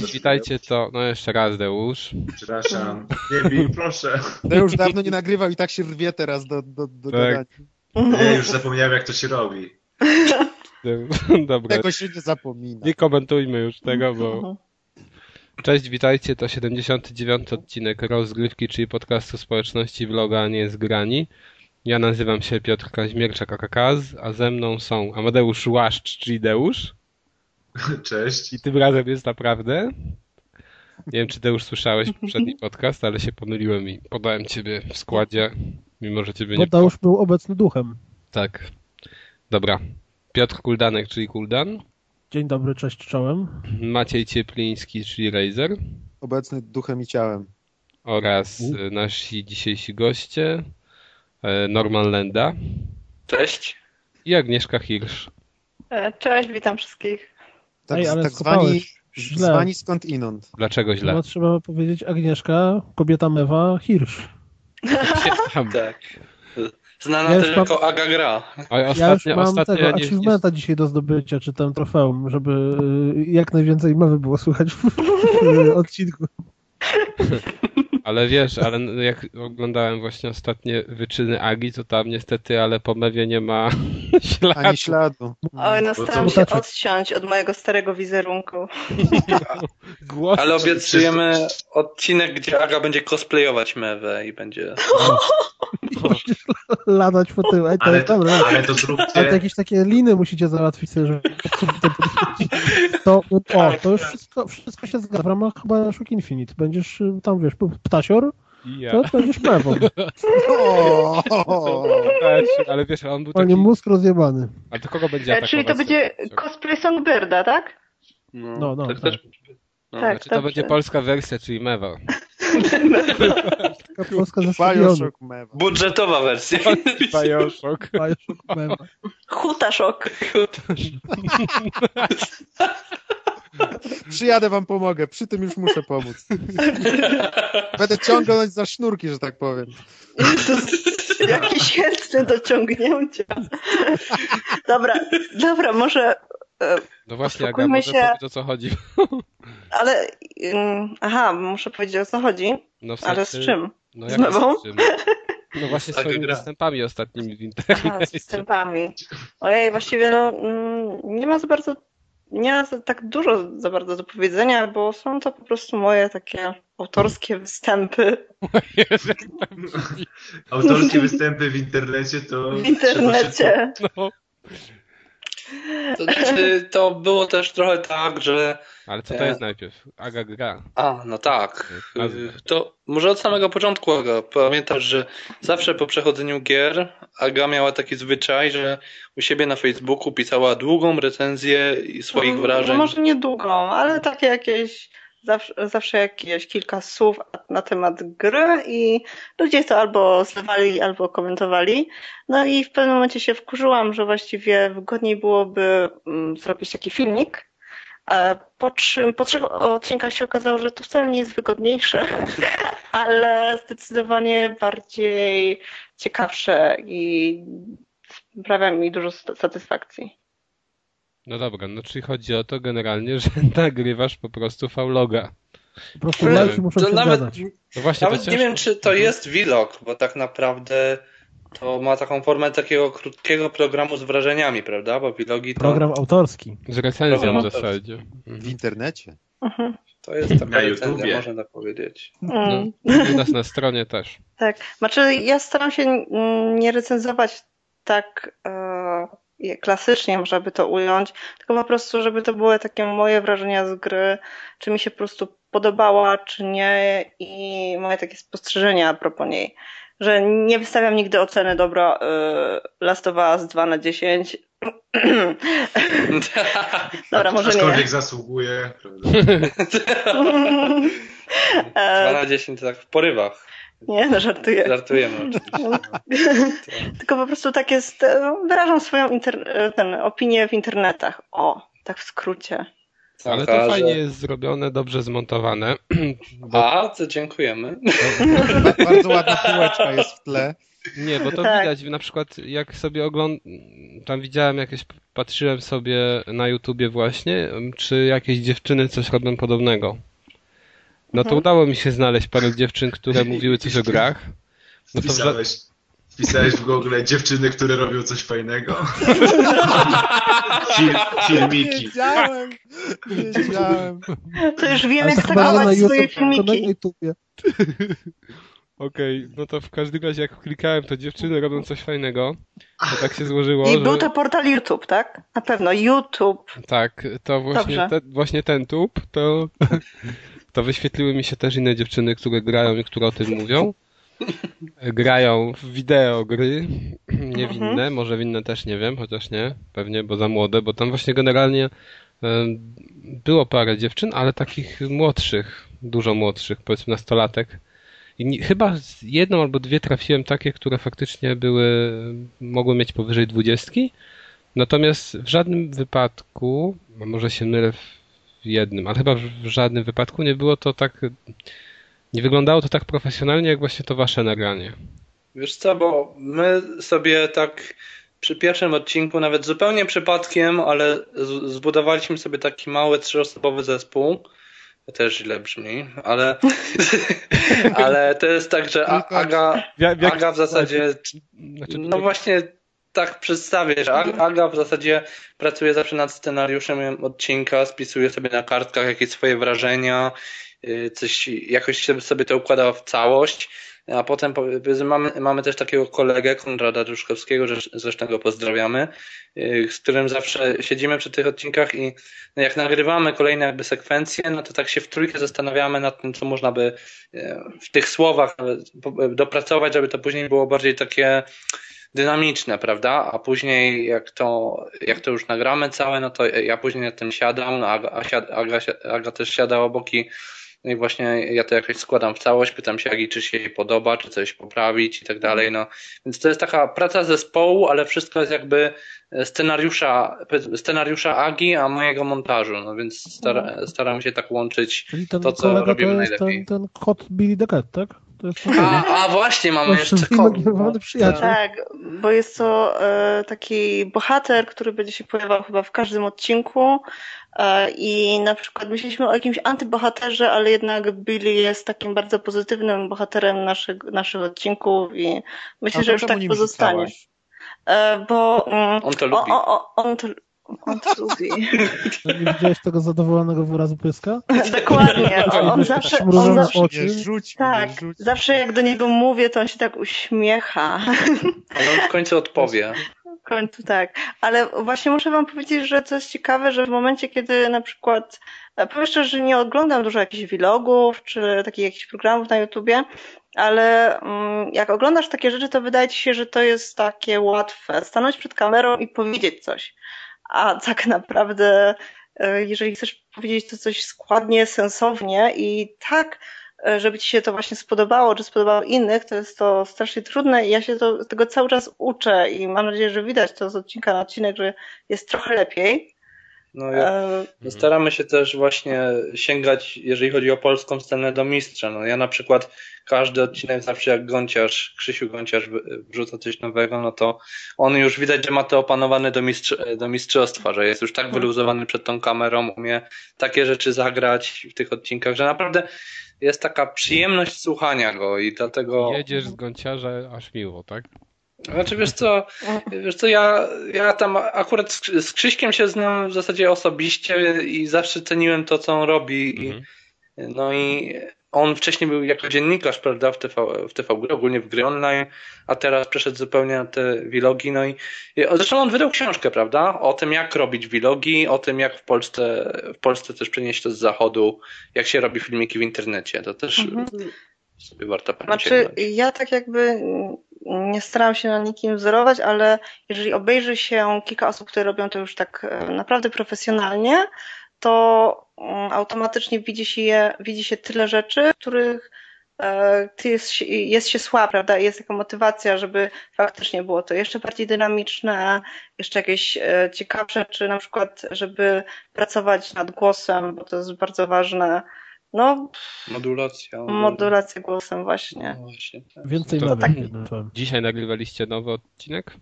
Cześć, witajcie, to, no jeszcze raz Deusz. Przepraszam. Nie bij, proszę. Deusz dawno nie nagrywał i tak się rwie teraz do, do, do Tak. gadania. Nie, już zapomniałem jak to się robi. Dobra, Tego się nie zapomina. nie komentujmy już tego, bo... Cześć, witajcie, to 79 odcinek rozgrywki, czyli podcastu społeczności vloga, nie zgrani. Ja nazywam się Piotr Kaźmierczak AKKAZ, a ze mną są Amadeusz Łaszcz, czyli Deusz. Cześć. I tym razem jest naprawdę. Nie wiem, czy Deusz słyszałeś poprzedni podcast, ale się pomyliłem i podałem ciebie w składzie, mimo że ciebie nie... Tadeusz był obecny duchem. Tak. Dobra. Piotr Kuldanek, czyli Kuldan. Dzień dobry, cześć czołem. Maciej Ciepliński, czyli Razer. Obecny duchem i ciałem. Oraz nasi dzisiejsi goście e, Norman Lenda Cześć. i Agnieszka Hirsch. E, Cześć, witam wszystkich. Tak, Ej, ale tak zwani, źle. zwani skąd inąd. Dlaczego źle? Chyba trzeba powiedzieć Agnieszka, kobieta mewa, Hirsch. Tak. Znana Ja też mam- jako Aga Gra. Oj, Ja już ostatnio, mam ostatnio tego nie, nie, achievementa dzisiaj do zdobycia, czy tam trofeum, żeby y, jak najwięcej mewy było słychać w, w odcinku. ale wiesz, ale jak oglądałem właśnie ostatnie wyczyny Agi, to tam niestety, ale po mewie nie ma śladu. Ani śladu. Oj, no staram się odciąć od mojego starego wizerunku. Głos. Ale obiecujemy odcinek, gdzie Aga będzie cosplayować Mewę i będzie... Ladać po tył. Ej, to Ale jest to, dobre. ale to Ale to zróbcie. jakieś takie liny musicie załatwić sobie, żeby to, o, to już wszystko, wszystko się zgadza w ramach chyba Shock Infinite. Będziesz y, tam, wiesz, ptasior, I ja. to będziesz Też, ale wiesz, on był Panie taki... mózg rozjebany. Ale to kogo będzie E, atakować? Czyli to będzie cosplay Songbirda, tak? No, no, tak tak. też... No. Tak. Znaczy, to będzie polska wersja, czyli mewa. Taka polska ze. Bioshock Mewa. Budżetowa wersja. Bioshock. Bioshock mewa. Hutaszok. Przyjadę wam pomogę, przy tym już muszę pomóc. Będę ciągnąć za sznurki, że tak powiem. Jakiś chętny do ciągnięcia. Dobra, dobra, może... e, No właśnie, Aga, może się. powiedz o co chodzi. Ale... ym, Aha, muszę powiedzieć o co chodzi. No, w Ale z sensie- czym? No, Z mewą? z czym? No właśnie Aga swoimi występami ostatnimi w Aha, internecie. z występami. Ojej, właściwie no, mm, nie ma za bardzo, nie tak dużo za bardzo do powiedzenia, bo są to po prostu moje takie autorskie występy Autorskie występy w internecie to. w internecie. No. To znaczy, to było też trochę tak, że... Ale co to E. jest najpierw? Aga gra. A, no tak. To może od samego początku, Aga. Pamiętasz, że zawsze po przechodzeniu gier Aga miała taki zwyczaj, że u siebie na Facebooku pisała długą recenzję swoich No, wrażeń. Może nie długą, ale takie jakieś, zawsze, zawsze jakieś kilka słów na temat gry i ludzie to albo zlewali, albo komentowali. No i w pewnym momencie się wkurzyłam, że właściwie wygodniej byłoby mm, zrobić taki filmik. Po, trzy, po trzech odcinkach się okazało, że to wcale nie jest wygodniejsze, ale zdecydowanie bardziej ciekawsze i sprawia mi dużo satysfakcji. No dobra, no czyli chodzi o to generalnie, że nagrywasz po prostu fauloga. Po prostu To lajki muszą się nawet. No właśnie, nawet to nie wiem, czy to jest vlog, bo tak naprawdę to ma taką formę takiego krótkiego programu z wrażeniami, prawda? Bo vlogi to, Program autorski. Z recenzją w Program zasadzie. W Mhm. internecie. Mhm. to jest taka Na recenzja, można tak powiedzieć. Mm. No, u nas na stronie też. Tak, znaczy ja staram się nie recenzować tak e, klasycznie, można by to ująć, tylko po prostu, żeby to były takie moje wrażenia z gry, czy mi się po prostu podobała, czy nie i moje takie spostrzeżenia a propos niej. Że nie wystawiam nigdy oceny dobra e, Last of Us 2 na 10. Dobra, może Aczkolwiek nie. zasługuje. Prawda? 2 E, na 10 tak w porywach. Nie, no żartuję. Żartujemy oczywiście. Tylko po prostu tak jest, e, wyrażam swoją inter, e, ten, opinię w internetach. O, tak w skrócie. Ale to fajnie jest zrobione, dobrze zmontowane. To dziękujemy. Ba- Bardzo ładna półeczka jest w tle. Nie, bo to Tak. widać na przykład jak sobie oglądam, tam widziałem jakieś, patrzyłem sobie na YouTubie właśnie, czy jakieś dziewczyny coś robią podobnego. No to Mhm. udało mi się znaleźć parę dziewczyn, które mówiły coś o grach. No to Wpisałeś, wpisałeś w Google dziewczyny, które robią coś fajnego. Fil, filmiki. Wiedziałem, wiedziałem. To już wiem, Ale jak to chyba, że na stagować swoje filmiki. Okej, no to w każdym razie jak klikałem, to dziewczyny robią coś fajnego. To tak się złożyło, I że... był to portal YouTube, tak? Na pewno, YouTube. Tak, to właśnie, te, właśnie ten tub, to, to wyświetliły mi się też inne dziewczyny, które grają i które o tym mówią. Grają w wideo gry, nie Mhm. może winne też nie wiem, chociaż nie, pewnie, bo za młode, bo tam właśnie generalnie było parę dziewczyn, ale takich młodszych, dużo młodszych, powiedzmy nastolatek. I nie, chyba jedną albo dwie trafiłem takie, które faktycznie były, mogły mieć powyżej dwudziestki. Natomiast w żadnym wypadku, a może się mylę w jednym, ale chyba w w żadnym wypadku nie było to tak, nie wyglądało to tak profesjonalnie, jak właśnie to wasze nagranie. Wiesz co, bo my sobie tak przy pierwszym odcinku, nawet zupełnie przypadkiem, ale zbudowaliśmy sobie taki mały trzyosobowy zespół. To też źle brzmi, ale, ale to jest tak, że Aga, W, w Aga w zasadzie Znaczy, No właśnie tak przedstawię, że Ag- Aga w zasadzie pracuje zawsze nad scenariuszem odcinka, spisuje sobie na kartkach jakieś swoje wrażenia, yy, coś jakoś sobie to układa w całość. A potem mamy, mamy też takiego kolegę, Konrada Druszkowskiego, zresztą go pozdrawiamy, yy, z którym zawsze siedzimy przy tych odcinkach i no jak nagrywamy kolejne jakby sekwencje, no to tak się w trójkę zastanawiamy nad tym, co można by yy, w tych słowach po- dopracować, żeby to później było bardziej takie dynamiczne, prawda? A później jak to, jak to już nagramy całe, no to ja później nad tym siadam, no Aga, a siad- Aga, si- Aga też siada obok i, no i właśnie ja to jakoś składam w całość, pytam się Agi, czy się jej podoba, czy coś poprawić i tak dalej, no. Więc to jest taka praca zespołu, ale wszystko jest jakby scenariusza, scenariusza Agi, a mojego montażu, no więc stara, staram się tak łączyć to, co kolega to robimy jest najlepiej. ten, ten kot Billy the Cat, tak? To jest A, a właśnie, mamy jeszcze wyimaginowany ko- przyjaciel. Tak, bo jest to e, taki bohater, który będzie się pojawiał chyba w każdym odcinku. E, I na przykład myśleliśmy o jakimś antybohaterze, ale jednak Billy jest takim bardzo pozytywnym bohaterem naszych, naszych odcinków i myślę, że już tak pozostanie. rzucałaś? E, Bo mm, On to o, lubi. o, o, on to, on lubi. No Nie widziałeś tego zadowolonego wyrazu pyska? Dokładnie. On, on zawsze, on zawsze, oczy. Rzuć, tak, rzuć. zawsze jak do niego mówię, to on się tak uśmiecha. Ale on w końcu odpowie. W końcu tak. Ale właśnie muszę wam powiedzieć, że to jest ciekawe, że w momencie, kiedy na przykład, e, powiem szczerze, że nie oglądam dużo jakichś vlogów, czy takich jakichś programów na YouTubie, ale mm, jak oglądasz takie rzeczy, to wydaje ci się, że to jest takie łatwe. Stanąć przed kamerą i powiedzieć coś. A tak naprawdę, e, jeżeli chcesz powiedzieć to coś składnie, sensownie i tak, e, żeby ci się to właśnie spodobało, czy spodobało innych, to jest to strasznie trudne i ja się to, tego cały czas uczę i mam nadzieję, że widać to z odcinka na odcinek, że jest trochę lepiej. No, ja, E, no staramy się też właśnie sięgać, jeżeli chodzi o polską scenę, do mistrza. No ja na przykład każdy odcinek zawsze jak Gąciarz, Krzysiu Gąciarz wrzuca coś nowego, no to on już widać, że ma to opanowane do, mistrz, do mistrzostwa, że jest już tak wyluzowany przed tą kamerą, umie takie rzeczy zagrać w tych odcinkach, że naprawdę jest taka przyjemność słuchania go i dlatego... Jedziesz z gąciarza aż miło, tak? Znaczy wiesz co, wiesz co, ja, ja tam akurat z, z Krzyśkiem się znam w zasadzie osobiście i zawsze ceniłem to, co on robi. I, Mhm. no i on wcześniej był jako dziennikarz, prawda, w TV, w TV Gry, ogólnie w gry online, a teraz przeszedł zupełnie na te vlogi, no i i zresztą on wydał książkę, prawda, o tym jak robić vlogi, o tym jak w Polsce, w Polsce też przenieść to z zachodu, jak się robi filmiki w internecie, to też Mhm. Sobie Znaczy, ja tak jakby nie staram się na nikim wzorować, ale jeżeli obejrzy się kilka osób, które robią to już tak e, naprawdę profesjonalnie, to mm, automatycznie widzi się, je, widzi się tyle rzeczy, których e, ty jest, się- jest się słaba, prawda? Jest taka motywacja, żeby faktycznie było to jeszcze bardziej dynamiczne, jeszcze jakieś e, ciekawsze, czy na przykład, żeby pracować nad głosem, bo to jest bardzo ważne. No, Modulacja. modulacja głosem właśnie. No właśnie. tak. Więcej To- nawyk, tak. Dzisiaj nagrywaliście nowy odcinek?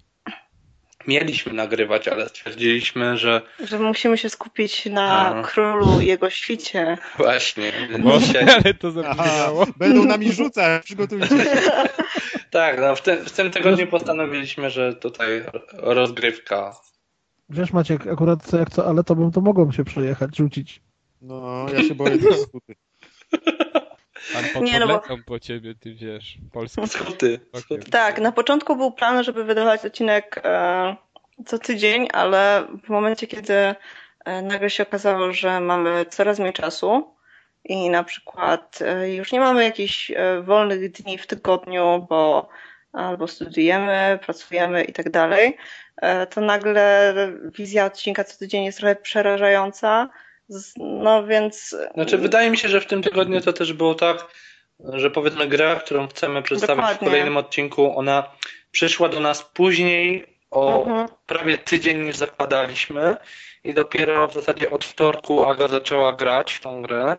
Mieliśmy nagrywać, ale stwierdziliśmy, że Że musimy się skupić na A. królu i jego świcie. właśnie Bo, dzisiaj, ale to zabrzmiało. będą nami rzucać, przygotujcie się. tak, no, w, tym, w tym tygodniu postanowiliśmy, że tutaj rozgrywka. Wiesz Maciek, akurat jak co, ale to bym to mogłem się przejechać, rzucić. No, ja się boję tych skuty. Nie, no bo- po ciebie, ty wiesz, polski. Skróty. Okej. Tak, na początku był plan, żeby wydawać odcinek e, co tydzień, ale w momencie, kiedy e, nagle się okazało, że mamy coraz mniej czasu i na przykład e, już nie mamy jakichś e, wolnych dni w tygodniu, bo albo studiujemy, pracujemy i tak dalej, e, to nagle wizja odcinka co tydzień jest trochę przerażająca. No więc Znaczy, wydaje mi się, że w tym tygodniu to też było tak, że powiedzmy gra, którą chcemy przedstawić Dokładnie. w kolejnym odcinku, ona przyszła do nas później o Mhm. prawie tydzień niż zakładaliśmy i dopiero w zasadzie od wtorku Aga zaczęła grać w tą grę.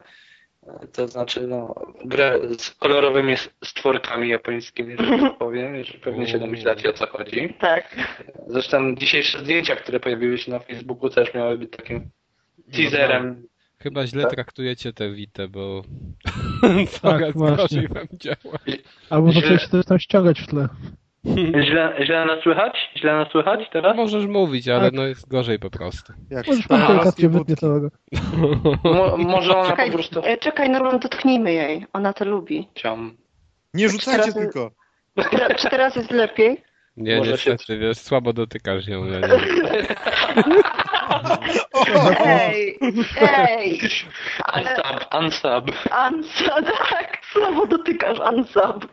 To znaczy, no, grę z kolorowymi stworkami japońskimi, że tak powiem, jeżeli pewnie się domyślacie o co chodzi. tak. Zresztą dzisiejsze zdjęcia, które pojawiły się na Facebooku też miały być takim teaserem Chyba źle Tak. traktujecie tę Witę, bo Tak, gorzej wam działa. Albo Źle. zacząłeś też tam ściągać w tle. Źle, źle nas słychać? Źle nas słychać teraz? Możesz mówić, ale Tak. no jest gorzej po prostu. Jak Możesz pan cię wytnie całego. Mo, może ona Czekaj, po prostu... e, czekaj Norman, dotknijmy jej. Ona to lubi. Ciam. Nie rzucajcie Teraz- tylko. Czy teraz- Czy jest lepiej? Nie, Może się- niestety, wiesz, słabo dotykasz ją. Ja nie. Ej, ej! Unsub, unsub. Ansa, tak, słowo dotykasz, ansab.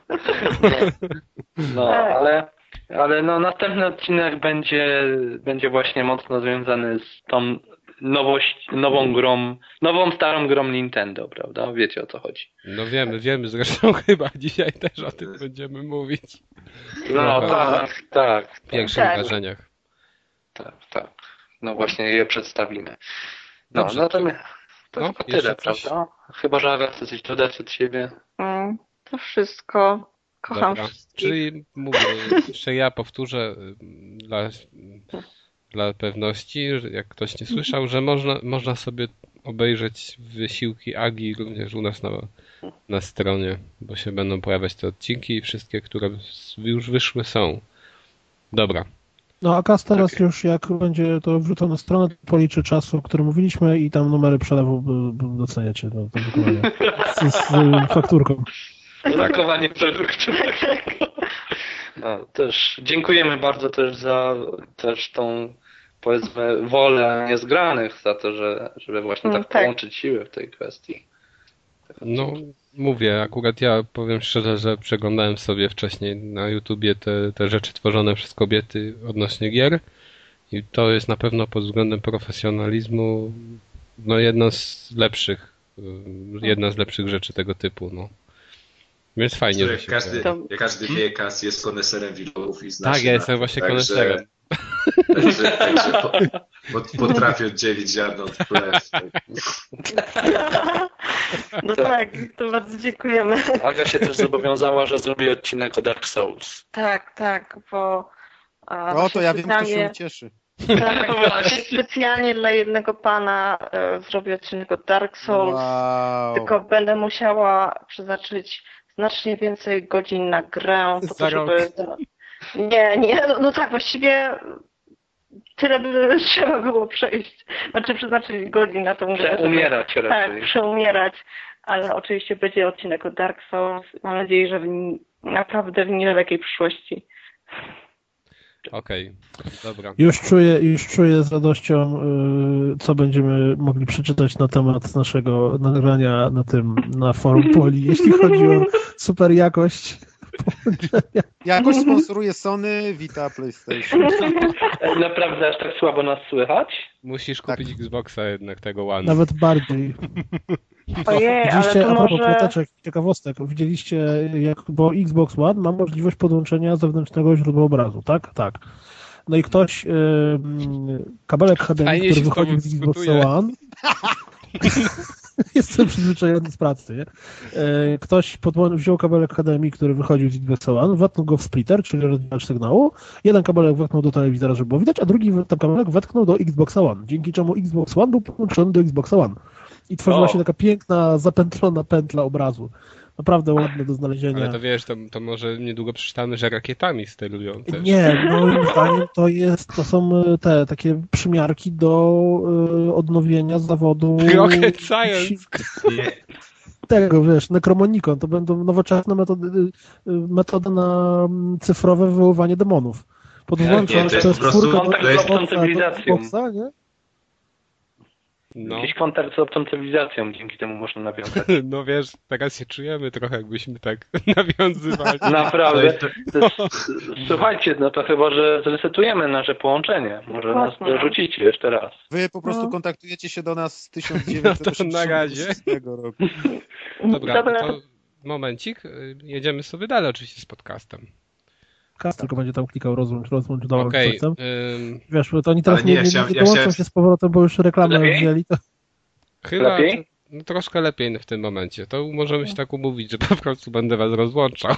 No, ale, ale no, następny odcinek będzie, będzie właśnie mocno związany z tą nowość, nową grą, nową starą grą Nintendo, prawda? Wiecie o co chodzi. No wiemy, wiemy, zresztą chyba dzisiaj też o tym będziemy mówić. No, Dobra. tak, tak, W pierwszych Tak. wrażeniach. tak, tak. No właśnie je przedstawimy. No, Dobrze. natomiast to No, chyba tyle, coś? prawda? Chyba, że Aga chce coś dodać od siebie. Mm, to wszystko. Kocham Dobra. wszystkich. Czyli mówię, jeszcze ja powtórzę y, dla, dla pewności, że jak ktoś nie słyszał, że można, można sobie obejrzeć wysiłki Agi również u nas na, na stronie, bo się będą pojawiać te odcinki i wszystkie, które już wyszły są. Dobra. No a Kas teraz już jak będzie to wrzucone na stronę, to policzy czas, o którym mówiliśmy i tam numery przelewu doceniacie do, do wykonania. Z, z y, fakturką. Zakowanie produktu. No, też dziękujemy bardzo też za też tą powiedzmy wolę niezgranych za to, że żeby właśnie Mm, tak tak. połączyć siły w tej kwestii. No, mówię, akurat ja powiem szczerze, że przeglądałem sobie wcześniej na YouTubie te, te rzeczy tworzone przez kobiety odnośnie gier i to jest na pewno pod względem profesjonalizmu no jedna z lepszych, y, jedna z lepszych rzeczy tego typu, no. Więc fajnie, że Jak się każdy, każdy wie, Kas jest koneserem wilków i zna Tak, się ja jestem właśnie także- koneserem. Także, także po, po, potrafię oddzielić ziarno od plew. No tak, to bardzo dziękujemy. Aga się też zobowiązała, że zrobi odcinek o Dark Souls. Tak, tak, bo... a, O, to ja wiem, kto się specjalnie- ucieszy. Tak, właśnie specjalnie dla jednego pana e, zrobię odcinek o Dark Souls, Wow. tylko będę musiała przeznaczyć znacznie więcej godzin na grę, po to, żeby... Nie, nie, no, no tak, właściwie tyle by trzeba było przejść, znaczy przeznaczyć godzin na tą grę. żeby- Umierać Tak, raczej. przeumierać, ale oczywiście będzie odcinek o Dark Souls. Mam nadzieję, że w, naprawdę w niedalekiej przyszłości. Okej, dobra. Już czuję, już czuję z radością, y, co będziemy mogli przeczytać na temat naszego nagrania na tym, na forum Poli, jeśli chodzi o super jakość. Jakoś sponsoruje Sony, wita PlayStation. Naprawdę aż tak słabo nas słychać? Musisz Tak. kupić Xboxa jednak tego One. Nawet bardziej. Ojej, ale Widzieliście, to a propos może... ploteczek, ciekawostek, widzieliście, jak, bo Xbox One ma możliwość podłączenia zewnętrznego źródła obrazu, tak? Tak. No i ktoś, y, mm, kabelek HDMI, Fajnie który wychodzi z Xboxa dyskutuje. One, Jestem przyzwyczajony z pracy, nie? E, Ktoś wziął kabelek HDMI, który wychodził z Xbox One, watknął go w splitter, czyli rozdzielacz sygnału. Jeden kabelek wetknął do telewizora, żeby było widać, a drugi ten kabelek wetknął do Xbox One, dzięki czemu Xbox One był podłączony do Xbox One. I tworzyła O. się taka piękna, zapętlona pętla obrazu. Naprawdę ładne do znalezienia. Ale to wiesz, to, to może niedługo przeczytamy, że rakietami sterują też. Nie, moim zdaniem to jest, to są e, te takie przymiarki do e, odnowienia zawodu Rocket Science. Tego, wiesz, Necromonicon, to będą nowoczesne metody, y, metody na mm, cyfrowe wywoływanie demonów. Podłączasz, Nie, to jest po prostu- do cywilizacją. Xboxa, nie? No. Jakiś kontakt z obcą cywilizacją, dzięki temu można nawiązać. no wiesz, teraz się czujemy trochę, jakbyśmy tak nawiązywali. Naprawdę. jest, słuchajcie, no to chyba, że zresetujemy nasze połączenie. Może nas dorzucicie jeszcze raz. Wy po prostu No. kontaktujecie się do nas z No to na razie. 1986 roku. Dobra, Dobra. to momencik, jedziemy sobie dalej oczywiście z podcastem. Tylko będzie tam klikał rozłącz, rozłącz, dołącz, Okej, coś ym, Wiesz, bo to oni teraz Ale nie, nie, nie, chciałem- nie ja dołączą chciałem- się z powrotem, bo już reklamę wzięli. To... chyba Lepiej? no, troszkę lepiej w tym momencie. To możemy się tak umówić, że po prostu będę was rozłączał.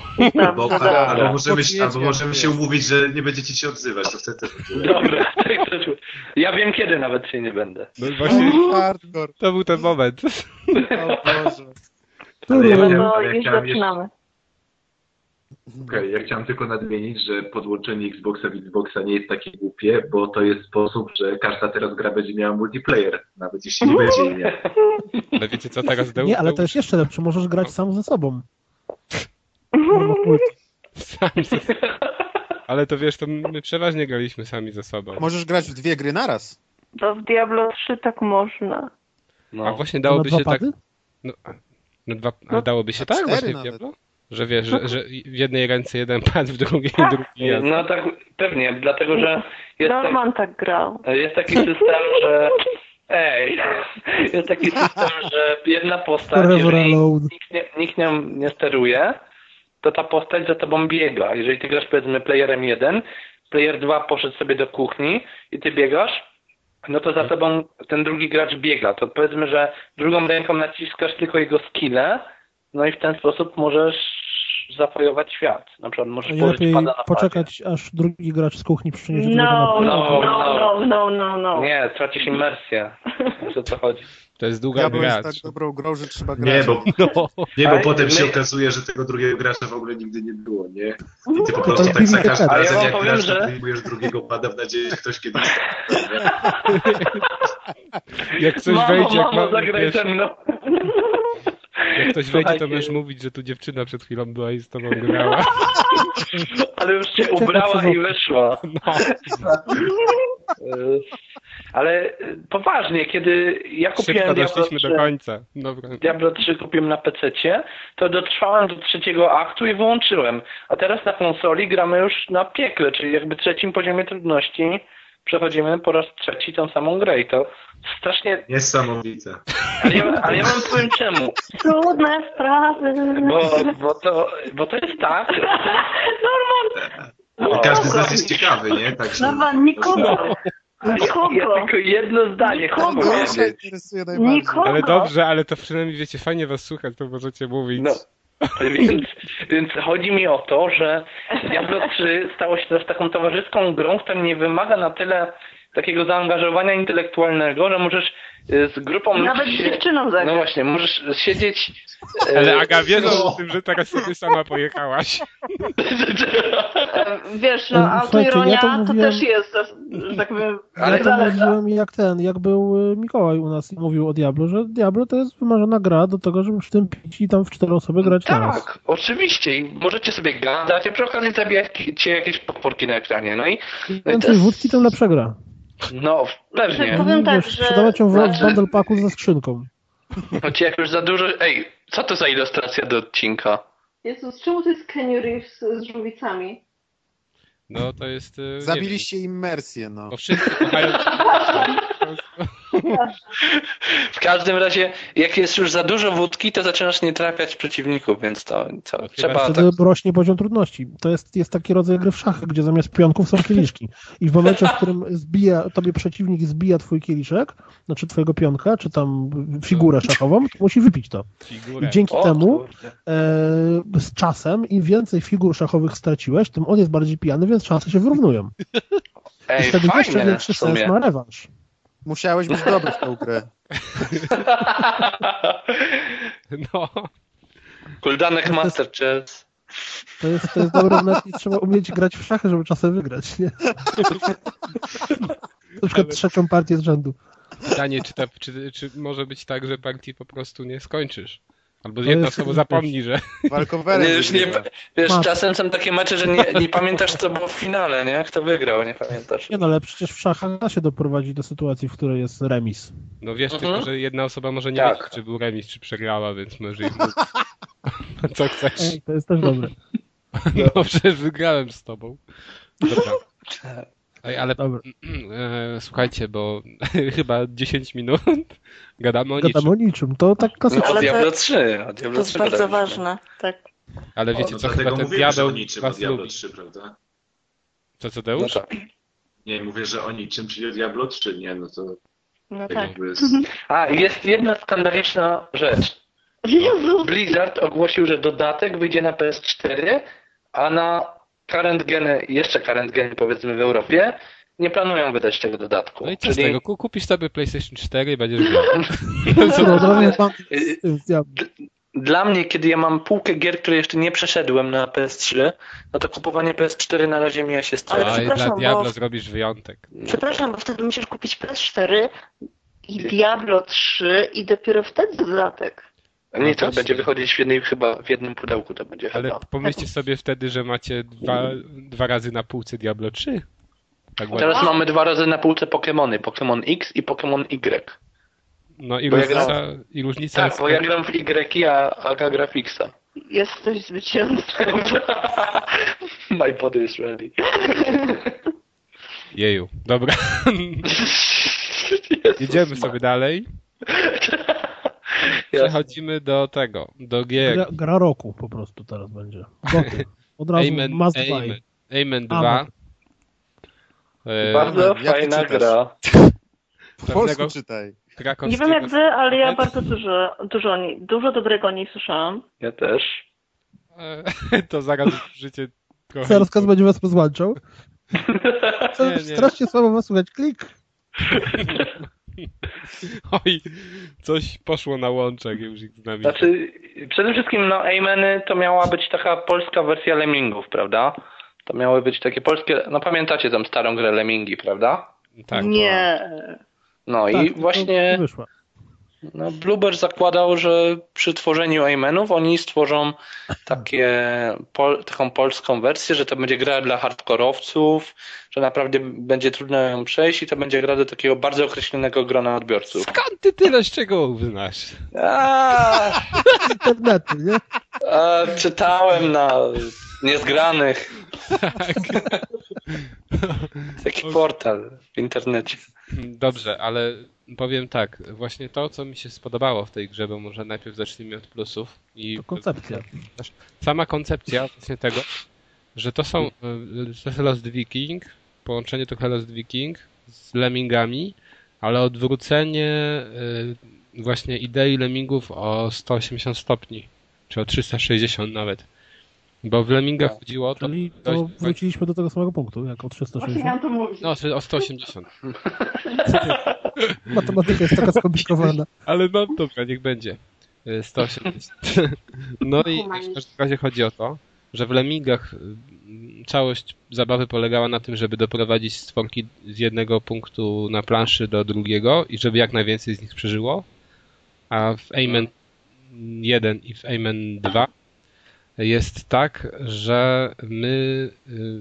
Bo, Dobra. albo, możemy, się- albo możemy się umówić, że nie będziecie się odzywać, to wtedy też. Dobra, tak. Ja wiem kiedy nawet się nie będę. No właśnie Hardcore, to był ten moment. o Boże. Ale ja, No ja, to ja okej, ja chciałem tylko nadmienić, że podłączenie Xboxa w Xboxa nie jest takie głupie, bo to jest sposób, że każda teraz gra będzie miała multiplayer, nawet jeśli nie będzie jej miała. Ale wiecie co teraz Deus? Nie, ale to jest jeszcze lepsze, możesz grać sam ze sobą. No, sam ze... Ale to wiesz, to my przeważnie graliśmy sami ze sobą. Możesz grać w dwie gry naraz. To w Diablo 3 tak można. A No. właśnie Na dałoby się tak... No, no dwa, ale dałoby się tak właśnie w nawet. Że wiesz, że, że w jednej ręce jeden pad, w drugiej drugi. jazd. No tak, pewnie, dlatego że jest, tak, Norman tak grał. jest taki system, że ej, jest taki system, że jedna postać, jeżeli nikt, nie, nikt nią nie steruje, to ta postać za tobą biega. Jeżeli ty grasz powiedzmy playerem 1, player 2 poszedł sobie do kuchni i ty biegasz, no to za tobą ten drugi gracz biega. To powiedzmy, że drugą ręką naciskasz tylko jego skille, no i w ten sposób możesz zafajować świat. Na przykład możesz położyć pada na padzie. poczekać, aż drugi gracz z kuchni przyniesie do No, tego no, No, no, no, no, no. Nie, tracisz imersję. Wiesz o co chodzi. To jest długa Diablo gra. jest tak dobrą grą, że trzeba grać. Nie, bo, No. nie, bo potem my- się okazuje, że tego drugiego gracza w ogóle nigdy nie było, nie? I ty po prostu tak za każdym Ale ja razem wam jak powiem, grasz, że- wyjmujesz drugiego pada w nadziei, że ktoś kiedyś... Jak ktoś mamo, wejdzie, jak, mamo, ma, zagraj wiesz, ze mną. Jak ktoś wejdzie, to Słuchajcie. możesz mówić, że tu dziewczyna przed chwilą była i z tobą grała. Ale już się ubrała i wyszła. No. Ale y, poważnie, kiedy ja Szybko kupiłem Diablo doszliśmy 3, do końca. Dobra. Diablo 3 kupiłem na PC-cie, to dotrwałem do trzeciego aktu i wyłączyłem. A teraz na konsoli gramy już na piekle, czyli jakby trzecim poziomie trudności przechodzimy po raz trzeci tą samą grę i to strasznie... Niesamowite. Ale ja, ale ja wam powiem czemu. Trudne sprawy. Bo, bo, to, bo to jest tak... Norman, Ale każdy z nas jest ciekawy, nie? Także... Norman, nikogo. Ja, ja Nikogo. tylko jedno zdanie Nikogo. Nikogo. Ale dobrze, ale to przynajmniej wiecie, fajnie was słuchać, to możecie mówić. No, więc, więc chodzi mi o to, że Diablo 3 stało się teraz taką towarzyską grą, która nie wymaga na tyle takiego zaangażowania intelektualnego, że możesz y, z grupą Nawet ludzi z dziewczyną No zagrać. właśnie, możesz siedzieć... y, Ale Aga, wiesz no, o tym, że teraz sobie sama pojechałaś. E, Wiesz, no, E, autoironia ja to to, mówiłem- też jest, że tak powiem, Ale Ja to mówiłem jak ten, jak był y, Mikołaj u nas i mówił o Diablo, że Diablo to jest wymarzona gra do tego, żeby przy tym pić i tam w cztery osoby grać naraz. Tak, oczywiście. I możecie sobie gadać, a przy okazji zabijacie jakieś podporki na ekranie. No i, no i to Więcej jest, wódki, tym lepsza gra. No, pewnie. Powiem I, tak, wiesz, że- Sprzedawać ją w, Znaczy- bundle packu ze skrzynką. Choć jak już za dużo... Ej, co to za ilustracja do odcinka? Jezus, czemu to jest Kenny Reeves z żółwicami? No to jest... y, Zabiliście immersję, no. wiem, Bo wszyscy kochają... W każdym razie, jak jest już za dużo wódki, to zaczynasz nie trafiać przeciwników, więc to, to No, trzeba chyba tak. Wtedy rośnie poziom trudności. To jest, jest taki rodzaj gry w szachy, gdzie zamiast pionków są kieliszki. I w momencie, w którym zbija, tobie przeciwnik zbija twój kieliszek, znaczy twojego pionka, czy tam figurę szachową, to musi wypić to. I Figurę. dzięki O, temu e, z czasem, im więcej figur szachowych straciłeś, tym on jest bardziej pijany, więc szanse się wyrównują. I Ej, wtedy jeszcze większy sens ma rewanż. Musiałeś być dobry w tą grę. No, Kuldanek Master Chess. To jest, to jest dobre, nie trzeba umieć grać w szachy, żeby czasem wygrać, nie? Na przykład Ale- trzecią partię z rzędu. pytanie, czy, ta, czy, czy może być tak, że partii po prostu nie skończysz? Albo To jedna jest- osoba zapomni, że... Walkowerem Nie, już nie, wiesz, czasem są takie mecze, że nie, nie pamiętasz, co było w finale, nie? Kto wygrał, nie pamiętasz. Nie no, ale przecież w szachach da się doprowadzić do sytuacji, w której jest remis. No wiesz, Mhm. tylko że jedna osoba może nie Tak. wiedzieć, czy był remis, czy przegrała, więc może ich mówić. Co chcesz? Ej, to jest też dobre. No przecież wygrałem z tobą. Dobra. Ej, ale Dobra. e, słuchajcie, bo chyba 10 minut gadamy o Gadamy niczym. o niczym. To tak No, klasycznie. o Ale to- Diablo 3, o To Diablo jest 3 bardzo gadaliśmy. ważne, tak. Ale wiecie no co, chyba ten że o diabeł niczym o was Diablo lubi. 3, prawda? Co, co No Deusz? tak. Nie, mówię, że o niczym, czyli o Diablo 3, nie, no to No tak tak. jakby jest... A, jest jedna skandaliczna rzecz. Jezu! Blizzard ogłosił, że dodatek wyjdzie na PS4, a na current geny, jeszcze current geny powiedzmy w Europie, nie planują wydać tego dodatku. No i co z Czyli tego? Ku- Kupisz sobie PlayStation 4 i będziesz grał. No, y, z tym dla mnie, kiedy ja mam półkę gier, które jeszcze nie przeszedłem na PS3, no to kupowanie PS4 na razie mija się z Ale A celem. i dla Diablo bo- zrobisz wyjątek. Przepraszam, bo wtedy musisz kupić PS4 i Diablo 3 i dopiero wtedy dodatek. Nie, to właśnie. będzie wychodzić w jednej chyba, w jednym pudełku to będzie Ale chyba. pomyślcie sobie wtedy, że macie dwa, dwa razy na półce Diablo 3. Tak ładnie. Teraz mamy dwa razy na półce Pokémony. Pokémon X i Pokémon Y. No i bo ja różnica, i różnica Tak, jest... bo ja gram w Y, a Aga gra w Xa. Jesteś zwycięzcą. My body is ready. Jeju. Dobra. Jedziemy sobie dalej. Przechodzimy do tego, do gier. Gra, gra roku po prostu teraz będzie. Goty. Od razu Amen, must Amen, buy. Amen 2. Amen. E, Bardzo jak fajna czytasz? gra. Po polsku czytaj. Nie wiem jak wy, ale ja bardzo dużo, dużo, o niej- dużo dobrego o niej słyszałam. Ja też. E, To zaraz życie trochę... Zaraz Kaz będzie was nie. Strasznie słabo was słychać. Klik. Oj, coś poszło na łączek już ich z nami. Znaczy, przede wszystkim no Ameny to miała być taka polska wersja Lemmingów, prawda? To miały być takie polskie, no pamiętacie tam starą grę Lemmingi, prawda? tak, nie. No Tak, i właśnie wyszła. No, Bluebird zakładał, że przy tworzeniu Amenów oni stworzą takie, pol, taką polską wersję, że to będzie gra dla hardkorowców, że naprawdę będzie trudno ją przejść i to będzie gra do takiego bardzo określonego grona odbiorców. Skąd ty tyle szczegółów znasz? A, Internety, nie? a, czytałem na niezgranych. Taki portal w internecie. Dobrze, ale powiem tak, właśnie to, co mi się spodobało w tej grze, bo może najpierw zacznijmy od plusów. I To koncepcja. sama koncepcja właśnie tego, że to są to jest Lost Viking, połączenie to Lost Viking z Lemmingami, ale odwrócenie y, właśnie idei Lemmingów o 180 stopni, czy o 360 nawet. Bo w Lemmingach Tak. chodziło o to, Czyli to wróciliśmy do tego samego punktu, jak o 360. to mówić. no o 180. Matematyka jest taka skomplikowana. Ale no dobra, niech będzie. Y, 180. No i w każdym razie chodzi o to, że w Lemmingach y, całość zabawy polegała na tym, żeby doprowadzić stworki z jednego punktu na planszy do drugiego i żeby jak najwięcej z nich przeżyło. A w Amen 1 i w Amen 2 jest tak, że my y,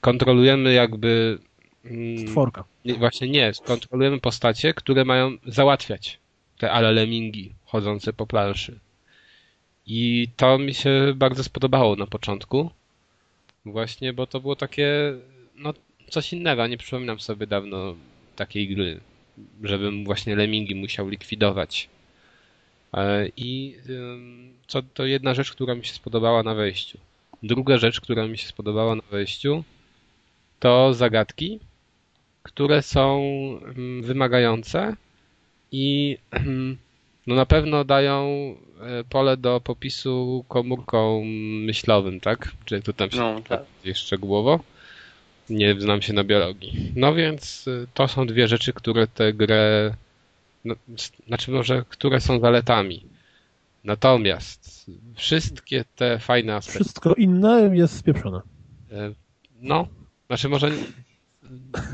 kontrolujemy jakby mm, Stworka. nie, właśnie nie, kontrolujemy postacie, które mają załatwiać te ale lemingi chodzące po planszy. I to mi się bardzo spodobało na początku. Właśnie, bo to było takie, no, coś innego. Nie przypominam sobie dawno takiej gry. żebym właśnie lemingi musiał likwidować. E, I co to jedna rzecz, która mi się spodobała na wejściu. Druga rzecz, która mi się spodobała na wejściu, to zagadki, które są wymagające i no na pewno dają e, pole do popisu komórką myślowym, tak? Czy jak to tam się no, tak. szczegółowo? Nie znam się na biologii. No więc e, to są dwie rzeczy, które tę grę, no, znaczy może, które są zaletami. Natomiast wszystkie te fajne aspekty. Wszystko inne jest spieprzone. E, no, znaczy może,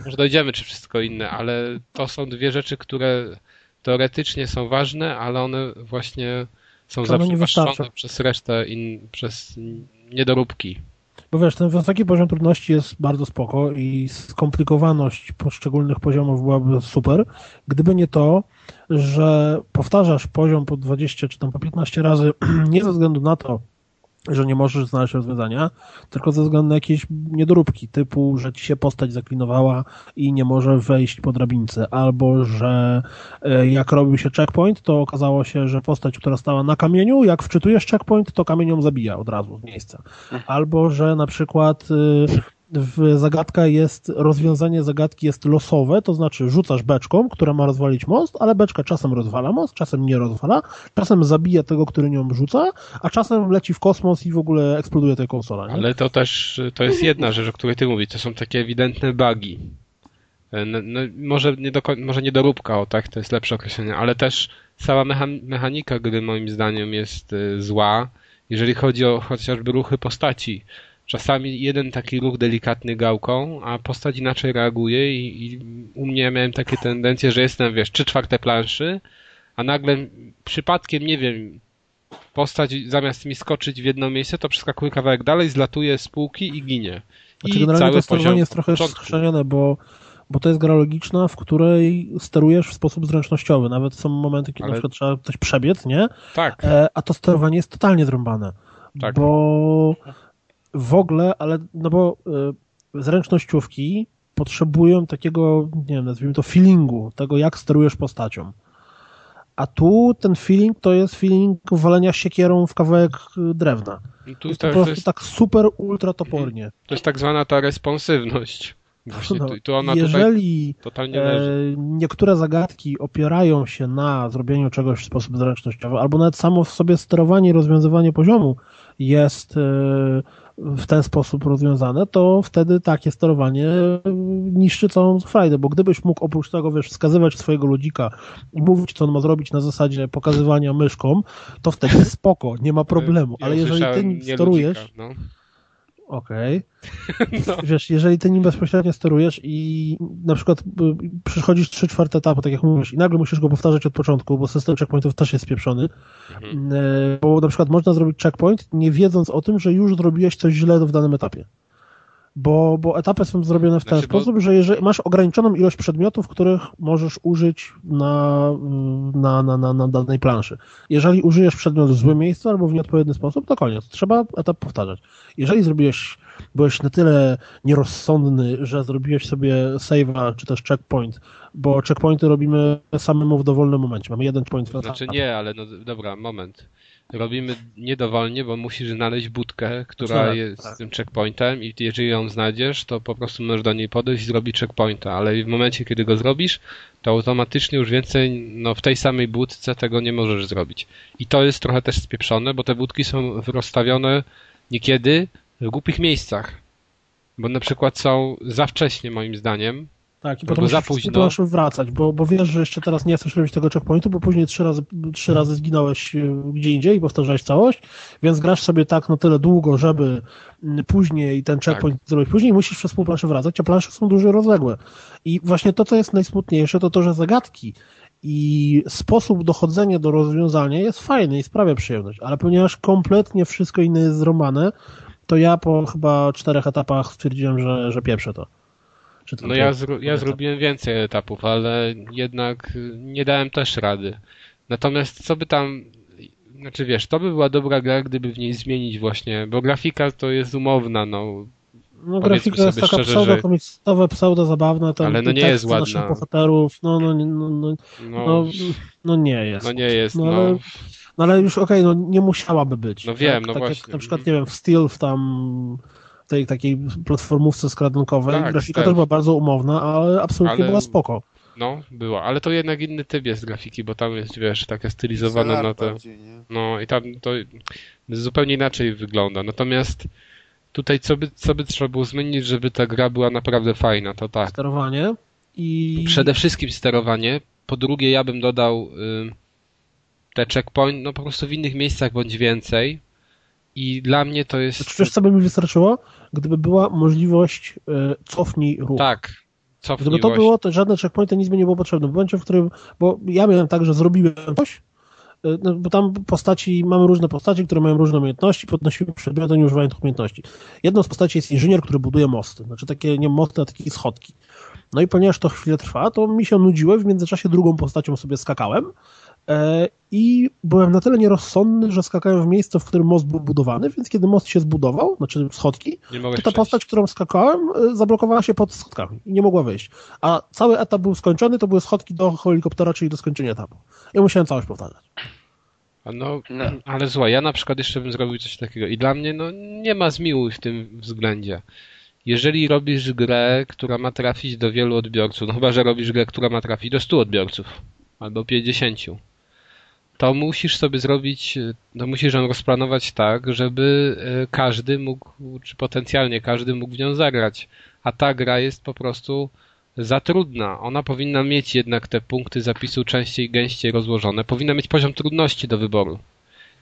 może dojdziemy, czy wszystko inne, ale to są dwie rzeczy, które teoretycznie są ważne, ale one właśnie są zaprzepaszczone przez resztę, in, przez niedoróbki. Bo wiesz, ten wysoki poziom trudności jest bardzo spoko i skomplikowaność poszczególnych poziomów byłaby super, gdyby nie to, że powtarzasz poziom po 20 czy tam po 15 razy nie ze względu na to, że nie możesz znaleźć rozwiązania, tylko ze względu na jakieś niedoróbki, typu, że ci się postać zaklinowała i nie może wejść po drabince, albo że e, jak robił się checkpoint, to okazało się, że postać, która stała na kamieniu, jak wczytujesz checkpoint, to kamienią zabija od razu z miejsca. Mhm. Albo, że na przykład e, w zagadka jest, rozwiązanie zagadki jest losowe, to znaczy rzucasz beczką, która ma rozwalić most, ale beczka czasem rozwala most, czasem nie rozwala, czasem zabija tego, który nią rzuca, a czasem leci w kosmos i w ogóle eksploduje tej konsola. Nie? Ale to też, to jest jedna rzecz, o której ty mówisz, to są takie ewidentne bugi. No, no, może, nie do, może niedoróbka, o tak, to jest lepsze określenie, ale też cała mechanika gry moim zdaniem jest y, zła, jeżeli chodzi o chociażby ruchy postaci czasami jeden taki ruch delikatny gałką, a postać inaczej reaguje i, i u mnie miałem takie tendencje, że jestem, wiesz, trzy czwarte planszy, a nagle przypadkiem, nie wiem, postać zamiast mi skoczyć w jedno miejsce, to przeskakuje kawałek dalej, zlatuje z półki i ginie. I znaczy, generalnie to sterowanie jest trochę skrzenione, bo, bo to jest gra logiczna, w której sterujesz w sposób zręcznościowy. Nawet są momenty, kiedy Ale... na przykład trzeba coś przebiec, nie? Tak. E, a to sterowanie jest totalnie zrąbane. Tak. Bo w ogóle, ale no bo y, zręcznościówki potrzebują takiego, nie wiem, nazwijmy to feelingu, tego jak sterujesz postacią. A tu ten feeling to jest feeling walenia siekierą w kawałek y, drewna. Tu jest to, po prostu jest... tak super ultra topornie. To jest tak zwana ta responsywność. Właśnie, no, tu, ona jeżeli e, niektóre zagadki opierają się na zrobieniu czegoś w sposób zręcznościowy, albo nawet samo w sobie sterowanie i rozwiązywanie poziomu jest e, w ten sposób rozwiązane, to wtedy takie sterowanie niszczy całą frajdę, bo gdybyś mógł oprócz tego, wiesz, wskazywać swojego ludzika i mówić, co on ma zrobić na zasadzie pokazywania myszką, to wtedy spoko, nie ma problemu, ale jeżeli ty nim sterujesz, ludzika, no. Okej. Okay. No. Wiesz, jeżeli ty nim bezpośrednio sterujesz i na przykład y, przychodzisz 3 czwarte etapu, tak jak mówisz, i nagle musisz go powtarzać od początku, bo system checkpointów też jest spieprzony, mhm. Y, bo na przykład można zrobić checkpoint, nie wiedząc o tym, że już zrobiłeś coś źle w danym etapie bo, bo etapy są zrobione w ten znaczy, sposób, bo... że jeżeli masz ograniczoną ilość przedmiotów, których możesz użyć na, na, na, na, na danej planszy. Jeżeli użyjesz przedmiot w złym miejscu albo w nieodpowiedni sposób, to koniec. Trzeba etap powtarzać. Jeżeli zrobiłeś, byłeś na tyle nierozsądny, że zrobiłeś sobie save'a czy też checkpoint, bo checkpointy robimy samemu w dowolnym momencie. Mamy jeden point. Znaczy nie, ale no dobra, moment robimy niedowolnie, bo musisz znaleźć budkę, która tak, jest tak. tym checkpointem i jeżeli ją znajdziesz, to po prostu możesz do niej podejść i zrobić checkpointa, ale w momencie, kiedy go zrobisz, to automatycznie już więcej no, w tej samej budce tego nie możesz zrobić. I to jest trochę też spieprzone, bo te budki są rozstawione niekiedy w głupich miejscach. Bo na przykład są za wcześnie moim zdaniem, tak, i potem za późno. wracać, bo, bo wiesz, że jeszcze teraz nie chcesz robić tego checkpointu, bo później trzy razy, trzy razy zginąłeś e, gdzie indziej i powtarzałeś całość, więc grasz sobie tak na tyle długo, żeby później ten checkpoint tak. zrobić później musisz przez pół planszy wracać, a plansze są dużo rozległe. I właśnie to, co jest najsmutniejsze, to to, że zagadki i sposób dochodzenia do rozwiązania jest fajny i sprawia przyjemność, ale ponieważ kompletnie wszystko inne jest zromane, to ja po chyba czterech etapach stwierdziłem, że, że pieprzę to. No ja, zro ja zrobiłem więcej etapów, ale jednak nie dałem też rady. Natomiast co by tam, znaczy wiesz, to by była dobra gra, gdyby w niej zmienić właśnie, bo grafika to jest umowna, no No grafika jest taka szczerze, pseudo że- komiksowa, pseudo zabawna, tam Ale no nie jest ładna. naszych bohaterów, no, no, no, no, no, No, no, nie jest. no nie jest, No no. ale- No ale już okej, no nie musiałaby być. No wiem, no tak właśnie. Jak na przykład, nie wiem, w Steel w tam tej takiej platformówce skradankowej, Tak, grafika też była bardzo umowna, ale absolutnie Ale- była spoko. No, była, ale to jednak inny typ jest grafiki, bo tam jest, wiesz, taka stylizowana na te... No i tam to zupełnie inaczej wygląda. Natomiast tutaj co by, co by trzeba było zmienić, żeby ta gra była naprawdę fajna, to tak. Sterowanie i... Przede wszystkim sterowanie. Po drugie, ja bym dodał y, te checkpoint, no po prostu w innych miejscach bądź więcej. I dla mnie to jest. Wiesz co by mi wystarczyło? Gdyby była możliwość e, cofnij ruch. Tak. Cofnij Gdyby to było, to żadne checkpointy nic by nie było potrzebne. W momencie, w którym, bo ja miałem tak, że zrobiłem coś, y, no, bo tam postaci, mamy różne postaci, które mają różne umiejętności, podnosimy przedmioty, nie używając tych umiejętności. Jedną z postaci jest inżynier, który buduje mosty, znaczy takie, nie mosty, a takie schodki. No i ponieważ to chwilę trwa, to mi się nudziło, w międzyczasie drugą postacią sobie skakałem e, i byłem na tyle nierozsądny, że skakałem w miejsce, w którym most był budowany, więc kiedy most się zbudował, znaczy schodki, to ta przejść. postać, którą skakałem, y, zablokowała się pod schodkami i nie mogła wyjść. A cały etap był skończony, to były schodki do helikoptera, czyli do skończenia etapu. Ja musiałem całość powtarzać. A No, No. ale słuchaj, ja na przykład jeszcze bym zrobił coś takiego. I dla mnie, no, nie ma zmiłuj w tym względzie. Jeżeli robisz grę, która ma trafić do wielu odbiorców, no chyba, że robisz grę, która ma trafić do 100 odbiorców, albo 50, to musisz sobie zrobić, no musisz ją rozplanować tak, żeby e, każdy mógł, czy potencjalnie każdy mógł w nią zagrać. A ta gra jest po prostu za trudna. Ona powinna mieć jednak te punkty zapisu częściej, gęściej rozłożone. Powinna mieć poziom trudności do wyboru.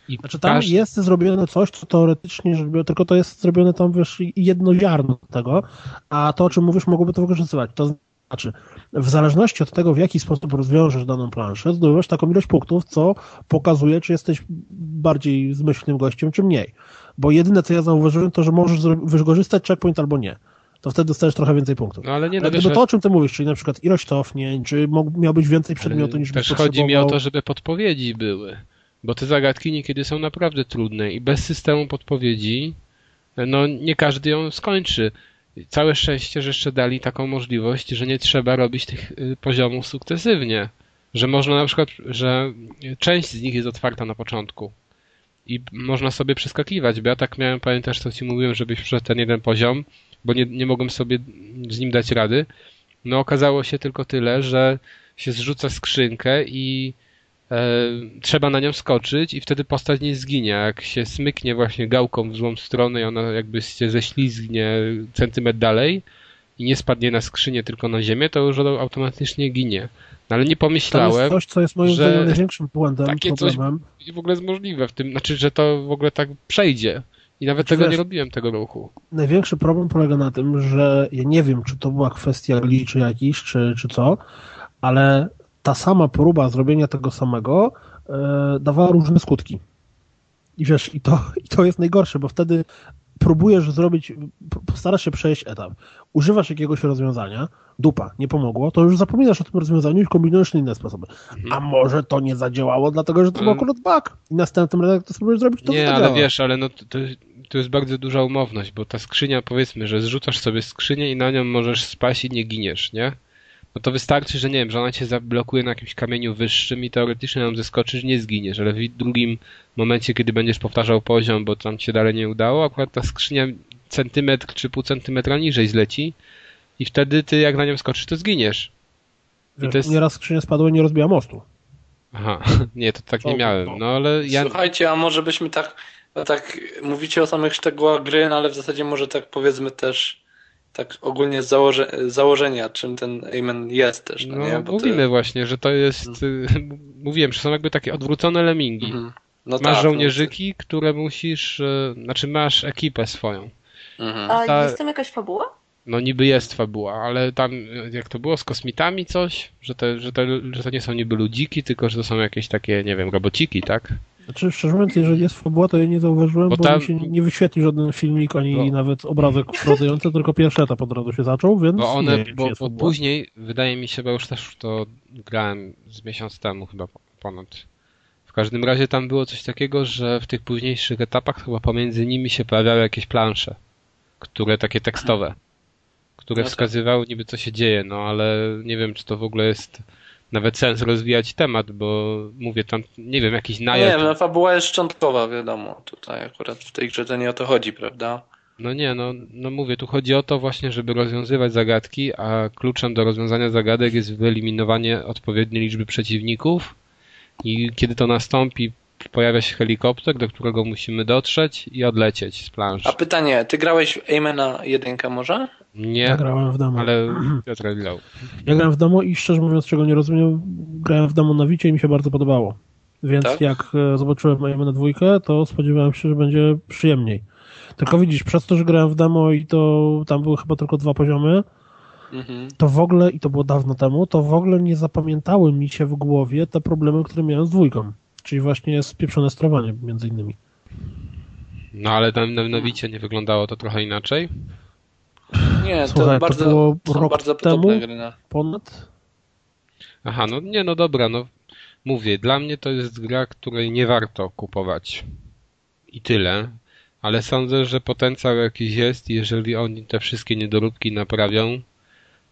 I Znaczy tam każdy- jest zrobione coś, co teoretycznie rzecz biorąc, tylko to jest zrobione tam, wiesz, jedno ziarno tego, a to, o czym mówisz, mogłoby to wykorzystywać. To znaczy, w zależności od tego, w jaki sposób rozwiążesz daną planszę, zdobywasz taką ilość punktów, co pokazuje, czy jesteś bardziej zmyślnym gościem, czy mniej. Bo jedyne, co ja zauważyłem, to, że możesz wykorzystać checkpoint albo nie. To wtedy dostajesz trochę więcej punktów. No ale nie, no wiesz, gdyby to, o czym ty mówisz, czyli na przykład ilość cofnięć, czy miałbyś więcej przedmiotów niż Też chodzi mi o to, żeby podpowiedzi były. Bo te zagadki niekiedy są naprawdę trudne i bez systemu podpowiedzi, no nie każdy ją skończy. Całe szczęście, że jeszcze dali taką możliwość, że nie trzeba robić tych y, poziomów sukcesywnie. Że można na przykład, że część z nich jest otwarta na początku. I można sobie przeskakiwać, bo ja tak miałem, pamiętasz co ci mówiłem, żebyś przeszedł ten jeden poziom, bo nie, nie mogłem sobie z nim dać rady. No okazało się tylko tyle, że się zrzuca skrzynkę i trzeba na nią skoczyć i wtedy postać nie zginie. Jak się smyknie właśnie gałką w złą stronę i ona jakby się ześlizgnie centymetr dalej i nie spadnie na skrzynię, tylko na ziemię, to już automatycznie ginie. No ale nie To pomyślałem, jest coś, co jest moim że zdaniem największym błędem, takie coś- problemem. i w ogóle jest możliwe w tym, znaczy, że to w ogóle tak przejdzie. I nawet Znaczy, tego nie robiłem, tego ruchu. Największy problem polega na tym, że ja nie wiem, czy to była kwestia glitchu jakiś, czy, czy co, ale ta sama próba zrobienia tego samego e, dawała różne skutki. I wiesz, i to, i to jest najgorsze, bo wtedy próbujesz zrobić, postarasz się przejść etap, używasz jakiegoś rozwiązania, dupa, nie pomogło, to już zapominasz o tym rozwiązaniu i kombinujesz inne sposoby. A może to nie zadziałało, dlatego że to był Mhm. Akurat bug. I następnym razem, jak to spróbujesz zrobić, to Nie, zadziała. ale wiesz, ale no to, to, to jest bardzo duża umowność, bo ta skrzynia, powiedzmy, że zrzucasz sobie skrzynię i na nią możesz spaść i nie giniesz, nie? No to wystarczy, że nie wiem, że ona cię zablokuje na jakimś kamieniu wyższym i teoretycznie ją zeskoczysz, nie zginiesz, ale w drugim momencie, kiedy będziesz powtarzał poziom, bo tam ci się dalej nie udało, akurat ta skrzynia centymetr czy pół centymetra niżej zleci i wtedy ty jak na nią skoczysz, to zginiesz. Wiesz, to jest- Nieraz skrzynia spadła i nie rozbiła mostu. Aha, nie, to tak nie Co? miałem, no ale ja... Słuchajcie, a może byśmy tak, a tak mówicie o samych szczegółach gry, no ale w zasadzie może tak powiedzmy też tak ogólnie z założe, założenia, czym ten Amen jest też, no, No, nie? Bo mówimy właśnie, że to jest, y, mówiłem, że są jakby takie odwrócone lemingi. Mhm. No Masz tak, żołnierzyki, które musisz, e, znaczy masz ekipę swoją. No, mhm. A Ta- jest tam jakaś fabuła? No niby jest fabuła, ale tam e, jak to było z kosmitami coś, że, te, że, to, że to nie są niby ludziki, tylko że to są jakieś takie, nie wiem, robociki, tak? Znaczy, szczerze mówiąc, jeżeli jest fabuła, to ja nie zauważyłem, Bo bo, tam- mi się nie wyświetlił żaden filmik, ani Bo- nawet obrazek wprowadzający, tylko pierwszy etap od razu się zaczął, więc Bo nie one, czy bo, jest bo później, wydaje mi się, bo już też to grałem z miesiąc temu chyba po- ponad. W każdym razie tam było coś takiego, że w tych późniejszych etapach chyba pomiędzy nimi się pojawiały jakieś plansze. które takie tekstowe, które No tak. wskazywały niby co się dzieje, no ale nie wiem, czy to w ogóle jest nawet sens rozwijać temat, bo mówię tam, nie wiem, jakiś No najazd. nie, no fabuła jest szczątkowa, wiadomo. Tutaj akurat w tej grze to nie o to chodzi, prawda? No nie, no, no mówię, tu chodzi o to właśnie, żeby rozwiązywać zagadki, a kluczem do rozwiązania zagadek jest wyeliminowanie odpowiedniej liczby przeciwników i kiedy to nastąpi, pojawia się helikopter, do którego musimy dotrzeć i odlecieć z planszy. A pytanie, ty grałeś w Aimena 1 może? Ja Nie, grałem w domu. ale Piotr grał. Ja grałem w domu i szczerze mówiąc, czego nie rozumiem, grałem w domu na Wicie i mi się bardzo podobało. Więc Tak? jak e, zobaczyłem na dwójkę, to spodziewałem się, że będzie przyjemniej. Tylko widzisz, przez to, że grałem w demo i to tam były chyba tylko dwa poziomy, Mhm. to w ogóle, i to było dawno temu, to w ogóle nie zapamiętały mi się w głowie te problemy, które miałem z dwójką. Czyli właśnie spieprzone sterowanie między innymi. No ale tam na Nowicie nie wyglądało to trochę inaczej. Nie, to Słuchaj, to bardzo, było są rok bardzo temu? No. Ponad? Aha, no nie, no dobra, no mówię, dla mnie to jest gra, której nie warto kupować. I tyle. Ale sądzę, że potencjał jakiś jest, jeżeli oni te wszystkie niedoróbki naprawią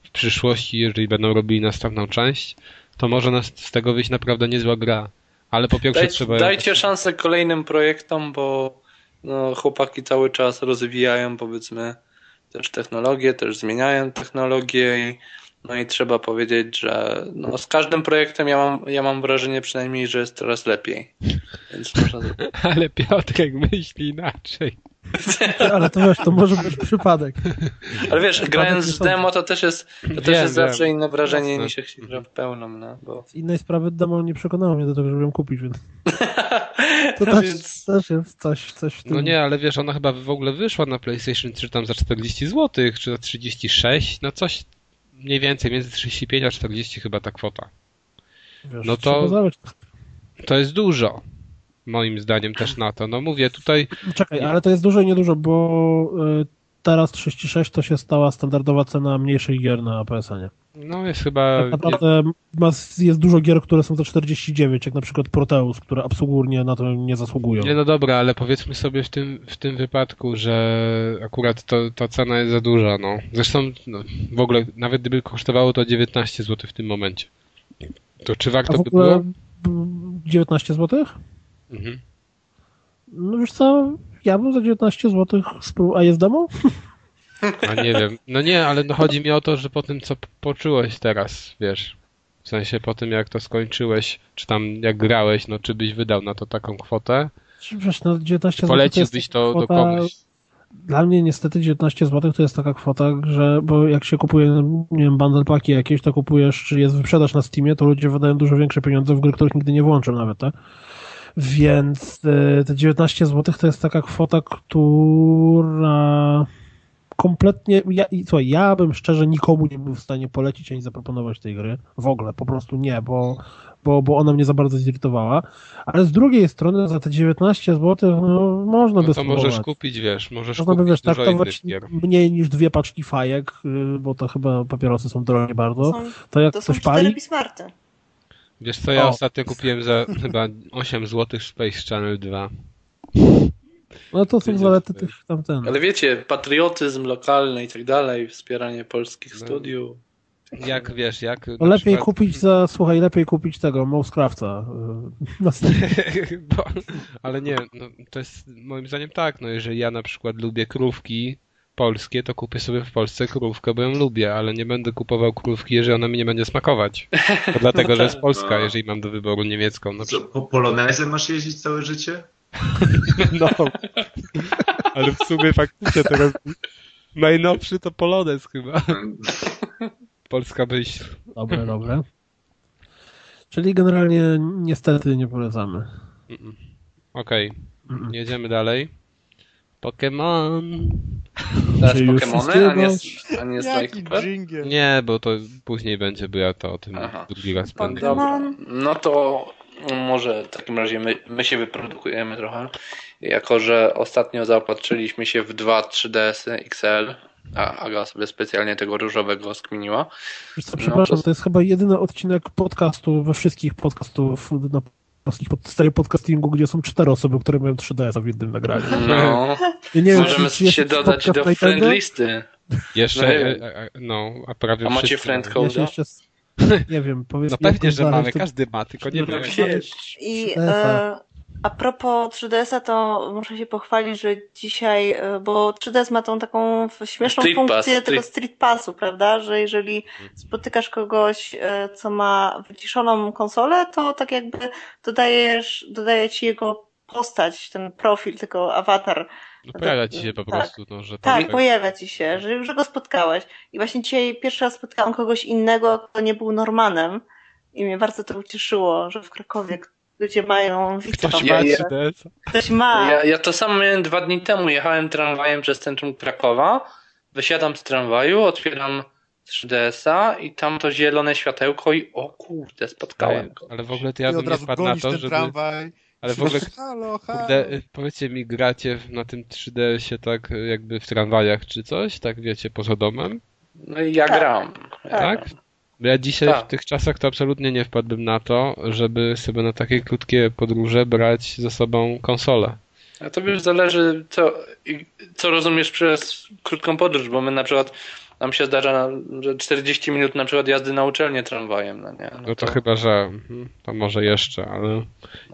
w przyszłości, jeżeli będą robili następną część, to może nas z tego wyjść naprawdę niezła gra. Ale po pierwsze Daj, trzeba... dajcie szansę kolejnym projektom, bo no, chłopaki cały czas rozwijają powiedzmy też technologię, też zmieniają technologię i no i trzeba powiedzieć, że no, z każdym projektem ja mam, ja mam wrażenie przynajmniej, że jest coraz lepiej. Więc można... Ale Piotrek myśli inaczej. Ale to wiesz, to może być przypadek. Ale wiesz, grając sądzę. demo to też jest, to też Wiem, jest wiem. zawsze inne wrażenie Jasne. niż jak się gra w pełną, no, bo... Z innej sprawy demo nie przekonało mnie do tego, żeby ją kupić, więc to też, Więc- też jest coś, coś w tym. No nie, ale wiesz, ona chyba w ogóle wyszła na PlayStation 3 tam za 40 zł, czy za 36, no coś mniej więcej, między 35 a 40 chyba ta kwota. Wiesz, no to-. To jest dużo. Moim zdaniem też na to. No mówię, tutaj No Czekaj, ale to jest dużo i niedużo, bo y, teraz 36 to się stała standardowa cena mniejszych gier na PSN-ie. no jest chyba... Tak naprawdę jest dużo gier, które są za 49, jak na przykład Proteus, które absolutnie na to nie zasługują. Nie no dobra, ale powiedzmy sobie w tym, w tym wypadku, że akurat to, ta cena jest za duża, no. Zresztą no, w ogóle, nawet gdyby kosztowało to 19 zł w tym momencie, to czy warto by było? m, 19 zł? Mhm. No wiesz co, ja bym za 19 zł spróbował. A jest demo? A nie wiem. No nie, ale no chodzi mi o to, że po tym, co poczułeś teraz, wiesz, w sensie po tym, jak to skończyłeś, czy tam jak grałeś, no czy byś wydał na to taką kwotę, Wiesz, no 19 zł poleciłbyś to do kwota, kogoś. Dla mnie niestety 19 zł to jest taka kwota, że bo jak się kupuje, nie wiem, bundle paki jakieś, to kupujesz, czy jest wyprzedaż na Steamie, to ludzie wydają dużo większe pieniądze w gry, których nigdy nie włączą nawet, tak? Więc e, te 19 zł to jest taka kwota, która kompletnie, ja, i słuchaj, ja bym szczerze nikomu nie był w stanie polecić ani zaproponować tej gry. W ogóle, po prostu nie, bo, bo, bo ona mnie za bardzo zirytowała. Ale z drugiej strony za te 19 zł no, można by No to możesz kupić, wiesz, możesz Można by, kupić wiesz, dużo traktować mniej niż dwie paczki fajek, y, bo to chyba papierosy są drogie bardzo. Są, To jak to są ktoś cztery pali, Bismarty. Wiesz co, ja O. ostatnio kupiłem za chyba 8 zł Space Channel 2. no to są zalety tych tamten. Ale wiecie, patriotyzm lokalny i tak dalej, wspieranie polskich No. studiów. Jak wiesz, jak. No lepiej przykład- kupić za, słuchaj, lepiej kupić tego, Mousecrafta. y. Bo, ale nie, no, to jest moim zdaniem tak, no jeżeli ja na przykład lubię krówki polskie, to kupię sobie w Polsce krówkę, bo ją lubię, ale nie będę kupował krówki, jeżeli ona mi nie będzie smakować. To dlatego, że jest polska, No. jeżeli mam do wyboru niemiecką. No, Co, po polonezę masz jeździć całe życie? no. ale w sumie faktycznie teraz najnowszy to Polonez chyba. Polska myśl. Dobre, dobre. Czyli generalnie niestety nie polecamy. Okej, Mm. jedziemy dalej. Pokémon. Teraz Pokemony, a nie, a nie dżingiel. Nie, bo to później będzie, bo ja to o tym Aha. drugi raz będę. Dobra, no to może w takim razie my, my się wyprodukujemy trochę, jako że ostatnio zaopatrzyliśmy się w dwa 3DS XL, a Aga sobie specjalnie tego różowego skminiła. Wiesz co, No przepraszam, to- to jest chyba jedyny odcinek podcastu we wszystkich podcastów na pod serii podcastingu, gdzie są cztery osoby, które mają 3DS w jednym nagraniu. No, I nie wiem, możemy czy, czy jest się dodać do friend listy. Jeszcze, No nie e, wiem. e, no, a prawie A macie wszyscy friend code? Ja nie wiem, powiedz No pewnie, że mamy, każdy ma, tylko nie wiem. wiesz. I 3DS-a. e, a propos 3DS-a, to muszę się pochwalić, że dzisiaj, e, bo 3DS ma tą taką śmieszną Street funkcję Pass, tego street- Street Passu, prawda? Że jeżeli spotykasz kogoś, e, co ma wyciszoną konsolę, to tak jakby dodajesz, dodaje ci jego postać, ten profil, tylko awatar. No pojawia ci się po Tak. prostu, no, że tam Tak, pojawia ci się, że, że go spotkałeś. I właśnie dzisiaj pierwszy raz spotkałam kogoś innego, kto nie był Normanem. I mnie bardzo to ucieszyło, że w Krakowie ludzie mają. Ktoś ma ja- 3DS. Ktoś ma. Ja, ja to samo miałem dwa dni temu. Jechałem tramwajem przez centrum Krakowa, wysiadam z tramwaju, otwieram 3DS-a i tam to zielone światełko i o kurde, spotkałem go. Ale w ogóle to ja bym nie wpadł na to, żeby... tramwaj. Ale w ogóle, Halo, halo. kurde, powiedzcie mi, gracie na tym 3DS-ie tak jakby w tramwajach czy coś? Tak wiecie, poza domem? No i ja Tak. gram. Tak? Ja dzisiaj Tak. w tych czasach to absolutnie nie wpadłbym na to, żeby sobie na takie krótkie podróże brać ze sobą konsolę. A to już zależy, co, co rozumiesz przez krótką podróż, bo my na przykład, nam się zdarza, że 40 minut na przykład jazdy na uczelnię tramwajem, no nie? No to chyba, że mhm, to może jeszcze, ale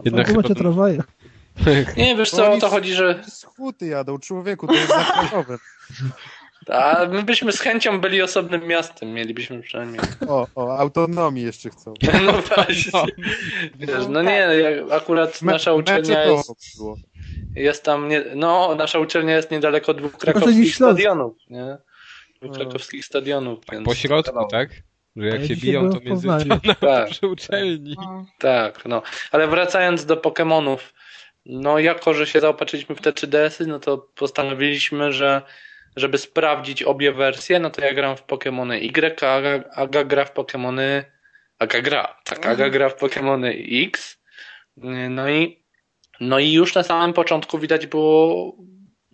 jednak Wy chyba... macie tramwaje. Nie, wiesz co, o to chodzi, że Z huty jadą, człowieku, to jest zakładowe. a my byśmy z chęcią byli osobnym miastem, mielibyśmy przynajmniej. O, o, autonomii jeszcze chcą. No właśnie. Wiesz, no nie, ja- akurat Me- nasza uczelnia jest, jest tam, nie, no nasza uczelnia jest niedaleko dwóch krakowskich stadionów, nie? Dwóch No. krakowskich stadionów, więc... Po środku, tak? Że jak Ja się biją, to między Tak. przy uczelni. Tak, no. Ale wracając do Pokémonów, no jako, że się zaopatrzyliśmy w te 3DS-y, no to postanowiliśmy, że żeby sprawdzić obie wersje, no to ja gram w Pokémony Y, a Aga, Aga gra w Pokémony... Aga gra, tak, Aga gra w Pokémony X. No i, no i już na samym początku widać było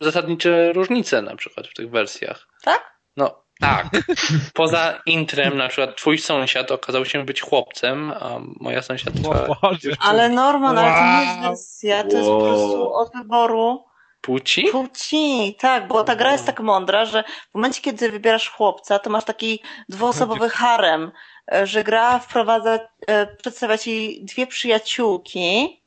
zasadnicze różnice na przykład w tych wersjach. Tak? No, tak. Poza intrem, na przykład twój sąsiad okazał się być chłopcem, a moja sąsiadka. Ale Norman, ale to nie jest Wow. wersja, to jest po prostu od wyboru płci? płci. Tak, bo ta gra jest tak mądra, że w momencie, kiedy wybierasz chłopca, to masz taki dwuosobowy harem, e, że gra wprowadza, e, przedstawia ci dwie przyjaciółki,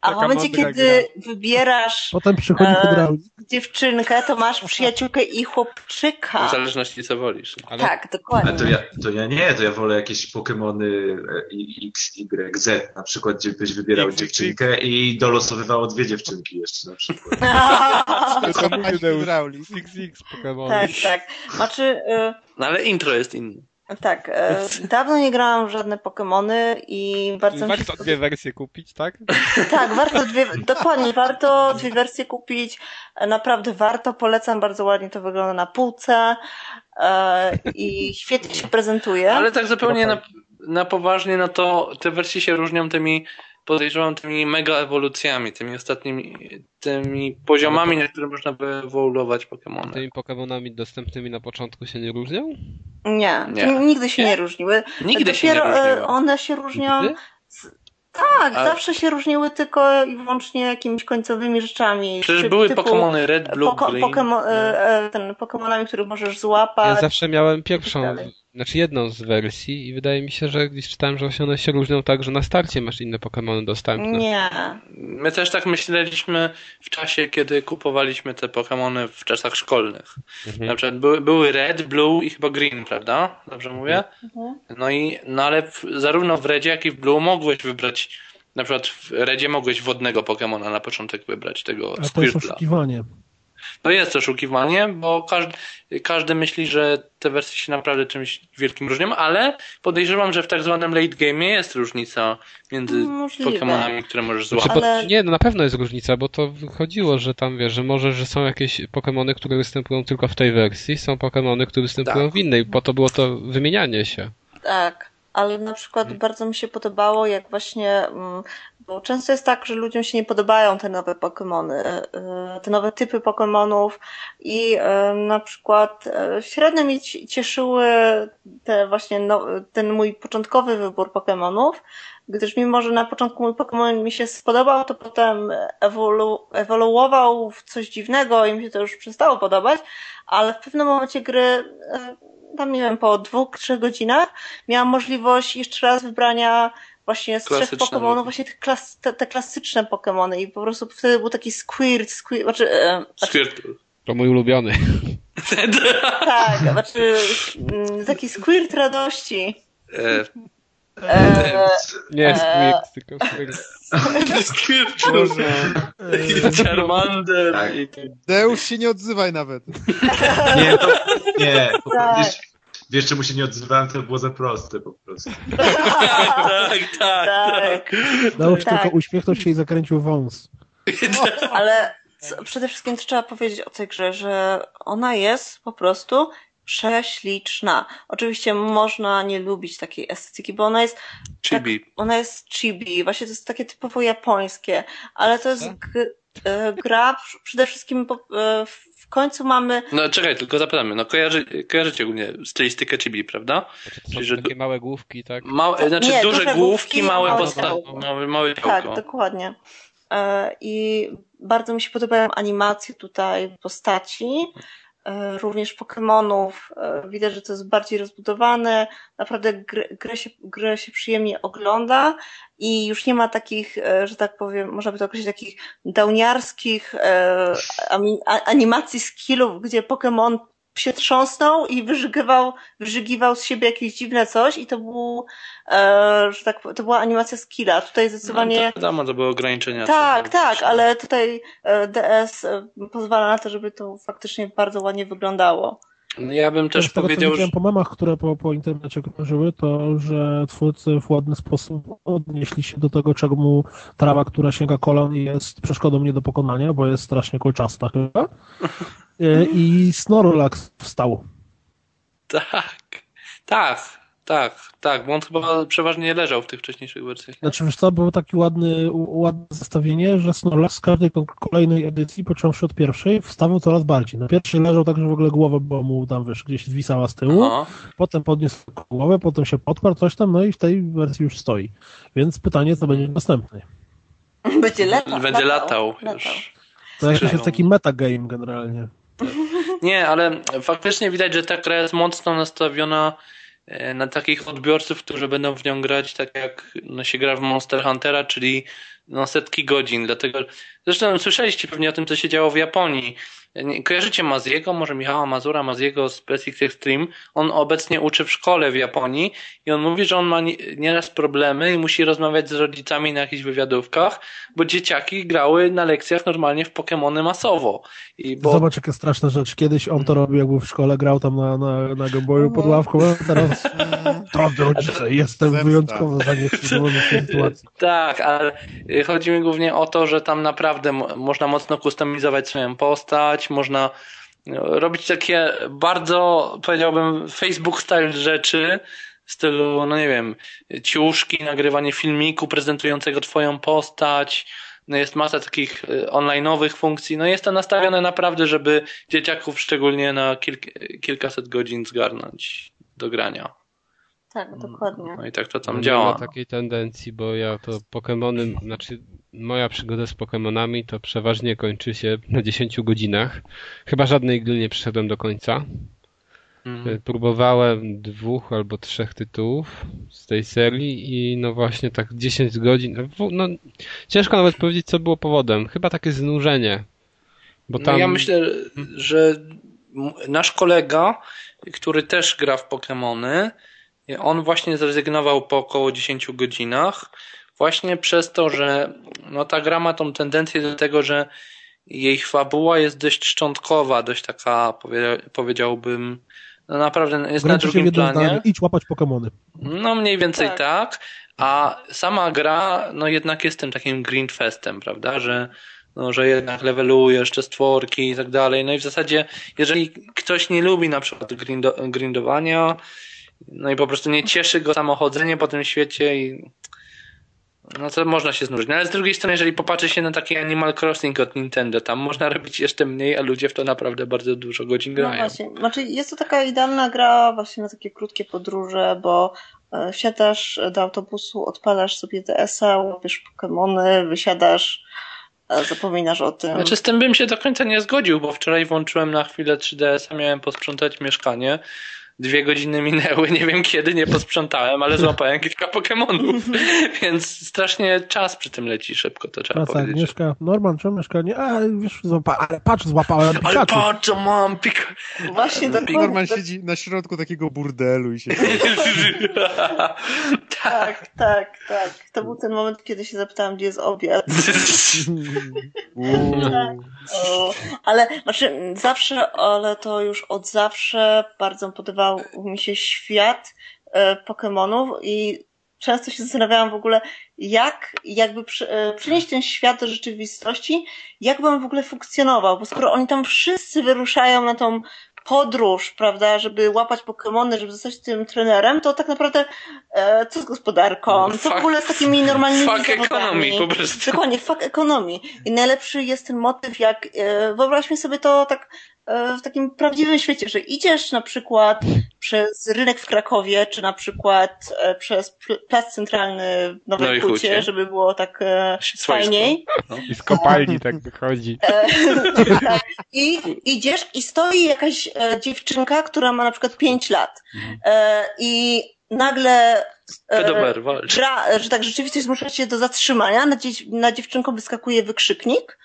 a w momencie, kiedy wybierasz Potem przychodzi hydraulik. dziewczynkę, to masz przyjaciółkę i W chłopczyka. zależności co wolisz. Ale Tak, Ale dokładnie. to ja, to ja nie, to ja wolę jakieś Pokémony e, i- X, Y, Z, na przykład, gdzie byś wybierał X, X, dziewczynkę i dolosowywało dwie dziewczynki jeszcze na przykład. Mówię, macie Deusz. hydraulik. XX Pokémon. tak, tak. Znaczy, y, No ale intro jest inne. Tak, y, dawno nie grałam w żadne Pokemony i bardzo mi się Warto dwie wersje kupić, tak? Tak, warto dwie, dokładnie, warto dwie wersje kupić. Naprawdę warto, polecam, bardzo ładnie to wygląda na półce e, i świetnie się prezentuje. Ale tak zupełnie na, na poważnie, no to te wersje się różnią tymi, podejrzewam, tymi mega ewolucjami, tymi ostatnimi, tymi poziomami, na które można wyewoluować Pokémony. Tymi Pokémonami dostępnymi na początku się nie różnią? Nie, Nie. nigdy się Nie. nie różniły. Nigdy się nie Dopiero, e. One się różnią. Nigdy? Tak, A- zawsze się różniły tylko i wyłącznie jakimiś końcowymi rzeczami. Przecież były typu, Pokémony Red, Blue, poko- Green. Pokemo- e, e, ten, Pokemonami, których możesz złapać. Ja zawsze miałem pierwszą, tak dalej. Znaczy jedną z wersji i wydaje mi się, że gdzieś czytałem, że właśnie one się różnią tak, że na starcie masz inne Pokémony dostępne. Nie. My też tak myśleliśmy w czasie, kiedy kupowaliśmy te Pokémony w czasach szkolnych. Mhm. Na przykład były, były Red, Blue i chyba Green, prawda? Dobrze mówię? Mhm. No i, no ale w, zarówno w Redzie, jak i w Blue mogłeś wybrać, na przykład w Redzie mogłeś wodnego Pokemona na początek wybrać, tego A to jest Squirtla. oszukiwanie. To jest oszukiwanie, bo każdy, każdy myśli, że te wersje się naprawdę czymś wielkim różnią, ale podejrzewam, że w tak zwanym late game jest różnica między Możliwe. Pokemonami, które możesz Znaczy, złapać. bo, Ale- Nie, no na pewno jest różnica, bo to wychodziło, że tam wiesz, że może, że są jakieś Pokémony, które występują tylko w tej wersji, są Pokémony, które występują Tak. w innej, po to było to wymienianie się. Tak. Ale na przykład hmm. bardzo mi się podobało, jak właśnie, mm, bo często jest tak, że ludziom się nie podobają te nowe Pokémony, e, te nowe typy Pokémonów i e, na przykład e, średnio mi cieszyły te właśnie no, ten mój początkowy wybór Pokémonów, gdyż mimo, że na początku mój Pokémon mi się spodobał, to potem ewolu ewoluował w coś dziwnego i mi się to już przestało podobać, ale w pewnym momencie gry tam nie wiem, po dwóch, trzech godzinach miałam możliwość jeszcze raz wybrania właśnie z trzech Pokémonów, no. właśnie klas, te, te, klasyczne Pokémony i po prostu wtedy był taki Squirt, Squirt, znaczy... E, Squirt. To mój ulubiony. tak, znaczy mm, taki Squirt radości. E, e, nie e, Squirt, tylko Squirt. Squirt. Charmander. Tak. Deusz się nie odzywaj nawet. nie, to, nie. Tak. Wiesz, wiesz, czemu się nie odzywałem, to było za proste po prostu. tak, tak, tak. Deusz tak. tylko uśmiechnął się i zakręcił wąs. ale przede wszystkim trzeba powiedzieć o tej grze, że ona jest po prostu prześliczna. Oczywiście można nie lubić takiej estetyki, bo ona jest chibi. Tak, ona jest chibi, właśnie to jest takie typowo japońskie, ale to jest e, gra przede wszystkim e, w końcu mamy... No czekaj, tylko zapytamy, no kojarzy, kojarzycie ogólnie stylistykę chibi, prawda? Znaczy, to Czyli, że takie małe główki, tak? Małe, znaczy nie, duże, duże główki, małe postacie, małe, małe Tak, dokładnie. E, I bardzo mi się podobają animacje tutaj postaci. E, również Pokémonów. E, widać, że to jest bardziej rozbudowane. Naprawdę grę, się, grę się przyjemnie ogląda i już nie ma takich, e, że tak powiem, można by to określić, takich downiarskich animacji skillów, gdzie Pokémon się trząsnął i wyżygiwał, wyżygiwał z siebie jakieś dziwne coś i to był, e, że tak to była animacja skilla. Tutaj zdecydowanie... No, wiadomo, to były ograniczenia. Tak, tak, ale tutaj e, DS e, pozwala na to, żeby to faktycznie bardzo ładnie wyglądało. No ja bym też tego, powiedział, że... po memach, które po, po internecie krążyły, to, że twórcy w ładny sposób odnieśli się do tego, czego mu trawa, która sięga kolan jest przeszkodą nie do pokonania, bo jest strasznie kolczasta chyba. E, i Snorlax wstał. Tak, tak, tak, tak, bo on chyba przeważnie leżał w tych wcześniejszych wersjach. Znaczy, wiesz co, było takie ładne, ładne zestawienie, że Snorlax z każdej kolejnej edycji, począwszy od pierwszej, wstawał coraz bardziej. Na pierwszej leżał tak, że w ogóle głowa była mu tam, wiesz, gdzieś zwisała z tyłu, Aha. potem podniósł głowę, potem się podkładł, coś tam, no i w tej wersji już stoi. Więc pytanie, co będzie następny. Będzie latał. Będzie latał, latał. już. To jakiś jest taki metagame generalnie. Nie, ale faktycznie widać, że ta gra jest mocno nastawiona na takich odbiorców, którzy będą w nią grać tak jak no, się gra w Monster Huntera, czyli no, setki godzin. Dlatego, zresztą słyszeliście pewnie o tym, co się działo w Japonii. Kojarzycie Maziego, może Michała Mazura, Maziego z PSX Extreme? On obecnie uczy w szkole w Japonii i on mówi, że on ma nieraz problemy i musi rozmawiać z rodzicami na jakichś wywiadówkach, bo dzieciaki grały na lekcjach normalnie w Pokémony masowo. I bo... Zobacz, jakie straszne rzeczy. Kiedyś on to robił, jak był w szkole, grał tam na, na, na gęboju pod ławką, a teraz drodzy rodzice, jestem wyjątkowo zaniechciony w tej sytuacji. Tak, ale chodzi mi głównie o to, że tam naprawdę można mocno kustomizować swoją postać, można no, robić takie bardzo, powiedziałbym, Facebook style rzeczy, w stylu, no nie wiem, ciuszki, nagrywanie filmiku prezentującego twoją postać, no jest masa takich y, online'owych funkcji, no jest to nastawione naprawdę, żeby dzieciaków szczególnie na kilk kilkaset godzin zgarnąć do grania. Tak, dokładnie. No i tak to tam nie działa. Nie ma takiej tendencji, bo ja to Pokémony, znaczy moja przygoda z Pokémonami to przeważnie kończy się na 10 godzinach. Chyba żadnej gry nie przyszedłem do końca. Mhm. Próbowałem dwóch albo trzech tytułów z tej serii i no właśnie tak 10 godzin. No, ciężko nawet powiedzieć, co było powodem. Chyba takie znużenie. Bo tam... No ja myślę, że nasz kolega, który też gra w Pokémony, on właśnie zrezygnował po około 10 godzinach, właśnie przez to, że no, ta gra ma tą tendencję do tego, że jej fabuła jest dość szczątkowa, dość taka, powiedziałbym, no naprawdę jest na drugim planie. Zdanie, idź łapać Pokémony. No mniej więcej tak. tak. a sama gra no jednak jest tym takim greenfestem, prawda, że no, że jednak levelujesz te stworki i tak dalej. No i w zasadzie, jeżeli ktoś nie lubi na przykład grindowania, No i po prostu nie cieszy go samochodzenie po tym świecie i no to można się znużyć. No ale z drugiej strony, jeżeli popatrzy się na taki Animal Crossing od Nintendo, tam można robić jeszcze mniej, a ludzie w to naprawdę bardzo dużo godzin No grają. właśnie, znaczy jest to taka idealna gra właśnie na takie krótkie podróże, bo e, wsiadasz do autobusu, odpalasz sobie DS-a, łapiesz Pokemony, wysiadasz, e, zapominasz o tym. Znaczy z tym bym się do końca nie zgodził, bo wczoraj włączyłem na chwilę 3DS-a, miałem posprzątać mieszkanie. Dwie godziny minęły, nie wiem kiedy, nie posprzątałem, ale złapałem kilka Pokemonów, więc strasznie czas przy tym leci szybko, to trzeba Praca powiedzieć. Agnieszka, Norman, czemu mieszkanie? A, wiesz, złapa, ale patrz, złapałem Ale Pikachu. patrz, co mam, pik... Właśnie dokładnie. Norman siedzi na środku takiego burdelu i się... Tak, tak, tak. To był ten moment, kiedy się zapytałam, gdzie jest obiad. O, ale znaczy zawsze, ale to już od zawsze bardzo podobał mi się świat e, Pokemonów i często się zastanawiałam w ogóle, jak jakby e, przenieść ten świat do rzeczywistości, jakby on w ogóle funkcjonował, bo skoro oni tam wszyscy wyruszają na tą podróż, prawda, żeby łapać Pokemony, żeby zostać tym trenerem, to tak naprawdę e, co z gospodarką, co w Fuck- ogóle z takimi normalnymi Fuck economy po prostu. Dokładnie, fuck ekonomii. I najlepszy jest ten motyw, jak e, wyobraźmy sobie to tak w takim prawdziwym świecie, że idziesz na przykład przez rynek w Krakowie, czy na przykład e, przez pl- plac centralny w Nowej Nowej Hucie, żeby było tak e, fajniej. I z kopalni tak wychodzi. E, tak. I idziesz i stoi jakaś e, dziewczynka, która ma na przykład 5 lat. E, I nagle e, walcz. gra, że tak rzeczywistość zmusza cię do zatrzymania, na, dziew- na dziewczynką wyskakuje wykrzyknik,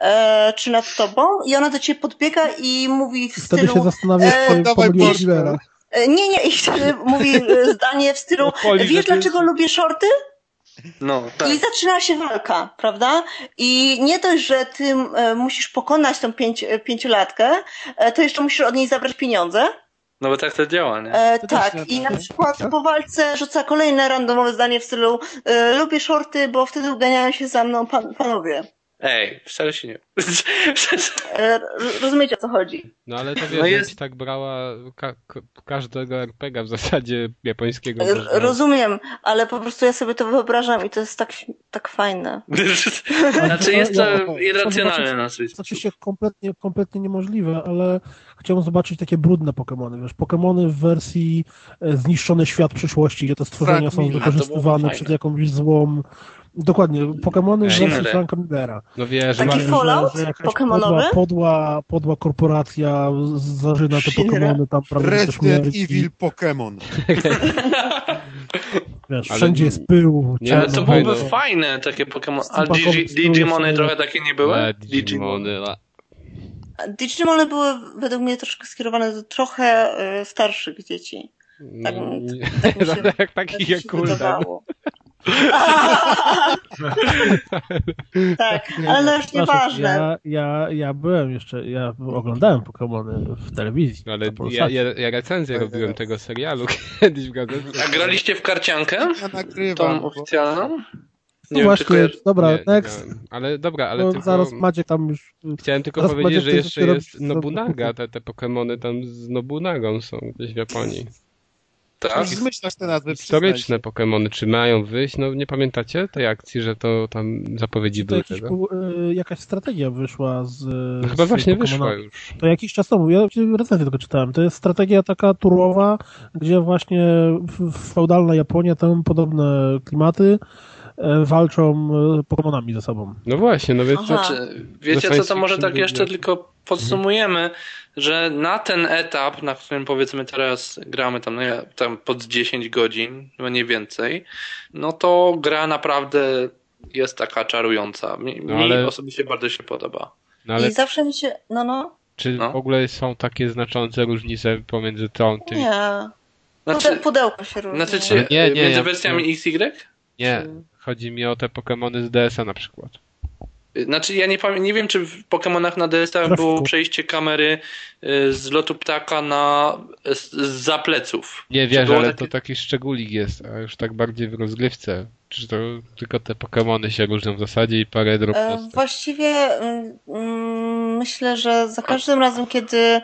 e, czy nad tobą i ona do ciebie podbiega i mówi w Wtedy się stylu, zastanawiasz, e, pomyliłeś dealera. e, nie, nie, i wtedy mówi e, zdanie w stylu, No, Poli, wiesz dlaczego lubię shorty? No, tak. I zaczyna się walka, prawda? I nie dość, że ty e, musisz pokonać tą pięć, pięciolatkę, e, to jeszcze musisz od niej zabrać pieniądze. No bo tak to działa, nie? E, tak, i na przykład po walce rzuca kolejne randomowe zdanie w stylu e, lubię shorty, bo wtedy uganiają się za mną pan, panowie. Ej, wcale się nie. E, ro- rozumiecie o co chodzi? No ale to No wiesz, jest- jest... tak brała ka ka każdego RPG w zasadzie japońskiego. R- można- rozumiem, ale po prostu ja sobie to wyobrażam i to jest tak, tak fajne. Znaczy jest to Ja- ja- irracjonalne zobaczyć- nazwisko. Znaczy się kompletnie, kompletnie niemożliwe, ale chciałbym zobaczyć takie brudne Pokemony. Wiesz, Pokemony w wersji e, zniszczony świat przyszłości, gdzie te stworzenia Frank są to wykorzystywane przed jakąś złą... Dokładnie, wersji Shinra. Franka Millera. No wiesz, Taki Że- Fallout że jakaś pokemonowy? Podła, podła, podła korporacja zażyna te Shinra. Pokemony tam, prawda, do Resident. Evil Pokémon. Wiesz, Ale- wszędzie jest pył, Nie, Ale to byłoby woda. fajne, takie Pokémon. A Digimony trochę takie nie były? Digimony. le. Digimony były według mnie troszkę skierowane do trochę e, starszych dzieci. Tak, Mm, tak mi się- jak Tak mi się jak Kuldan. wydawało. tak, ale no już Przepraszam, nieważne. Ja, ja, ja byłem jeszcze, ja oglądałem Pokemony w telewizji. Ale ja, ja, ja recenzję robiłem tego serialu kiedyś w gazecie. A graliście w karciankę? Ja nagrywam. Tą oficjalną? No Nie wiem, czy właśnie, kojarzy... dobra, Nie, next. nie, ale dobra, ale No, tylko, zaraz Maciek tam już... chciałem tylko zaraz powiedzieć, Maciek że jeszcze jest Nobunaga, te, te Pokemony tam z Nobunagą są gdzieś w Japonii. Tak? Zmyślasz te nazwy, Historyczne Pokemony, czy mają wyjść? No nie pamiętacie tej akcji, że to tam zapowiedzi To były jakiś, tego? y, jakaś strategia wyszła z... No chyba z właśnie Pokemonami. wyszła już. To jakiś czas temu, ja recenzję tylko czytałem. To jest strategia taka turowa, gdzie właśnie feudalna Japonia, tam podobne klimaty e, walczą e, Pokemonami ze sobą. No właśnie, no więc Aha. to, wiecie co, to może tak jeszcze tylko podsumujemy, że na ten etap, na którym powiedzmy teraz gramy tam, no tam pod 10 godzin, no nie więcej, no to gra naprawdę jest taka czarująca. Mi, No mi ale- osobiście bardzo się podoba. no ale I zawsze mi się, no no, czy no. w ogóle są takie znaczące różnice pomiędzy tą, tym... nie. Znaczy, Pude, pudełko się różni. znaczy czy, Nie, nie, między ja- wersjami XY? Nie, chodzi mi o te Pokemony z DS-a na przykład. Znaczy ja nie, nie wiem, czy w Pokemonach na DS-ach Trafiku. było przejście kamery y, z lotu ptaka na z, za pleców. Nie było ale takie- to taki szczególik jest, a już tak bardziej w rozgrywce. Czy to tylko te Pokemony się różnią w zasadzie i parę E, drobnostek? Właściwie mm, mm, myślę, że za każdym razem, kiedy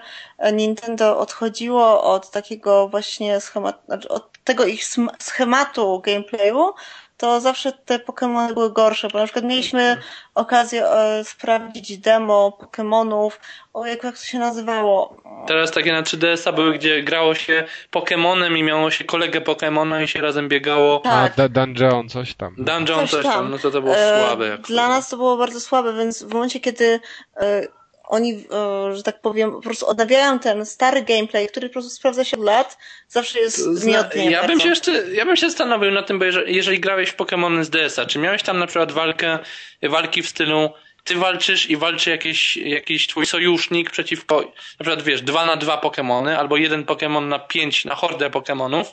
Nintendo odchodziło od takiego właśnie schematu, znaczy od tego ich schematu gameplayu, to zawsze te Pokémony były gorsze, bo na przykład mieliśmy okazję e, sprawdzić demo Pokémonów, o jak, jak to się nazywało? Teraz takie na 3DS-a były, gdzie grało się Pokémonem i miało się kolegę Pokémona i się razem biegało. Tak. A, Dungeon, coś tam. Dungeon, coś, coś tam. no to to było e, słabe. Dla nas to było bardzo słabe, więc w momencie, kiedy e, oni, e, że tak powiem, po prostu odnawiają ten stary gameplay, który po prostu sprawdza się od lat, zawsze jest Zna, miodnie. Ja bym się jeszcze, ja bym się zastanowił na tym, bo jeżeli, jeżeli grałeś w Pokémony z DS-a, czy miałeś tam na przykład walkę, walki w stylu ty walczysz i walczy jakiś, jakiś twój sojusznik przeciwko, na przykład wiesz, dwa na dwa Pokémony, albo jeden Pokémon na pięć, na hordę Pokémonów.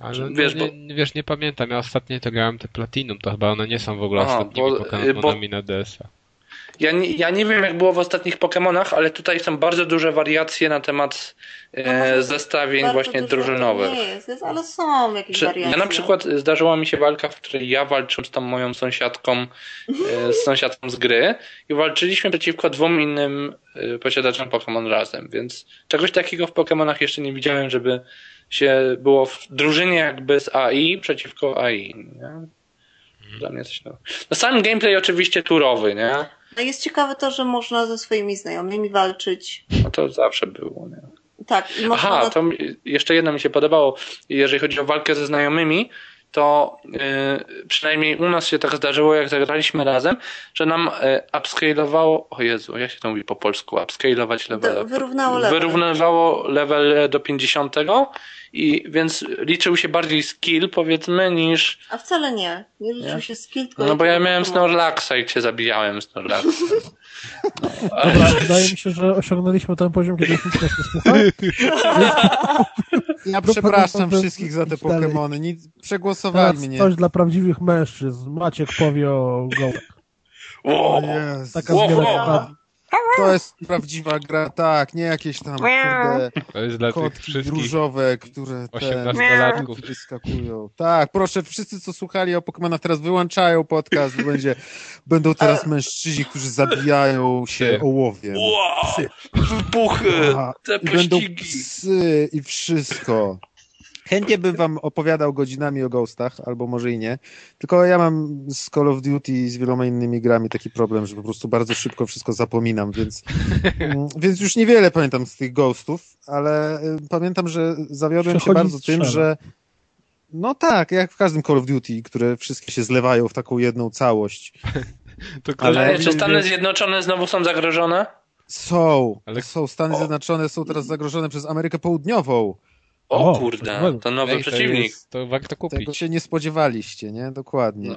Ale wiesz, nie, bo... wiesz, nie pamiętam, ja ostatnio to grałem te Platinum, to chyba one nie są w ogóle Aha, ostatnimi Pokémonami na DS-a. Ja nie, ja nie wiem, jak było w ostatnich Pokémonach, ale tutaj są bardzo duże wariacje na temat e, zestawień właśnie drużynowych. Nie jest, jest, ale są jakieś Czy, wariacje. Ja na przykład zdarzyła mi się walka, w której ja walczyłem z tą moją sąsiadką, e, z sąsiadką z gry i walczyliśmy przeciwko dwóm innym e, posiadaczom Pokémon razem, więc czegoś takiego w Pokémonach jeszcze nie widziałem, żeby się było w drużynie jakby z AI przeciwko AI. Nie? Dla mnie coś nowego. No sam gameplay oczywiście turowy, nie? No jest ciekawe to, że można ze swoimi znajomymi walczyć. No to zawsze było, nie? Tak. Aha, to jeszcze jedno mi się podobało. Jeżeli chodzi o walkę ze znajomymi, to yy, przynajmniej u nas się tak zdarzyło, jak zagraliśmy razem, że nam yy, upscalowało, o Jezu, jak się to mówi po polsku, upscalować level. Wyrównało level. Wyrównywało level do 50 i więc liczył się bardziej skill, powiedzmy, niż... A wcale nie. Nie liczył nie? się skill, tylko... No bo ja miałem Snorlaxa i cię zabijałem Snorlaxa. Dobra, wydaje mi się, że osiągnęliśmy ten poziom, kiedy już nic nie słucha. Ja przepraszam wszystkich za te Pokémony. Nic, przegłosowali Teraz mnie. coś dla prawdziwych mężczyzn. Maciek powie o gołach. O, Taka zmiana to jest prawdziwa gra, tak, nie jakieś tam kurde to jest dla kotki tych wszystkich różowe, które 18-latków wyskakują. Tak, proszę, wszyscy co słuchali o Pokémonach teraz wyłączają podcast, będzie, będą teraz mężczyźni, którzy zabijają się ołowiem. Wow, wybuchy, te I będą psy i wszystko. Chętnie bym wam opowiadał godzinami o Ghostach, albo może i nie. Tylko ja mam z Call of Duty i z wieloma innymi grami taki problem, że po prostu bardzo szybko wszystko zapominam, więc, mm, więc już niewiele pamiętam z tych Ghostów, ale y, pamiętam, że zawiodłem się bardzo tym, że no tak, jak w każdym Call of Duty, które wszystkie się zlewają w taką jedną całość. To ale czy Stany Zjednoczone znowu są zagrożone? Są. Ale... Są. Stany o. Zjednoczone są teraz zagrożone przez Amerykę Południową. O, o kurde, to nowy Ej, przeciwnik. To, jest, to warto kupić. Tego się nie spodziewaliście, nie? Dokładnie. No.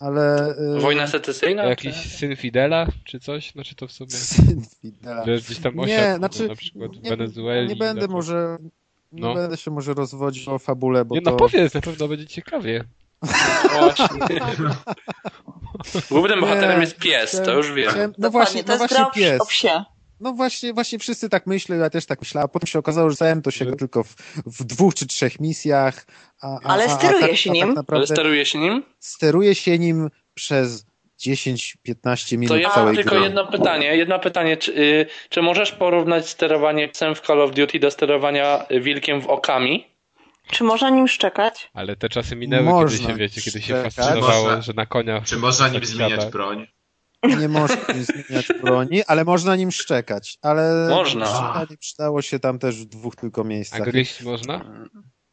Ale... Y, Wojna secesyjna? Jakiś czy? syn Fidela, czy coś? Znaczy to w sobie... Syn Fidela. Gdzieś tam osiadł, nie, znaczy, na przykład w Wenezueli. Nie będę może... Nie no. będę się może rozwodzić o fabule, bo nie, to... no powiedz, na pewno będzie ciekawie. Właśnie. Głównym bohaterem jest pies, to już wiem. No właśnie, to no właśnie pies. No właśnie, właśnie wszyscy tak myślą, ja też tak myślałem. Potem się okazało, że zająłem to się tylko w, w, dwóch czy trzech misjach. A, a, Ale steruje tak- się nim. Tak Ale steruje się nim? Steruje się nim przez 10-15 minut To ja mam tylko gry. jedno pytanie. Jedno pytanie. Czy, y, czy możesz porównać sterowanie psem w Call of Duty do sterowania wilkiem w Okami? Czy można nim szczekać? Ale te czasy minęły, można kiedy się, wiecie, kiedy się fascynowało, można. że na koniach... Czy można nim zmieniać broń? Nie można zmieniać broni, ale można nim szczekać. Ale można. Nie przydało się tam też w dwóch tylko miejscach. A gryźć można?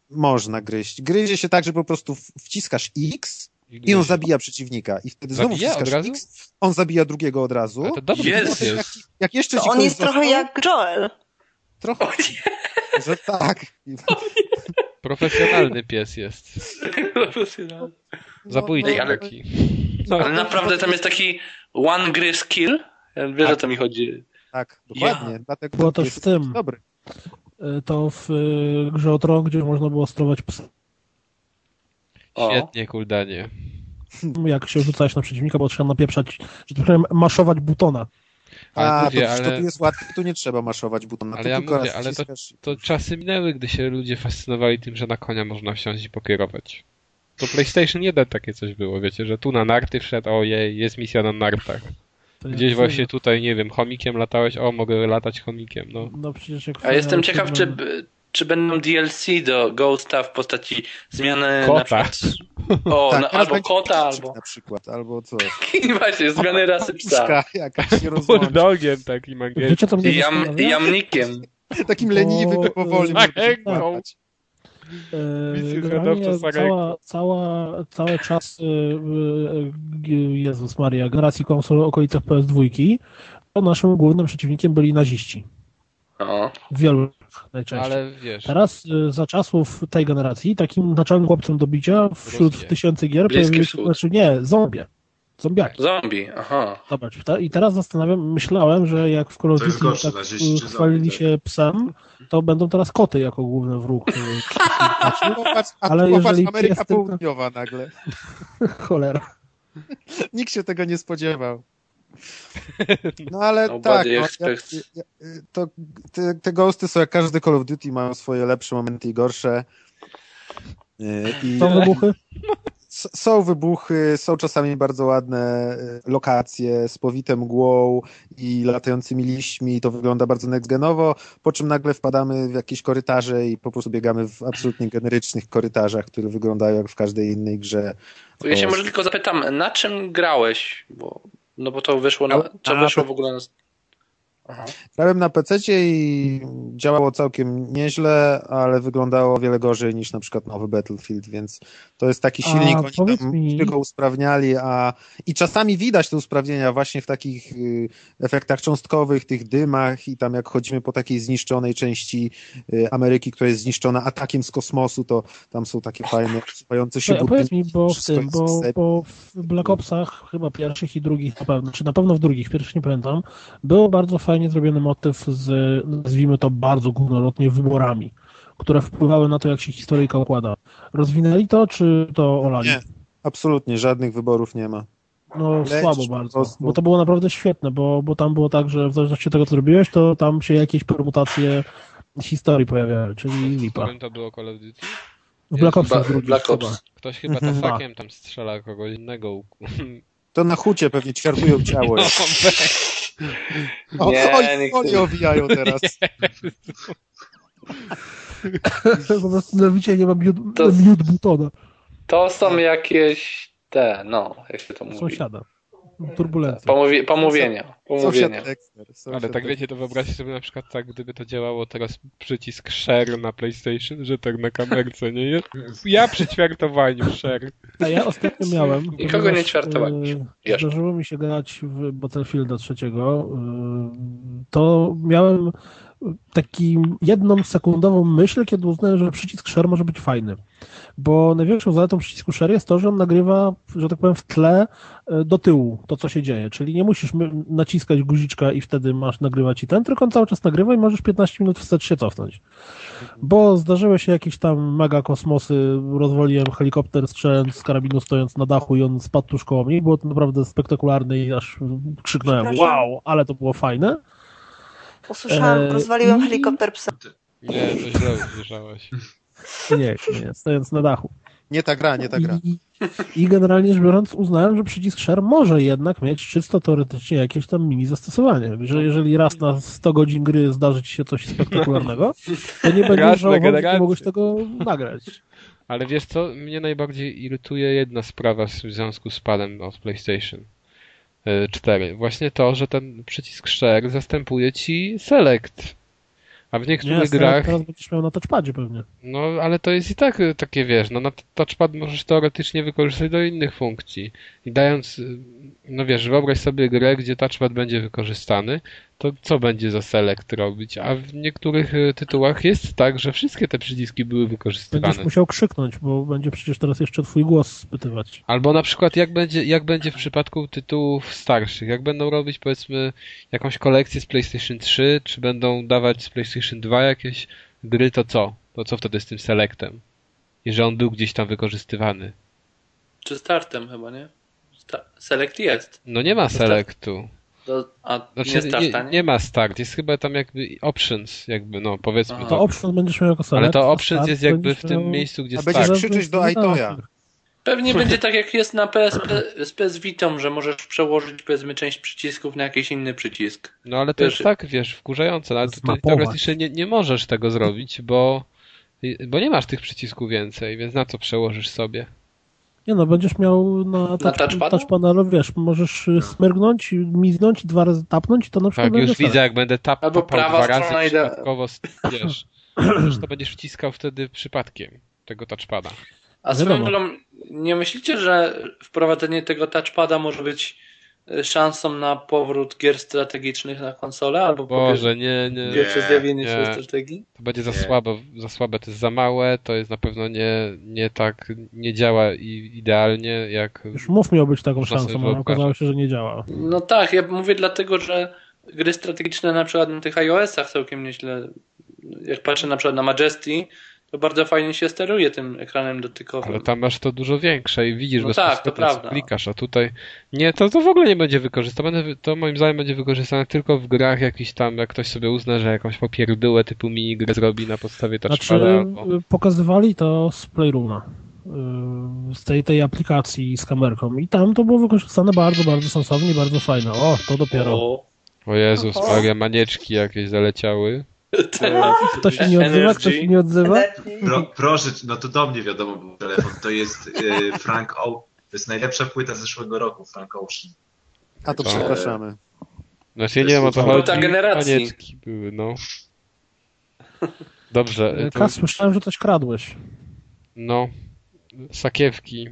Można gryźć. Gryzie się tak, że po prostu wciskasz X i on zabija przeciwnika. I wtedy znowu zabija wciskasz X, on zabija drugiego od razu. to dobry jest. Jak, jak jeszcze to on jest został, trochę jak Joel. Trochę. Że tak. Profesjonalny pies jest. Profesjonalny. Zabójczy no, no, ale, no, ale naprawdę tam jest taki one gry skill? Wiesz, tak. o co mi chodzi. Tak, dokładnie. Ja. Dlatego było też w tym. Dobry. E, to w e, grze o tron, gdzie można było sterować psy. Świetnie, kuldanie. Jak się rzucałeś na przeciwnika, bo trzeba napieprzać, że tak powiem, maszować butona. A, mówię, to, ale... to tu jest łatwe, tu nie trzeba maszować butona. Ale ja mówię, ale to, to czasy minęły, gdy się ludzie fascynowali tym, że na konia można wsiąść i pokierować. To PlayStation 1 takie coś było, wiecie, że tu na narty wszedł, ojej, jest misja na nartach. Gdzieś nie właśnie tutaj, nie wiem, chomikiem latałeś, o, mogę latać chomikiem, no. No przecież jak A jestem ciekaw, czy, czy będą DLC do Ghosta w postaci zmiany Kota. na przykład... O, Tak, no, teraz albo kota, albo... Na przykład, albo coś. Właśnie, zmiany rasy psa. Jakaś rozłączy. Bulldogiem takim angielskim. Wiecie, co mnie Jam, jamnikiem. Takim leniwym, Bo, powoli. tak. E, Generalnie zwiadowcza cała, cała, cały czas, e, e, Jezus Maria, generacji konsol w okolicach PS2, to naszym głównym przeciwnikiem byli naziści. O. W wielu najczęściej. Ale wiesz, Teraz e, za czasów tej generacji takim naczelnym chłopcem do bicia wśród Rosję. tysięcy gier pojawiły się, znaczy nie, zombie. Zombiaki. Zombie, aha. Zobacz, ta, i teraz zastanawiam, myślałem, że jak w Call of To jest Duty gorsze, tak chwalili tak. się psem, to będą teraz koty jako główny wróg. popatrz, a Ale jeżeli Ameryka tylko- Południowa nagle. Cholera. Nikt się tego nie spodziewał. No ale Nobody tak, no, ja, ja, to, te, te ghosty są jak każdy Call of Duty, mają swoje lepsze momenty i gorsze. Yy, I Są wybuchy? s- są wybuchy, są czasami bardzo ładne y, lokacje z powitą mgłą i latającymi liśćmi, to wygląda bardzo nextgenowo, po czym nagle wpadamy w jakieś korytarze i po prostu biegamy w absolutnie generycznych korytarzach, które wyglądają jak w każdej innej grze. Ja się może tylko zapytam, na czym grałeś? Bo, no bo to wyszło na, to wyszło w ogóle na... Aha. Grałem na PC i działało całkiem nieźle, ale wyglądało o wiele gorzej niż na przykład nowy Battlefield, więc to jest taki A silnik, oni powiedz tam mi- tylko usprawniali, a i czasami widać te usprawnienia właśnie w takich y, efektach cząstkowych, tych dymach i tam jak chodzimy po takiej zniszczonej części y, Ameryki, która jest zniszczona atakiem z kosmosu, to tam są takie fajne, sypające się a powiedz budynki. mi, bo w tym, bo, bo w Black Opsach chyba pierwszych i drugich na pewno, czy na pewno w drugich, pierwszych nie pamiętam, był bardzo fajnie zrobiony motyw z, nazwijmy to bardzo górnolotnie, wyborami, które wpływały na to, jak się historyjka układa. Rozwinęli to, czy to olali? Nie. Absolutnie, żadnych wyborów nie ma. No słabo bardzo, bo to było naprawdę świetne, bo, bo tam było tak, że w zależności od tego, co zrobiłeś, to tam się jakieś permutacje historii pojawiały, czyli w lipa. którym to było Call of Duty? W Black Opsach drugich Black chyba. Ops. Ktoś chyba Mhm. tasakiem tam strzela kogoś innego. u- To na hucie pewnie ćwiartują ciało. O, Nie, oj, nikt oni nie- owijają teraz. po prostu na wicie nie ma miód, To- miód butona. To są jakieś te, no, jak się to mówi? Sąsiada. Turbulencja. Pomówi, pomówienia. Pomówienia. Ale tak wiecie, to wyobraźcie sobie na przykład tak, gdyby to działało teraz przycisk share na PlayStation, że tak na kamerce, nie jest? Ja przy ćwiartowaniu share. A ja ostatnio miałem. Nikogo ponieważ, nie ćwiartowałeś. e. Zdarzyło mi się grać w Battlefielda trzeciego. e, To miałem taki jedną sekundową myśl, kiedy uznałem, że przycisk share może być fajny. Bo największą zaletą przycisku share jest to, że on nagrywa, że tak powiem, w tle e, do tyłu to, co się dzieje. Czyli nie musisz naciskać guziczka i wtedy masz nagrywać i ten, tylko on cały czas nagrywa i możesz 15 minut wstecz się cofnąć. Bo zdarzyły się jakieś tam mega kosmosy, rozwaliłem helikopter strzelając z karabinu stojąc na dachu i on spadł tuż koło mnie. Było to naprawdę spektakularne i aż krzyknąłem wow, ale to było fajne. Usłyszałam, E, rozwaliłem i- helikopter psa. Nie, to źle usłyszałeś. Nie, nie, stojąc na dachu. Nie ta gra, nie ta gra. I, I generalnie rzecz biorąc uznałem, że przycisk share może jednak mieć czysto teoretycznie jakieś tam mini zastosowanie. Że jeżeli raz na 100 godzin gry zdarzy ci się coś spektakularnego, to nie będziesz żałował, że mogłeś tego nagrać. Ale wiesz co, mnie najbardziej irytuje jedna sprawa w związku z padem od PlayStation y, 4. Właśnie to, że ten przycisk share zastępuje ci select. A w Nie, niektórych teraz grach, teraz będziesz miał na touchpadzie pewnie. no ale to jest i tak y, takie, wiesz, no na touchpad możesz teoretycznie wykorzystać do innych funkcji. I dając, y, no wiesz, wyobraź sobie grę, gdzie touchpad będzie wykorzystany, to co będzie za select robić? A w niektórych y, tytułach jest tak, że wszystkie te przyciski były wykorzystywane. Będziesz musiał krzyknąć, bo będzie przecież teraz jeszcze twój głos spytywać. Albo na przykład jak będzie, jak będzie w przypadku tytułów starszych, jak będą robić powiedzmy jakąś kolekcję z PlayStation 3, czy będą dawać z PlayStation 2 jakieś gry, to co? To co wtedy z tym selectem? I że on był gdzieś tam wykorzystywany. Czy startem chyba, nie? Sta- Select jest. No nie ma start. Do, a Znaczy, nie starta, nie, nie? ma start, jest chyba tam jakby options, jakby no powiedzmy Aha. To option będziesz miał jako select. Ale to options start jest jakby w tym miał- miejscu, gdzie A start. będziesz krzyczeć do iToya. Pewnie będzie tak jak jest na PSP, z PS Vitą, że możesz przełożyć powiedzmy część przycisków na jakiś inny przycisk. No ale to Wiesz- jest tak, wiesz, wkurzające. Ale tutaj teoretycznie nie, nie możesz tego zrobić, bo, bo nie masz tych przycisków więcej, więc na co przełożysz sobie? Nie no, będziesz miał na, touch, touchpada? touch panelu, wiesz, możesz y, smyrgnąć, miznąć i dwa razy tapnąć i to na przykład Tak, już widzę, jak będę tap, Albo prawa dwa razy przypadkowo, wiesz, że to będziesz wciskał wtedy przypadkiem tego touchpada. A swoją drogą, nie myślicie, że wprowadzenie tego touchpada może być y, szansą na powrót gier strategicznych na konsolę? Albo Boże, nie, nie. Pierwsze zjawienie nie. się strategii? To będzie za Nie. słabo, za słabe, to jest za małe, to jest na pewno nie, nie tak, nie działa i idealnie jak... Już mów miał być taką szansą, ale okazało się, że nie działa. No tak, ja mówię dlatego, że gry strategiczne na przykład na tych iOS-ach całkiem nieźle, jak patrzę na przykład na Majesty, to bardzo fajnie się steruje tym ekranem dotykowym. Ale tam masz to dużo większe i widzisz No bezpośrednio, tak, to prawda. klikasz, a tutaj nie, to, to w ogóle nie będzie wykorzystane. To moim zdaniem będzie wykorzystane tylko w grach jakiś tam, jak ktoś sobie uzna, że jakąś popierdyłę typu minigrę zrobi na podstawie Znaczy, touchpada albo... y, pokazywali to z Playrooma, y, z tej, tej aplikacji z kamerką i tam to było wykorzystane bardzo, bardzo sensownie, bardzo fajne. O, to dopiero. O, O Jezus. Maria, manieczki jakieś zaleciały. Ten, Kto się nie odzywa, kto się nie odzywa? Pro, proszę, no to do mnie wiadomo był telefon. To jest y, Frank O. To jest najlepsza płyta z zeszłego roku, Frank Ocean. A to To- przepraszamy. Znaczy ja nie wiem o co To chodzi. Manieczki były, no. Dobrze, Y, to, Kas, słyszałem, że coś kradłeś. no. Sakiewki.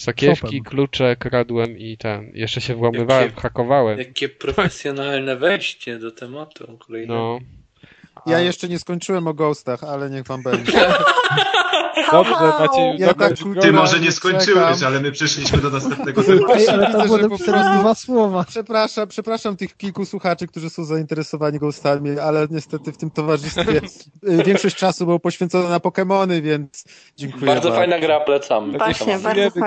Sakiewki, klucze kradłem i ten. Jeszcze się włamywałem, Jakie- hakowałem. jakie profesjonalne wejście do tematu kolejnego. No. Ja jeszcze nie skończyłem o Ghostach, ale niech wam będzie. Dobrze, macie Ja tak. Ty może nie skończyłeś, czekam. ale my przeszliśmy do następnego tematu. Ale to dwa słowa. Przepraszam, przepraszam tych kilku słuchaczy, którzy są zainteresowani Ghostami, ale niestety w tym towarzystwie y, większość czasu było poświęcone na Pokemony, więc dziękuję Bardzo fajna gra, polecam. Właśnie, Nie bardzo.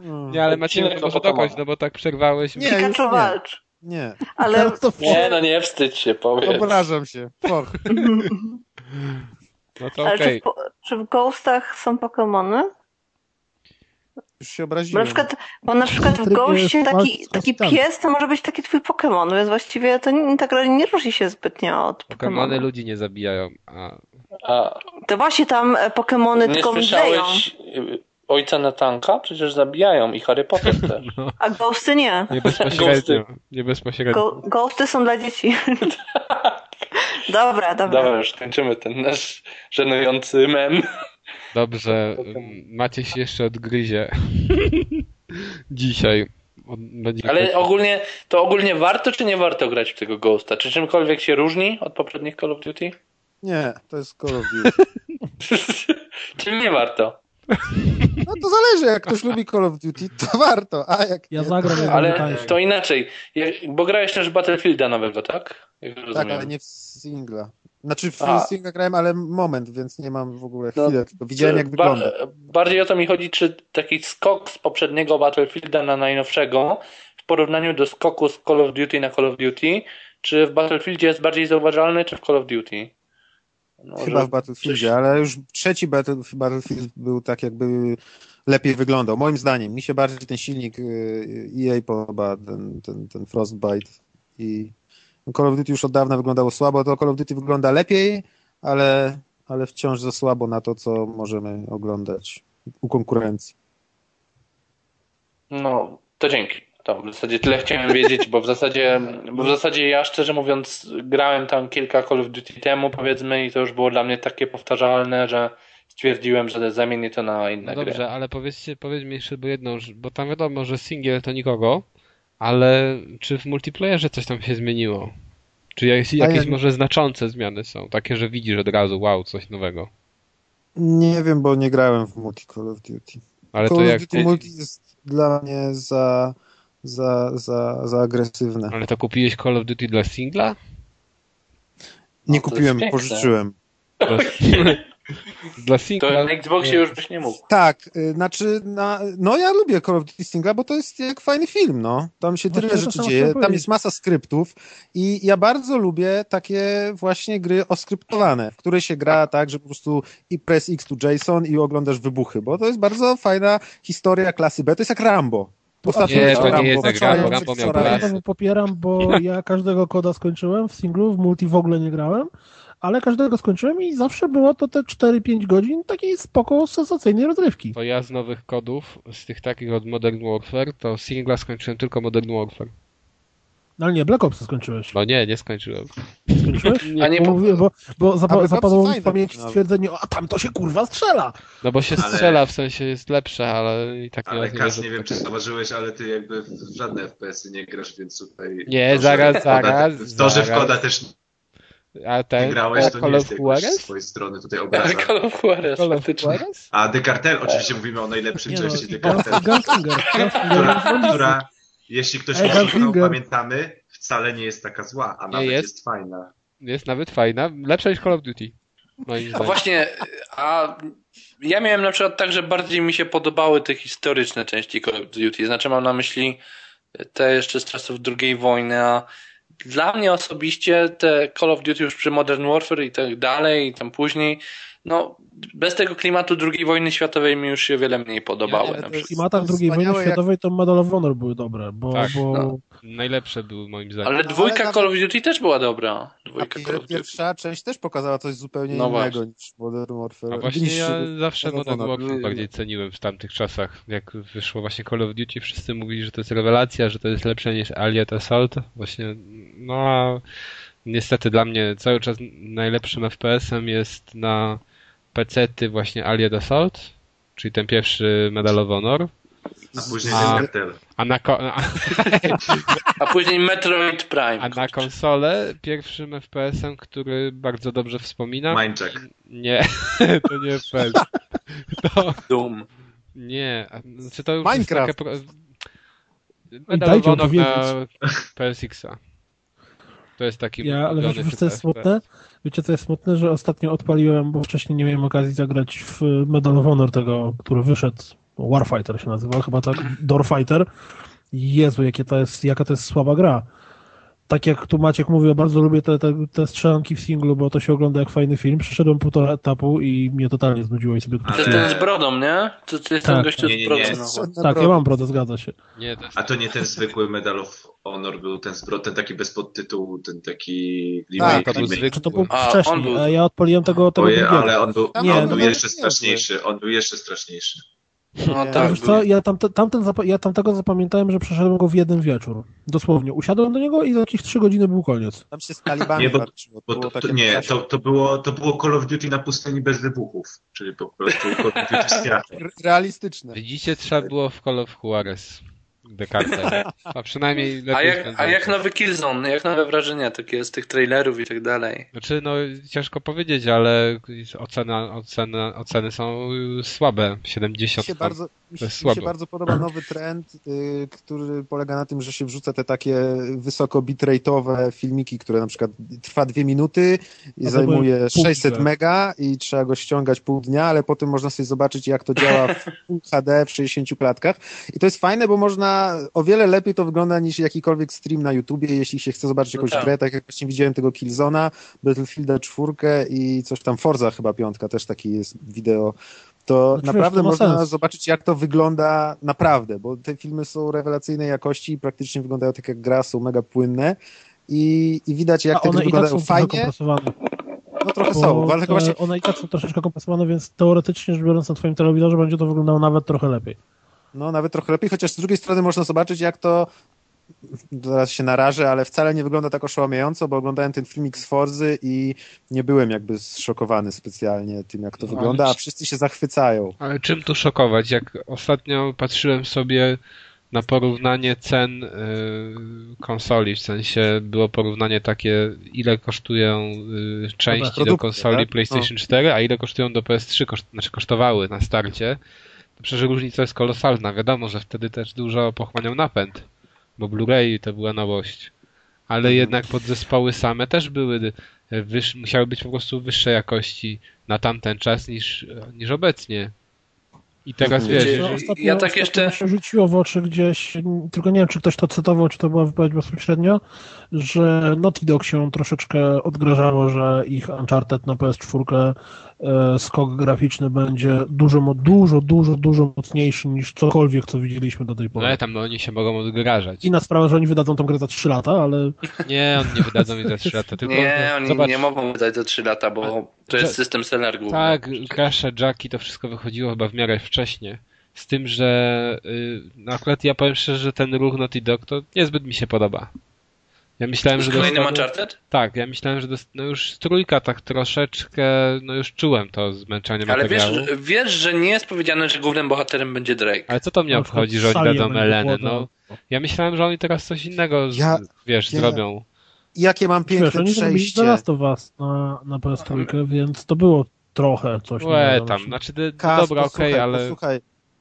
Mm. Nie, ale Maciej, Odcinek może dokończ, no bo tak przerwałeś. Nie, Pikachu nie. walcz. Nie, Ale to Nie, no nie wstydź się, powiedz. obrażam się. Och. No to Ale okej. czy, w, po- czy w Ghostach są Pokemony? Już się Bo obraziłem. na przykład, bo na przykład w Ghostie taki, taki pies to może być taki twój Pokémon, więc właściwie to nie, tak naprawdę nie różni się zbytnio od Pokemony Pokémonu. ludzi nie zabijają, a A To właśnie tam e, Pokémony nie tylko mdleją, ojca Natanka? Przecież zabijają i Harry Potter też. a Ghosty nie. nie bezpośrednio. Nie bezpośrednio. Go, ghosty są dla dzieci. dobra, dobra. Dobra, już kończymy ten nasz żenujący mem. Dobrze, macie się jeszcze odgryzie. Dzisiaj. Ale ogólnie, to ogólnie warto czy nie warto grać w tego Ghosta? Czy czymkolwiek się różni od poprzednich Call of Duty? Nie, to jest Call of Duty. Czy nie warto? No to zależy, jak ktoś lubi Call of Duty, to warto, a jak Ja nie, zagram, to... Ale to inaczej. Bo grałeś też w Battlefielda nowego, tak? Jak Tak, rozumiem. ale nie w singla. Znaczy w A. singla grałem, ale moment, więc nie mam w ogóle No, chwilę, tylko widziałem jak Ba- wygląda. Bardziej o to mi chodzi, czy taki skok z poprzedniego Battlefielda na najnowszego w porównaniu do skoku z Call of Duty na Call of Duty, czy w Battlefieldzie jest bardziej zauważalny, czy w Call of Duty? Chyba w Battlefieldzie, ale już trzeci Battle, Battlefield był tak jakby lepiej wyglądał. Moim zdaniem. Mi się bardziej ten silnik y, EA podoba, ten, ten, ten Frostbite i Call of Duty już od dawna wyglądało słabo, to Call of Duty wygląda lepiej, ale, ale wciąż za słabo na to, co możemy oglądać u konkurencji. No, to dzięki. To w zasadzie tyle chciałem wiedzieć, bo w zasadzie, bo w zasadzie ja szczerze mówiąc grałem tam kilka Call of Duty temu powiedzmy i to już było dla mnie takie powtarzalne, że stwierdziłem, że zamienię to na inne No gry. dobrze, ale powiedzcie, powiedz mi jeszcze bo jedną, bo tam wiadomo, że singiel to nikogo, ale czy w multiplayerze coś tam się zmieniło? Czy jakieś, jakieś ja- może znaczące zmiany są? Takie, że widzisz od razu, wow, coś nowego. Nie wiem, bo nie grałem w multi Call of Duty. Ale Call to of jak. Duty multi jest dla mnie za, za, za, za agresywne. Ale to kupiłeś Call of Duty dla singla? Nie No, to kupiłem, pożyczyłem. To, Dla To singla... na Xboxie już byś nie mógł. Tak, y, znaczy, na, no ja lubię Call of Duty Singla, bo to jest jak fajny film, no. Tam się tyle Właśnie to rzeczy dzieje, tam jest masa skryptów i ja bardzo lubię takie właśnie gry oskryptowane, w które się gra tak, że po prostu i press X to JSON i oglądasz wybuchy, bo to jest bardzo fajna historia klasy B, to jest jak Rambo. Ostatnio Nie, to nie Rambo jest wczoraj, Rambo, Rambo miał to popieram, bo ja każdego koda skończyłem w singlu, w multi w ogóle nie grałem, ale każdego skończyłem i zawsze było to te 4-5 godzin takiej spoko, sensacyjnej rozrywki. To ja z nowych kodów, z tych takich od Modern Warfare, to singla skończyłem tylko Modern Warfare. No ale nie, Black Ops skończyłeś. No nie, nie skończyłem. Skończyłeś? A nie Bo, bo, bo zapa- zapadło mi w pamięci nawet. stwierdzenie, a tam to się kurwa strzela! No bo się Ale- strzela, w sensie jest lepsze, ale i tak nie Ale Kas, że nie to wiem, czy tak- zauważyłeś, ale ty jakby w żadne FPS-y nie grasz, więc tutaj... Nie, to, że zaraz, Koda- zaraz, To, że w. Koda też A nie ten grałeś, to Call nie jest jakoś z twojej strony tutaj obraża. Call of Juarez, Call of. Juarez? A The Cartel, oczywiście mówimy o najlepszej Nie no, części The Guns- Cartel, Gunslinger. która, Gunslinger. która, jeśli ktoś Ej, pamiętamy, wcale nie jest taka zła, a nawet jest. jest. fajna. Jest nawet fajna, lepsza niż Call of Duty. Moim A właśnie, a ja miałem na przykład tak, że bardziej mi się podobały te historyczne części Call of Duty. Znaczy mam na myśli te jeszcze z czasów II wojny, a dla mnie osobiście te Call of Duty już przy Modern Warfare i tak dalej, i tam później, no bez tego klimatu II wojny światowej mi już się wiele mniej podobały. Ja nie, W klimatach II wojny Wspaniałe, jak- światowej to Medal of Honor były dobre, bo, Tak, bo no. Najlepsze były moim zdaniem. Ale dwójka ale Call of Duty też była dobra. Dwójka Call of Duty. pierwsza część też pokazała coś zupełnie No innego właśnie. niż Modern Warfare. A właśnie niż, ja zawsze Modern. Warfare bardziej ceniłem w tamtych czasach. Jak wyszło właśnie Call of Duty, wszyscy mówili, że to jest rewelacja, że to jest lepsze niż Allied Assault. Właśnie, no a niestety dla mnie cały czas najlepszym FPS-em jest na PC-ty właśnie Allied Assault, czyli ten pierwszy Medal of Honor. A później A-. A na, ko- a, A później Metroid Prime. a na konsolę pierwszym FPS-em, który bardzo dobrze wspominam. Mindjack. Nie, to nie FPS. To, Doom. Nie, znaczy to już Minecraft. jest takie... Medal of Honor na PSX-a. To jest taki Ja, ale wiesz, co jest smutne? Wiecie, co jest smutne, że ostatnio odpaliłem, bo wcześniej nie miałem okazji zagrać w Medal of Honor tego, który wyszedł. Warfighter się nazywa, chyba tak. Doorfighter. Jezu, jakie to jest, jaka to jest słaba gra. Tak jak tu Maciek mówił, bardzo lubię te, te, te strzelanki w singlu, bo to się ogląda jak fajny film. Przeszedłem półtora etapu i mnie totalnie znudziło i sobie Ale- ten z brodą, nie? To, to jest Tak. ten gościu Nie, nie, z brodą. nie. no. Tak, ja mam brodę, zgadza się. Nie, to jest... A to nie ten zwykły Medal of Honor był, ten, zbro, ten taki bez podtytułu, ten taki Tak, to był zwykły. To był A, on wcześniej, był- a ja odpaliłem tego, tego Oje, ale on był, Nie, on no był jeszcze nie straszniejszy. On był jeszcze straszniejszy. No tak, Wiesz co, ja, tamte, tamten ja tamtego zapamiętałem, że przeszedłem go w jeden wieczór. Dosłownie. Usiadłem do niego i za jakieś trzy godziny był koniec. Tam się z talibami Nie, bo- walczyło. Bo to, to, nie, to, to, było, to było Call of Duty na pustyni bez wybuchów. Czyli po prostu Call of Duty realistyczne. Widzicie, trzeba było w Call of Juarez. Descartes. A przynajmniej lepiej A jak, a jak nowy Killzone? Jak nowe wrażenia takie z tych trailerów i tak dalej? Znaczy, no ciężko powiedzieć, ale ocena, ocena, oceny są słabe. 70 Mi się, bardzo, mi, się- mi się bardzo podoba nowy trend, y, który polega na tym, że się wrzuca te takie wysoko bitrate'owe filmiki, które na przykład trwa dwie minuty i zajmuje były pół 600 giga. mega i trzeba go ściągać pół dnia, ale potem można sobie zobaczyć, jak to działa w HD w 60 klatkach. I to jest fajne, bo można o wiele lepiej to wygląda niż jakikolwiek stream na YouTubie, jeśli się chce zobaczyć No jakąś tak. grę, tak jak właśnie widziałem tego Killzona, Battlefielda 4 i coś tam Forza chyba piątka też taki jest wideo to wiesz, naprawdę można sens. zobaczyć, jak to wygląda naprawdę, bo te filmy są rewelacyjnej jakości i praktycznie wyglądają tak jak gra, są mega płynne i, i widać, jak A te one gry i tak wyglądają są trochę fajnie. No trochę Bo są, ale właśnie One i tak są troszeczkę kompresowane, więc teoretycznie rzecz biorąc na twoim telewizorze będzie to wyglądało nawet trochę lepiej. no nawet trochę lepiej, chociaż z drugiej strony można zobaczyć, jak to teraz się narażę, ale wcale nie wygląda tak oszałamiająco, bo oglądałem ten filmik z Forzy i nie byłem jakby zszokowany specjalnie tym, jak to No, wygląda, a wszyscy się zachwycają. Ale czym tu szokować? Jak ostatnio patrzyłem sobie na porównanie cen y, konsoli, w sensie było porównanie takie, ile kosztują y, części do konsoli tak? PlayStation 4, a ile kosztują do PS3, koszt, znaczy kosztowały na starcie. To przecież różnica jest kolosalna. Wiadomo, że wtedy też dużo pochłaniał napęd, bo Blu-ray to była nowość. Ale Mhm. jednak podzespoły same też były wyż, musiały być po prostu wyższej jakości na tamten czas niż, niż obecnie. I teraz Wiecie, wiesz, No, jeżeli, ostatnio, ja tak jeszcze- się rzuciło w oczy gdzieś, tylko nie wiem, czy ktoś to cytował, czy to była wypowiedź bezpośrednio, że Naughty Dog się troszeczkę odgrażało, że ich Uncharted na PS4 e, skok graficzny będzie dużo, dużo, dużo, dużo mocniejszy niż cokolwiek, co widzieliśmy do tej no pory. ale tam no, oni się mogą odgrażać. Inna sprawa, że oni wydadzą tą grę za 3 lata, ale Nie, oni nie wydadzą mi za 3 lata, tylko Nie, oni zobacz, nie mogą wydać za 3 lata, bo to jest system seller główny. Tak, Crasha, Jacki, to wszystko wychodziło chyba w miarę wcześnie. Z tym, że y, no akurat ja powiem szczerze, że ten ruch Naughty Dog to niezbyt mi się podoba. Ja myślałem, że kolejnym dostanę- Uncharted? Tak, ja myślałem, że dost... no już trójka tak troszeczkę, no już czułem to zmęczenie Ale wiesz, materiału. wiesz, że nie jest powiedziane, że głównym bohaterem będzie Drake. Ale co to mnie przykład obchodzi, że oni będzie Elenę? głodna. No, ja myślałem, że oni teraz coś innego, z, Ja- wiesz, ja- zrobią. Jakie mam wiesz, piękne oni zrobili przejście. Last of Us na, na PS3, więc to było trochę coś. Łe, tam, znaczy, de, Kas, dobra, okej, posłuchaj, ale... Posłuchaj,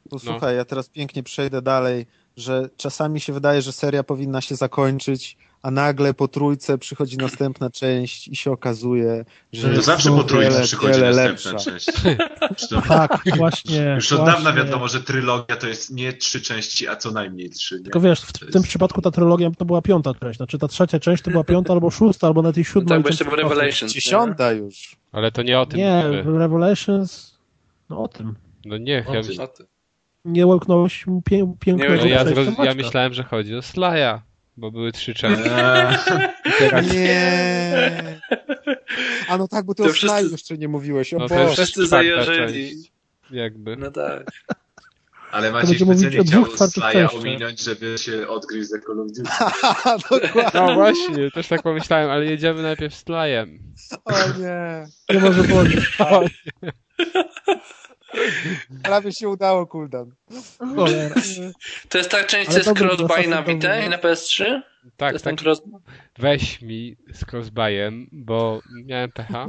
posłuchaj ja teraz pięknie przejdę dalej, że czasami się wydaje, że seria powinna się zakończyć, a nagle po trójce przychodzi następna część i się okazuje, że To jest zawsze po o trójce wiele, przychodzi wiele następna lepsza. część. To- Tak, właśnie. Już od dawna właśnie. wiadomo, że trylogia to jest nie trzy części, a co najmniej trzy. Nie? Tylko wiesz, w, tym jest- przypadku ta trylogia to była piąta część. Znaczy ta trzecia część to była piąta albo szósta, albo nawet i siódma. Tak, i bo jeszcze. Revelations. nie? Dziesiąta już. Ale to nie o tym Nie, mówimy. Revelations. No o tym. No nie, O ja, tym. Nie łyknąłeś pię, pięknego Nie, no ja, ja myślałem, że chodzi o Slaja, bo były trzy teraz... Nie. A no tak, bo ty To o wszyscy- Slaju jeszcze nie mówiłeś. O No to Wszyscy zajarzyli. Jakby. No tak. ale będzie specjalnie o dwóch chciał Slaja ominąć, żeby się odgryźć za Call of Duty. No właśnie, też tak pomyślałem, ale jedziemy najpierw z Slajem. O nie. Nie może być. Prawie się udało, Kuldan. Cholera. To jest ta część, co jest crossbuy na. Vita i na PS3? To Tak, tak. cross... Weź mi z crossbuyem, bo miałem pecha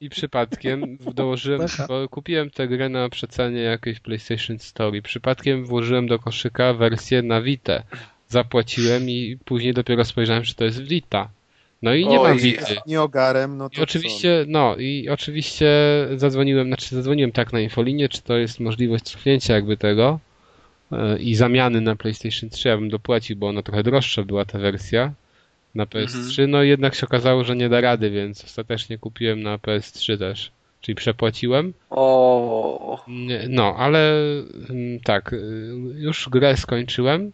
i przypadkiem dołożyłem, bo kupiłem tę grę na przecenie jakiejś PlayStation Store i przypadkiem włożyłem do koszyka wersję na Vita. Zapłaciłem i później dopiero spojrzałem, że to jest Vita. No i nie Oj, mam Vity. Nie ogarem, no to I oczywiście, no i oczywiście zadzwoniłem, znaczy zadzwoniłem tak na infolinię, czy to jest możliwość cofnięcia jakby tego e, i zamiany na PlayStation 3, ja bym dopłacił, bo ona trochę droższa była ta wersja na PS3, no i jednak się okazało, że nie da rady, więc ostatecznie kupiłem na PS3 też, czyli przepłaciłem. O, No, ale mm, tak, y, już grę skończyłem.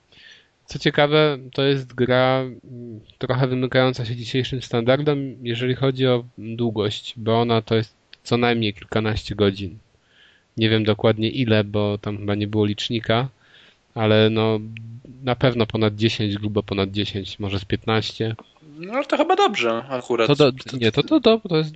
Co ciekawe, to jest gra mm, trochę wymykająca się dzisiejszym standardom, jeżeli chodzi o długość, bo ona to jest co najmniej kilkanaście godzin. Nie wiem dokładnie ile, bo tam chyba nie było licznika, ale no na pewno ponad 10, grubo ponad 10, może z 15. no to chyba dobrze akurat. To do, nie, to, to, to, to jest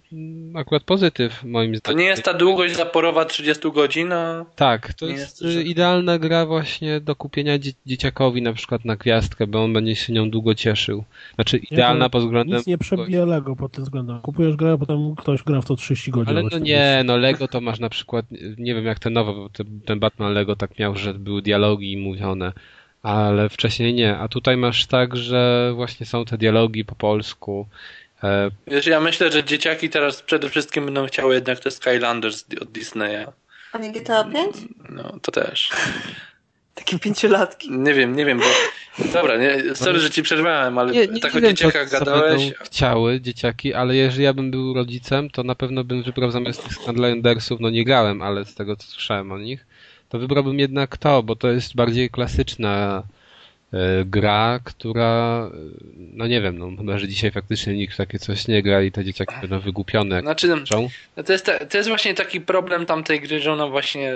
akurat pozytyw moim To zdaniem. nie jest ta długość zaporowa 30 godzin, a... Tak, to Nie jest jest, idealna gra właśnie do kupienia dzie dzieciakowi na przykład na gwiazdkę, bo on będzie się nią długo cieszył. Znaczy idealna to pod względem... Nic nie przebije Lego pod tym względem. Kupujesz grę, a potem ktoś gra w to 30 godzin. Ale no nie, no Lego to masz na przykład, nie wiem jak te nowe, bo te, ten Batman Lego tak miał, że były dialogi mówione, ale wcześniej nie. A tutaj masz tak, że właśnie są te dialogi po polsku. E, Wiesz, ja myślę, że dzieciaki teraz przede wszystkim będą chciały jednak te Skylanders od Disneya. A nie GTA 5? No, to też. Takie pięciolatki. Nie wiem, nie wiem, bo... Dobra, nie, sorry, że ci przerwałem, ale nie, nie, tak nie o wiem, co, dzieciakach co gadałeś. chciały dzieciaki, ale jeżeli ja bym był rodzicem, to na pewno bym wybrał zamiast tych Skylandersów, no nie grałem, ale z tego co słyszałem o nich, to wybrałbym jednak to, bo to jest bardziej klasyczna e, gra, która, e, no nie wiem, no chyba, że dzisiaj faktycznie nikt takie coś nie gra i te dzieciaki będą wygłupione Znaczy, są. no to jest, ta, to jest właśnie taki problem tamtej gry, że ona właśnie...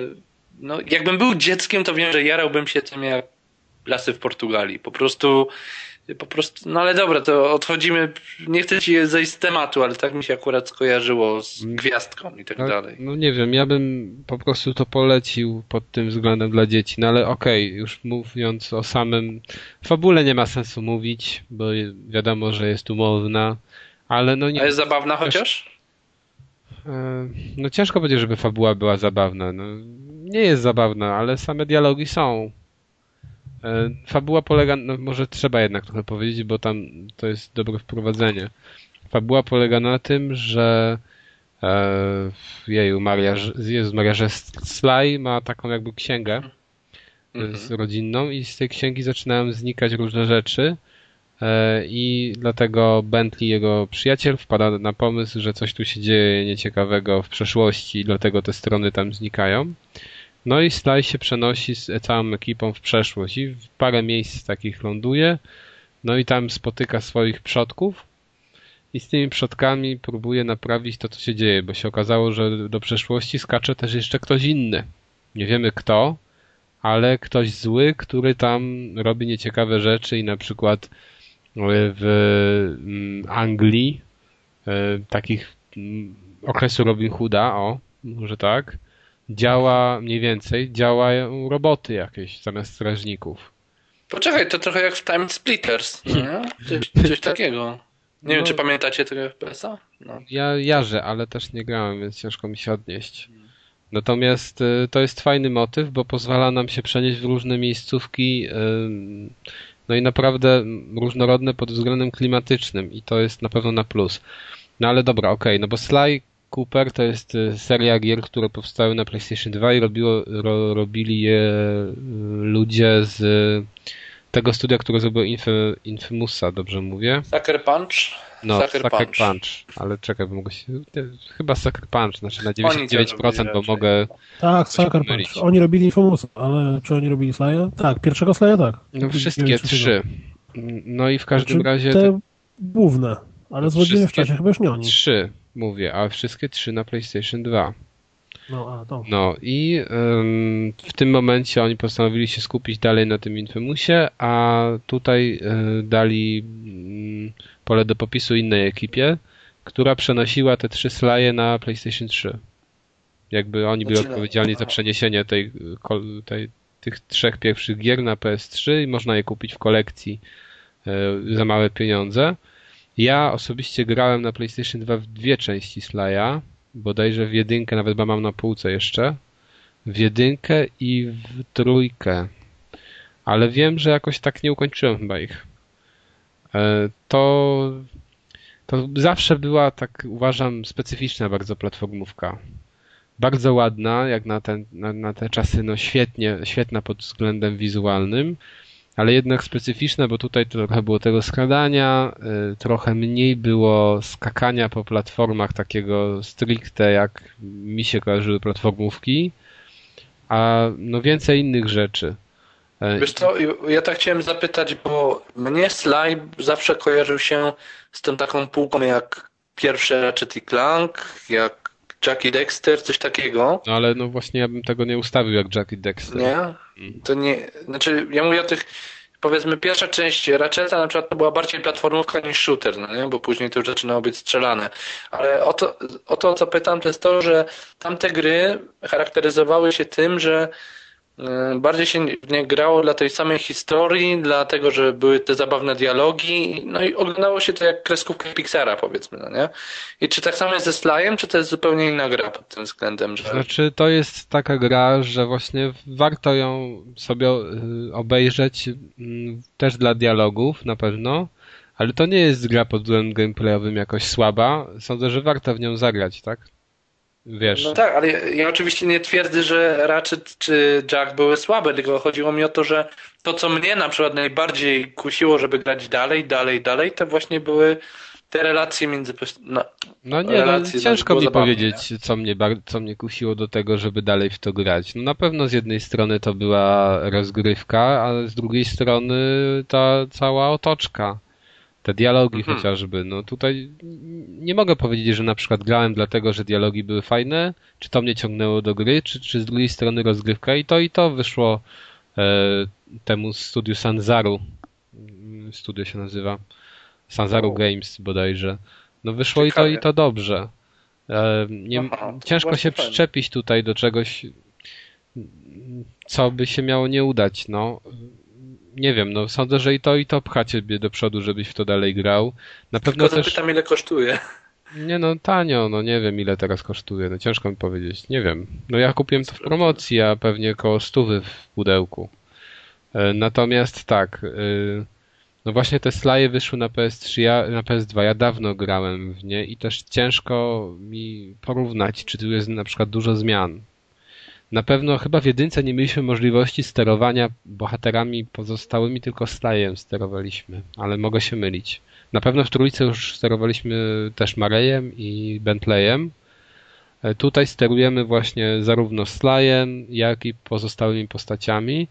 No, jakbym był dzieckiem, to wiem, że jarałbym się tym jak lasy w Portugalii. Po prostu... Po prostu, no ale dobra, to odchodzimy. Nie chcę ci zejść z tematu, ale tak mi się akurat skojarzyło z gwiazdką i tak No, dalej. no nie wiem, ja bym po prostu to polecił pod tym względem dla dzieci, no ale okej, już mówiąc o samym fabule nie ma sensu mówić, bo wiadomo, że jest umowna, ale no nie... A jest zabawna chociaż? e, No ciężko powiedzieć, żeby fabuła była zabawna. No, nie jest zabawna, ale same dialogi są. E, Fabuła polega, no może trzeba jednak trochę powiedzieć, bo tam to jest dobre wprowadzenie. Fabuła polega na tym, że e, jeju, Maria, Jezus Maria, że Sly ma taką jakby księgę mhm. z rodzinną i z tej księgi zaczynają znikać różne rzeczy e, i dlatego Bentley, jego przyjaciel, wpada na pomysł, że coś tu się dzieje nieciekawego w przeszłości i dlatego te strony tam znikają. No i Sly się przenosi z całą ekipą w przeszłość i w parę miejsc takich ląduje. No i tam spotyka swoich przodków i z tymi przodkami próbuje naprawić to, co się dzieje, bo się okazało, że do przeszłości skacze też jeszcze ktoś inny. Nie wiemy kto, ale ktoś zły, który tam robi nieciekawe rzeczy i na przykład w mm, Anglii e, takich mm, okresu Robin Hooda, o, może tak, działa mniej więcej, działają roboty jakieś zamiast strażników. Poczekaj, to trochę jak w Time Splitters, nie? Coś, coś takiego. Nie no, wiem, czy pamiętacie tego FPS-a? No. Ja jarzę, ale też nie grałem, więc ciężko mi się odnieść. Natomiast y, to jest fajny motyw, bo pozwala nam się przenieść w różne miejscówki, no i naprawdę różnorodne pod względem klimatycznym i to jest na pewno na plus. No ale dobra, okej, okay, no bo Sly Cooper to jest y, seria gier, które powstały na PlayStation 2 i robiło, ro, robili je y, ludzie z tego studia, które zrobiło Infy, Infamousa, dobrze mówię? Sucker Punch? No, Sucker, Sucker Punch. Punch. Ale czekaj, bo mogę się... Chyba Sucker Punch, znaczy na 99%, bo mogę... Tak, Sucker Punch. Oni robili Infamousa, ale czy oni robili Slaya? Tak, pierwszego Slaya tak. No wszystkie trzy. No i w każdym znaczy, razie... Te główne, ale złodzieje w czasie chyba już nie oni. Trzy mówię, a wszystkie trzy na PlayStation 2. No, a, to. no i ym, w tym momencie oni postanowili się skupić dalej na tym Infamousie, a tutaj y, dali y, pole do popisu innej ekipie, która przenosiła te trzy slaje na PlayStation 3. Jakby oni byli znaczy, no, odpowiedzialni za przeniesienie tej, tej, tych trzech pierwszych gier na PS3 i można je kupić w kolekcji y, za małe pieniądze. Ja osobiście grałem na PlayStation 2 w dwie części Slaya, bodajże w jedynkę, nawet mam na półce jeszcze, w jedynkę i w trójkę. Ale wiem, że jakoś tak nie ukończyłem chyba ich. E, to, to zawsze była, tak uważam, specyficzna bardzo platformówka. Bardzo ładna, jak na, ten, na, na te czasy, no świetnie, świetna pod względem wizualnym ale jednak specyficzne, bo tutaj trochę było tego skradania, y, trochę mniej było skakania po platformach takiego stricte, jak mi się kojarzyły platformówki, a no więcej innych rzeczy. E, Wiesz co, ja tak chciałem zapytać, bo mnie Sly zawsze kojarzył się z tą taką półką jak pierwszy Ratchet Clank, jak Jackie Dexter, coś takiego. No ale no właśnie ja bym tego nie ustawił jak Jackie Dexter. Nie? Mm. To nie, znaczy ja mówię o tych, powiedzmy pierwsza część Ratcheta na przykład to była bardziej platformówka niż shooter, no nie? bo później to już zaczynało być strzelane. Ale o to, o to, co pytam, to jest to, że tamte gry charakteryzowały się tym, że bardziej się nie grało dla tej samej historii, dlatego, że były te zabawne dialogi, no i oglądało się to jak kreskówkę Pixara, powiedzmy, no nie? I czy tak samo jest ze Slayem, czy to jest zupełnie inna gra pod tym względem? Że... Znaczy, to jest taka gra, że właśnie warto ją sobie y, obejrzeć mm, też dla dialogów, na pewno, ale to nie jest gra pod względem gameplayowym jakoś słaba. Sądzę, że warto w nią zagrać, tak? Wiesz. No tak, ale ja, ja oczywiście nie twierdzę, że Ratchet czy Jack były słabe, tylko chodziło mi o to, że to, co mnie na przykład najbardziej kusiło, żeby grać dalej, dalej, dalej, to właśnie były te relacje między... No, no nie, no, ciężko mi zabawne, powiedzieć, co mnie, co mnie kusiło do tego, żeby dalej w to grać. No na pewno z jednej strony to była rozgrywka, ale z drugiej strony ta cała otoczka. Te dialogi mhm. chociażby, no tutaj nie mogę powiedzieć, że na przykład grałem dlatego, że dialogi były fajne, czy to mnie ciągnęło do gry, czy, czy z drugiej strony rozgrywka i to i to wyszło e, temu studiu Sanzaru. Studio się nazywa. Sanzaru oh. Games bodajże. No wyszło Ciekawie. i to i to dobrze. E, nie, Aha, ciężko się fajnie. przyczepić tutaj do czegoś, co by się miało nie udać, no nie wiem, no sądzę, że i to i to pcha ciebie do przodu, żebyś w to dalej grał. Na pewno Tylko też... zapytam, ile kosztuje. Nie no, tanio, no nie wiem ile teraz kosztuje, no ciężko mi powiedzieć, nie wiem. No ja kupiłem to w promocji, a pewnie około stówy w pudełku. E, natomiast tak, e, No właśnie te slaje wyszły na PS3, ja, na PS2, ja dawno grałem w nie i też ciężko mi porównać, czy tu jest na przykład dużo zmian. Na pewno chyba w jedynce nie mieliśmy możliwości sterowania bohaterami pozostałymi, tylko slajem sterowaliśmy, ale mogę się mylić. Na pewno w trójce już sterowaliśmy też Marejem i Bentleyem. E, tutaj sterujemy właśnie zarówno slajem, jak i pozostałymi postaciami.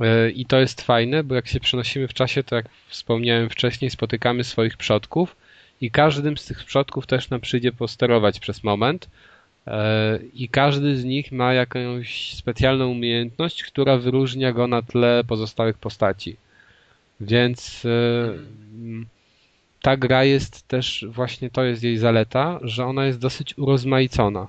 E, I to jest fajne, bo jak się przenosimy w czasie, to jak wspomniałem wcześniej, spotykamy swoich przodków i każdym z tych przodków też nam przyjdzie posterować przez moment. E, I każdy z nich ma jakąś specjalną umiejętność, która wyróżnia go na tle pozostałych postaci. Więc e, ta gra jest też, właśnie to jest jej zaleta, że ona jest dosyć urozmaicona.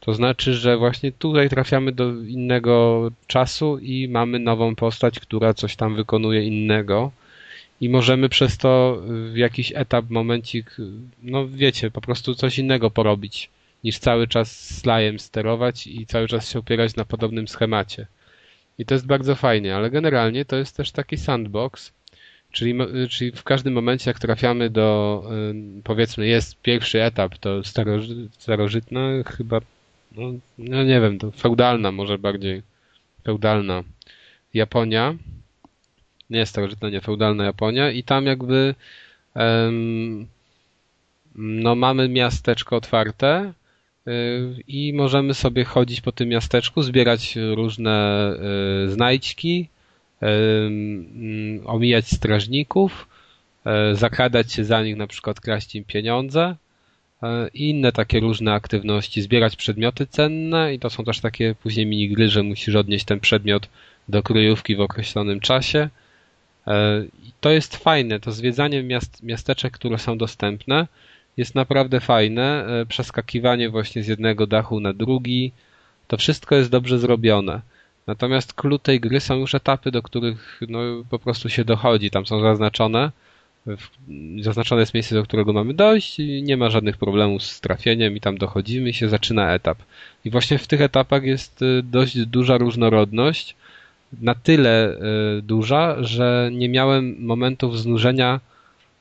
To znaczy, że właśnie tutaj trafiamy do innego czasu i mamy nową postać, która coś tam wykonuje innego. I możemy przez to w jakiś etap, momencik, no wiecie, po prostu coś innego porobić, niż cały czas slajem sterować i cały czas się opierać na podobnym schemacie. I to jest bardzo fajnie, ale generalnie to jest też taki sandbox, czyli, czyli w każdym momencie, jak trafiamy do, powiedzmy, jest pierwszy etap, to starożytna, chyba no, no nie wiem, to feudalna może bardziej, feudalna Japonia, nie starożytna, nie feudalna Japonia i tam jakby um, no mamy miasteczko otwarte y, i możemy sobie chodzić po tym miasteczku, zbierać różne y, znajdźki, y, omijać strażników, zakradać się za nich, na przykład kraść im pieniądze i inne takie różne aktywności, zbierać przedmioty cenne i to są też takie później minigry, że musisz odnieść ten przedmiot do kryjówki w określonym czasie. I to jest fajne, to zwiedzanie miast, miasteczek, które są dostępne jest naprawdę fajne, e, przeskakiwanie właśnie z jednego dachu na drugi, to wszystko jest dobrze zrobione. Natomiast clue tej gry są już etapy, do których no, po prostu się dochodzi, tam są zaznaczone zaznaczone jest miejsce, do którego mamy dojść i nie ma żadnych problemów z trafieniem i tam dochodzimy i się zaczyna etap. I właśnie w tych etapach jest y, dość duża różnorodność, na tyle y, duża, że nie miałem momentów znużenia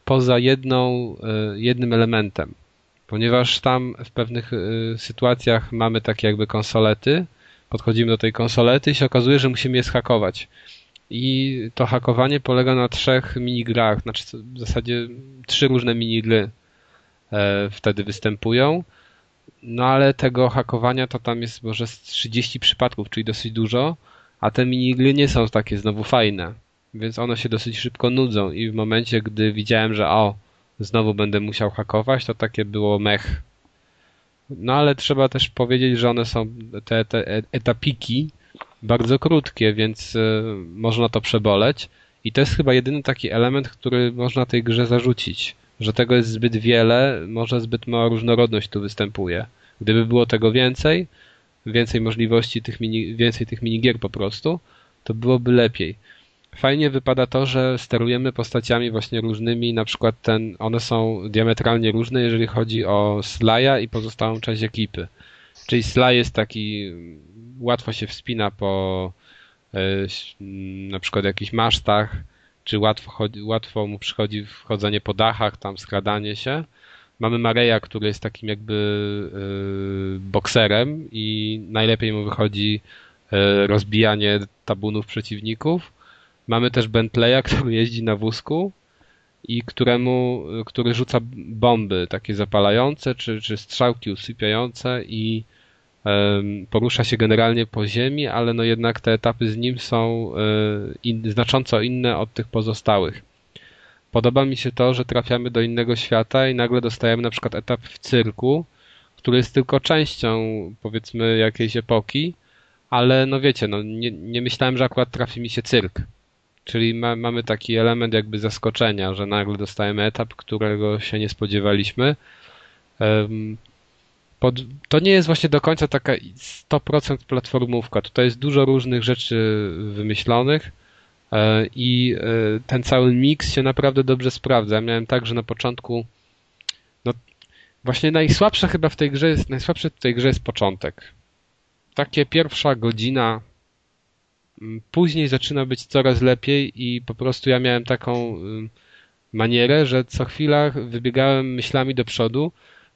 poza jedną, y, jednym elementem. Ponieważ tam w pewnych sytuacjach mamy takie jakby konsolety, podchodzimy do tej konsolety i się okazuje, że musimy je schakować. I to hakowanie polega na trzech minigrach, znaczy w zasadzie trzy różne minigry e, wtedy występują. No ale tego hakowania to tam jest może z 30 przypadków, czyli dosyć dużo, a te minigry nie są takie znowu fajne, więc one się dosyć szybko nudzą i w momencie, gdy widziałem, że o, znowu będę musiał hakować, to takie było mech. No ale trzeba też powiedzieć, że one są, te, te e, etapiki bardzo krótkie, więc e, można to przeboleć. I to jest chyba jedyny taki element, który można tej grze zarzucić, że tego jest zbyt wiele, może zbyt mała różnorodność tu występuje. Gdyby było tego więcej, więcej możliwości, tych mini, więcej tych minigier po prostu, to byłoby lepiej. Fajnie wypada to, że sterujemy postaciami właśnie różnymi, na przykład ten, one są diametralnie różne, jeżeli chodzi o Slaja i pozostałą część ekipy. Czyli Sly jest taki łatwo się wspina po e, na przykład jakichś masztach, czy łatwo, łatwo mu przychodzi wchodzenie po dachach, tam skradanie się. Mamy Mareja, który jest takim jakby e, bokserem i najlepiej mu wychodzi e, rozbijanie tabunów przeciwników. Mamy też Bentleya, który jeździ na wózku i któremu, który rzuca bomby takie zapalające, czy, czy strzałki usypiające i porusza się generalnie po ziemi, ale no jednak te etapy z nim są e, in, znacząco inne od tych pozostałych. Podoba mi się to, że trafiamy do innego świata i nagle dostajemy na przykład etap w cyrku, który jest tylko częścią powiedzmy jakiejś epoki, ale no wiecie, no nie, nie myślałem, że akurat trafi mi się cyrk. Czyli ma, mamy taki element jakby zaskoczenia, że nagle dostajemy etap, którego się nie spodziewaliśmy. Pod, to nie jest właśnie do końca taka 100% platformówka. Tutaj jest dużo różnych rzeczy wymyślonych e, i e, ten cały miks się naprawdę dobrze sprawdza. Miałem tak, że na początku no właśnie najsłabsze chyba w tej grze jest, najsłabszy w tej grze jest początek. Takie pierwsza godzina Później zaczyna być coraz lepiej i po prostu ja miałem taką manierę, że co chwila wybiegałem myślami do przodu,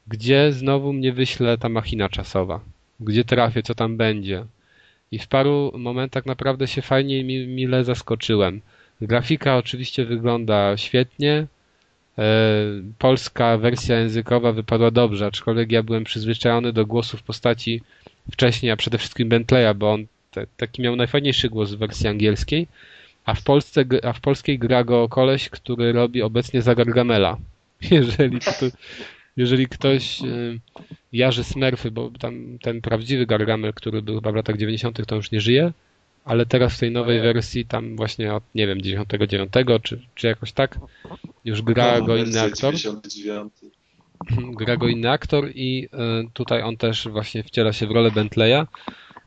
gdzie znowu mnie wyśle ta machina czasowa, gdzie trafię, co tam będzie. I w paru momentach naprawdę się fajnie i mile zaskoczyłem. Grafika oczywiście wygląda świetnie. E, polska wersja językowa wypadła dobrze, aczkolwiek ja byłem przyzwyczajony do głosów postaci wcześniej, a przede wszystkim Bentleya, bo on te, taki miał najfajniejszy głos w wersji angielskiej, a w, Polsce, a w polskiej gra go koleś, który robi obecnie za Gargamela. Jeżeli, to, jeżeli ktoś y, jarzy Smurfy, bo tam ten prawdziwy Gargamel, który był chyba w latach 90. to już nie żyje, ale teraz w tej nowej wersji, tam właśnie od, nie wiem, 99 czy, czy jakoś tak, już gra go inny aktor. 99. Gra go inny aktor i y, tutaj on też właśnie wciela się w rolę Bentleya.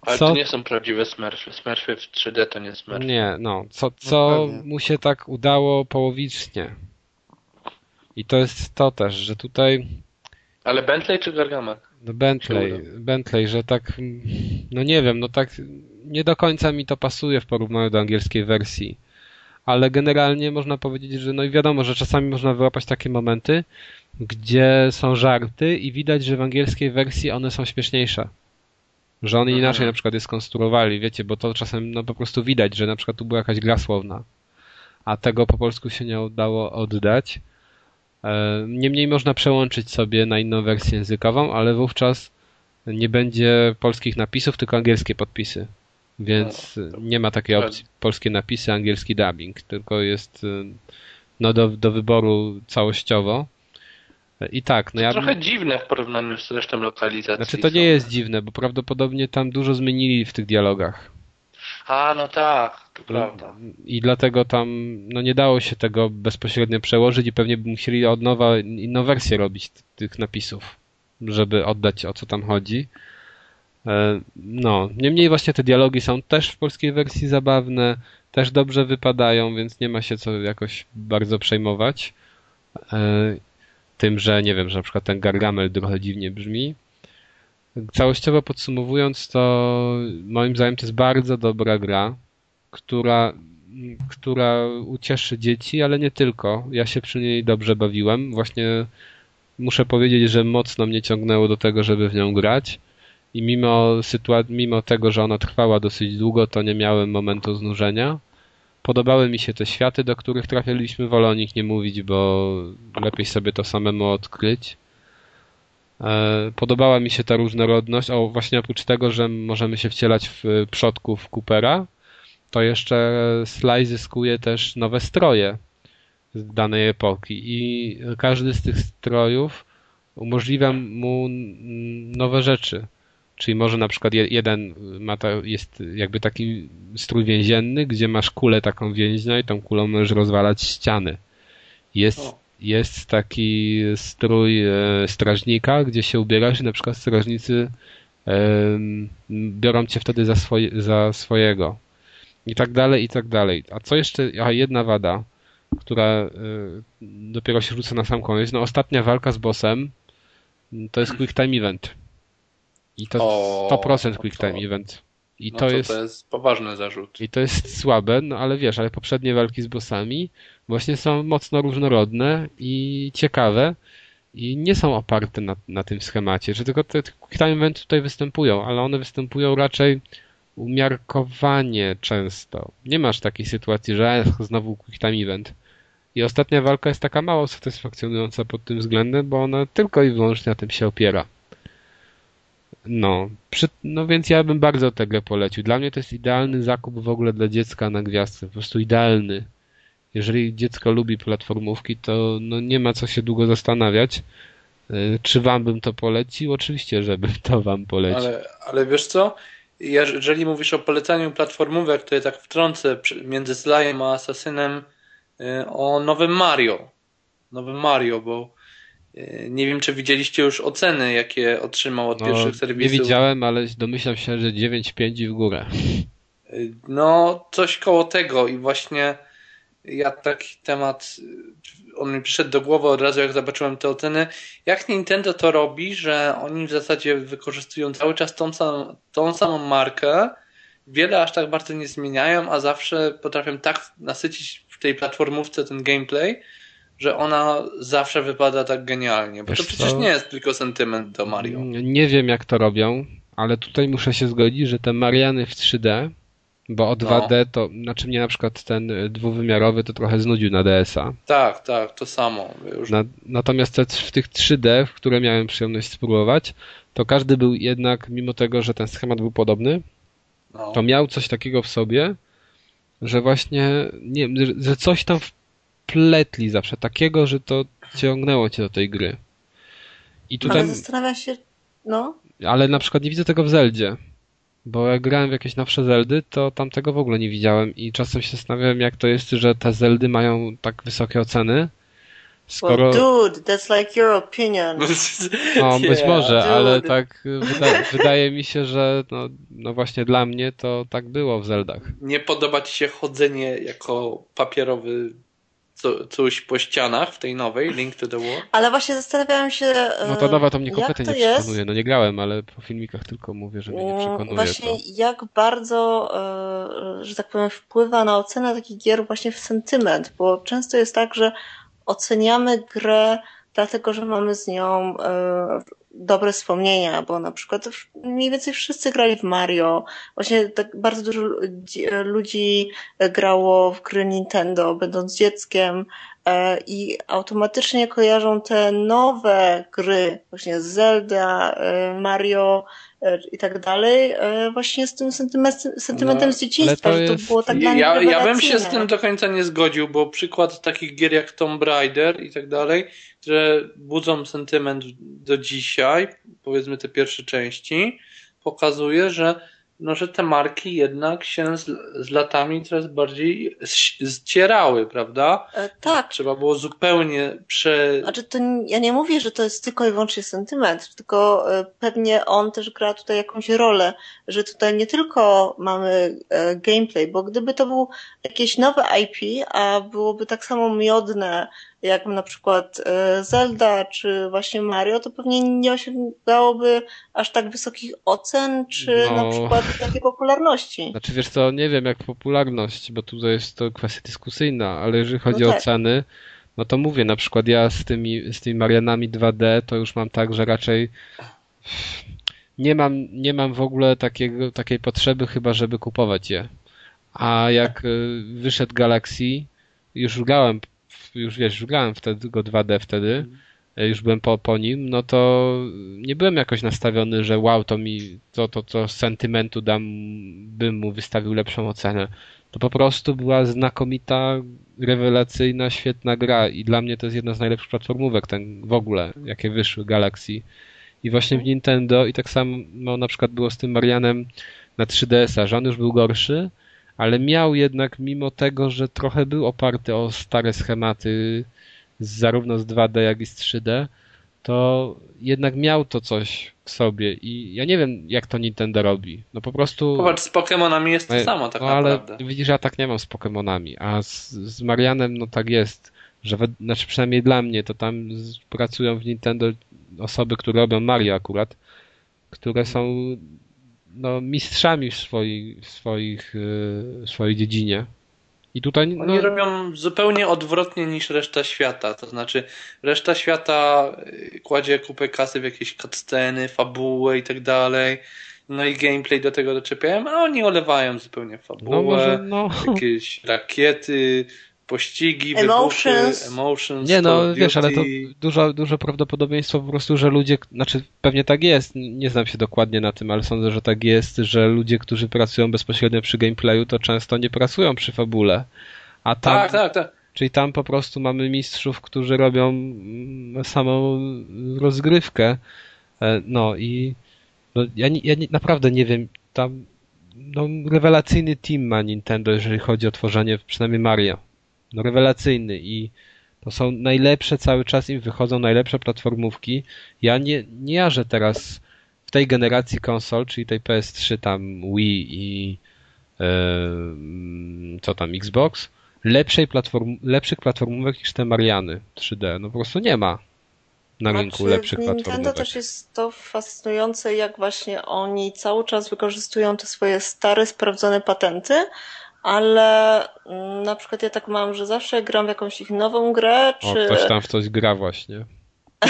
Ale co... to nie są prawdziwe Smurfy. Smurfy w 3D to nie Smurfy. Nie, no. Co, co no mu się tak udało połowicznie. I to jest to też, że tutaj... Ale Bentley czy Gargamel? No Bentley, Bentley, że tak, no nie wiem, no tak nie do końca mi to pasuje w porównaniu do angielskiej wersji. Ale generalnie można powiedzieć, że no i wiadomo, że czasami można wyłapać takie momenty, gdzie są żarty i widać, że w angielskiej wersji one są śmieszniejsze. Że oni inaczej na przykład je skonstruowali, wiecie, bo to czasem no po prostu widać, że na przykład tu była jakaś gra słowna, a tego po polsku się nie udało oddać. E, niemniej można przełączyć sobie na inną wersję językową, ale wówczas nie będzie polskich napisów, tylko angielskie podpisy. Więc nie ma takiej opcji polskie napisy, angielski dubbing, tylko jest e, no, do, do wyboru całościowo. I tak, no to ja. Trochę dziwne w porównaniu z resztą lokalizacji. Znaczy to nie jest dziwne, bo prawdopodobnie tam dużo zmienili w tych dialogach. A, no tak, to prawda. I dlatego tam no nie dało się tego bezpośrednio przełożyć i pewnie by musieli od nowa inną wersję robić tych napisów, żeby oddać o co tam chodzi. E, no, niemniej właśnie te dialogi są też w polskiej wersji zabawne, też dobrze wypadają, więc nie ma się co jakoś bardzo przejmować. Tym, że nie wiem, że na przykład ten Gargamel trochę dziwnie brzmi. Całościowo podsumowując, to moim zdaniem to jest bardzo dobra gra, która, która ucieszy dzieci, ale nie tylko. Ja się przy niej dobrze bawiłem. Właśnie muszę powiedzieć, że mocno mnie ciągnęło do tego, żeby w nią grać. I mimo, sytuacji, mimo tego, że ona trwała dosyć długo, to nie miałem momentu znużenia. Podobały mi się te światy, do których trafiliśmy, wolę o nich nie mówić, bo lepiej sobie to samemu odkryć. E, podobała mi się ta różnorodność. O, właśnie oprócz tego, że możemy się wcielać w przodków Coopera, to jeszcze Sly zyskuje też nowe stroje z danej epoki i każdy z tych strojów umożliwia mu nowe rzeczy. Czyli może na przykład jeden ma ta, jest jakby taki strój więzienny, gdzie masz kulę taką więźnia i tą kulą możesz rozwalać ściany. Jest, jest taki strój e, strażnika, gdzie się ubierasz i na przykład strażnicy biorą cię wtedy za, swoje, za swojego. I tak dalej, i tak dalej. A co jeszcze, a jedna wada, która e, dopiero się rzuca na sam koniec, no ostatnia walka z bossem to jest quick time event i to o, 100% quick time event. I no to, to, jest, to jest poważny zarzut. I to jest słabe, no ale wiesz, ale poprzednie walki z bossami właśnie są mocno różnorodne i ciekawe i nie są oparte na, na tym schemacie, że tylko te quick time eventy tutaj występują, ale one występują raczej umiarkowanie często. Nie masz takiej sytuacji, że znowu quick time event. I ostatnia walka jest taka mało satysfakcjonująca pod tym względem, bo ona tylko i wyłącznie na tym się opiera. No, przy, no więc ja bym bardzo tego polecił. Dla mnie to jest idealny zakup w ogóle dla dziecka na gwiazdce. Po prostu idealny. Jeżeli dziecko lubi platformówki, to no nie ma co się długo zastanawiać. E, czy wam bym to polecił? Oczywiście, żebym to wam polecił. Ale, ale wiesz co? Jeżeli mówisz o polecaniu platformówek, to ja tak wtrącę między Slayem a Asasynem e, o nowym Mario. Nowym Mario, bo nie wiem, czy widzieliście już oceny, jakie otrzymał od no, pierwszych serwisów. Nie widziałem, ale domyślam się, że 9,5 w górę. E, no, coś koło tego i właśnie ja taki temat, on mi przyszedł do głowy od razu, jak zobaczyłem te oceny. Jak Nintendo to robi, że oni w zasadzie wykorzystują cały czas tą samą, tą samą markę wiele aż tak bardzo nie zmieniają, a zawsze potrafią tak nasycić w tej platformówce ten gameplay, że ona zawsze wypada tak genialnie. Bo Wiesz to przecież co? nie jest tylko sentyment do Mario. Nie wiem jak to robią, ale tutaj muszę się zgodzić, że te Mariany w 3D, bo o 2D to, znaczy mnie na przykład ten y, dwuwymiarowy to trochę znudził na DS-a. Tak, tak, to samo. Już Na, natomiast te, w tych 3D, w które miałem przyjemność spróbować, to każdy był jednak, mimo tego, że ten schemat był podobny, no. to miał coś takiego w sobie, że właśnie, nie że- że coś tam wpletli zawsze takiego, że to ciągnęło cię do tej gry. I tutaj, Ale zastanawiam się, no, ale na przykład nie widzę tego w Zeldzie. Bo jak grałem w jakieś nowsze Zeldy, to tam tego w ogóle nie widziałem i czasem się zastanawiałem, jak to jest, że te Zeldy mają tak wysokie oceny, skoro... well, dude, that's like your opinion. No, być Yeah, może, dude. ale tak wyda wydaje mi się, że no, no właśnie dla mnie to tak było w Zeldach. Nie podoba ci się chodzenie jako papierowy co, coś po ścianach w tej nowej Link to the World? Ale właśnie zastanawiałam się, No to nowa to mnie kompletnie to nie jest? przekonuje. No nie grałem, ale po filmikach tylko mówię, że mnie nie Mm, przekonuje Właśnie to. jak bardzo, e, że tak powiem, wpływa na ocenę takich gier właśnie w sentyment, bo często jest tak, że oceniamy grę dlatego, że mamy z nią e, dobre wspomnienia, bo na przykład mniej więcej wszyscy grali w Mario. Właśnie tak bardzo dużo ludzi- ludzi grało w gry Nintendo, będąc dzieckiem e, i automatycznie kojarzą te nowe gry, właśnie Zelda, e, Mario e, i tak dalej, e, właśnie z tym sentymentem, sentymentem No, z dzieciństwa, to że to jest- było tak dla nich Ja, ja bym się z tym do końca nie zgodził, bo przykład takich gier jak Tomb Raider i tak dalej, które budzą sentyment do dzisiaj, powiedzmy te pierwsze części, pokazuje, że, no, że te marki jednak się z, z latami coraz bardziej zcierały, prawda? E, Tak, Trzeba było zupełnie prze... Znaczy, to ja nie mówię, że to jest tylko i wyłącznie sentyment, tylko e, pewnie on też gra tutaj jakąś rolę, że tutaj nie tylko mamy e, gameplay, bo gdyby to był jakieś nowe IP, a byłoby tak samo miodne jak na przykład e, Zelda czy właśnie Mario, to pewnie nie osiągałoby aż tak wysokich ocen, czy No. na przykład takiej popularności. Znaczy wiesz co, nie wiem jak popularność, bo tutaj jest to kwestia dyskusyjna, ale jeżeli chodzi No o tak. ceny, no to mówię, na przykład ja z tymi, z tymi Marianami 2D to już mam tak, że raczej nie mam, nie mam w ogóle takiego, takiej potrzeby chyba, żeby kupować je. A jak y, wyszedł Galaxy, już grałem, już wiesz, już grałem wtedy go 2D wtedy, y, już byłem po, po nim, no to nie byłem jakoś nastawiony, że wow, to mi, to, to, to sentymentu dam, bym mu wystawił lepszą ocenę. To po prostu była znakomita, rewelacyjna, świetna gra i dla mnie to jest jedna z najlepszych platformówek ten w ogóle, jakie wyszły Galaxy. I właśnie w Nintendo i tak samo na przykład było z tym Marianem na 3DS-a, że on już był gorszy, ale miał jednak mimo tego, że trochę był oparty o stare schematy zarówno z 2D jak i z 3D, to jednak miał to coś w sobie i ja nie wiem jak to Nintendo robi. No po prostu... Popatrz, z Pokémonami jest to No, samo tak no, ale naprawdę. widzisz, ja tak nie mam z Pokémonami, a z, z Marianem no tak jest, że we, znaczy przynajmniej dla mnie to tam pracują w Nintendo osoby, które robią Mario akurat, które są no, mistrzami w, swoi, w swoich, yy, w swojej dziedzinie. I tutaj no, Oni robią zupełnie odwrotnie niż reszta świata. To znaczy, reszta świata y, kładzie kupę kasy w jakieś cutsceny, fabułę i tak dalej. No i gameplay do tego doczepiają, a oni olewają zupełnie fabułę, no może no, jakieś rakiety, pościgi, Emotions. wybuchy, emotions. Nie no, wiesz, ale to dużo, duże prawdopodobieństwo po prostu, że ludzie, znaczy pewnie tak jest, nie znam się dokładnie na tym, ale sądzę, że tak jest, że ludzie, którzy pracują bezpośrednio przy gameplayu, to często nie pracują przy fabule. A tam, Tak, tak, tak. czyli tam po prostu mamy mistrzów, którzy robią samą rozgrywkę. E, No i no, ja, ja naprawdę nie wiem, tam no, rewelacyjny team ma Nintendo, jeżeli chodzi o tworzenie przynajmniej Mario. No rewelacyjny i to są najlepsze cały czas im wychodzą najlepsze platformówki. Ja nie, nie jarzę teraz w tej generacji konsol, czyli tej PS3 tam Wii i mm, co tam Xbox, lepszej platform, lepszych platformówek niż te Mariany 3D. No po prostu nie ma. na rynku znaczy, lepszych platform. Nintendo też jest to fascynujące, jak właśnie oni cały czas wykorzystują te swoje stare, sprawdzone patenty, ale mm, na przykład ja tak mam, że zawsze gram w jakąś ich nową grę, czy... O, ktoś tam w coś gra właśnie.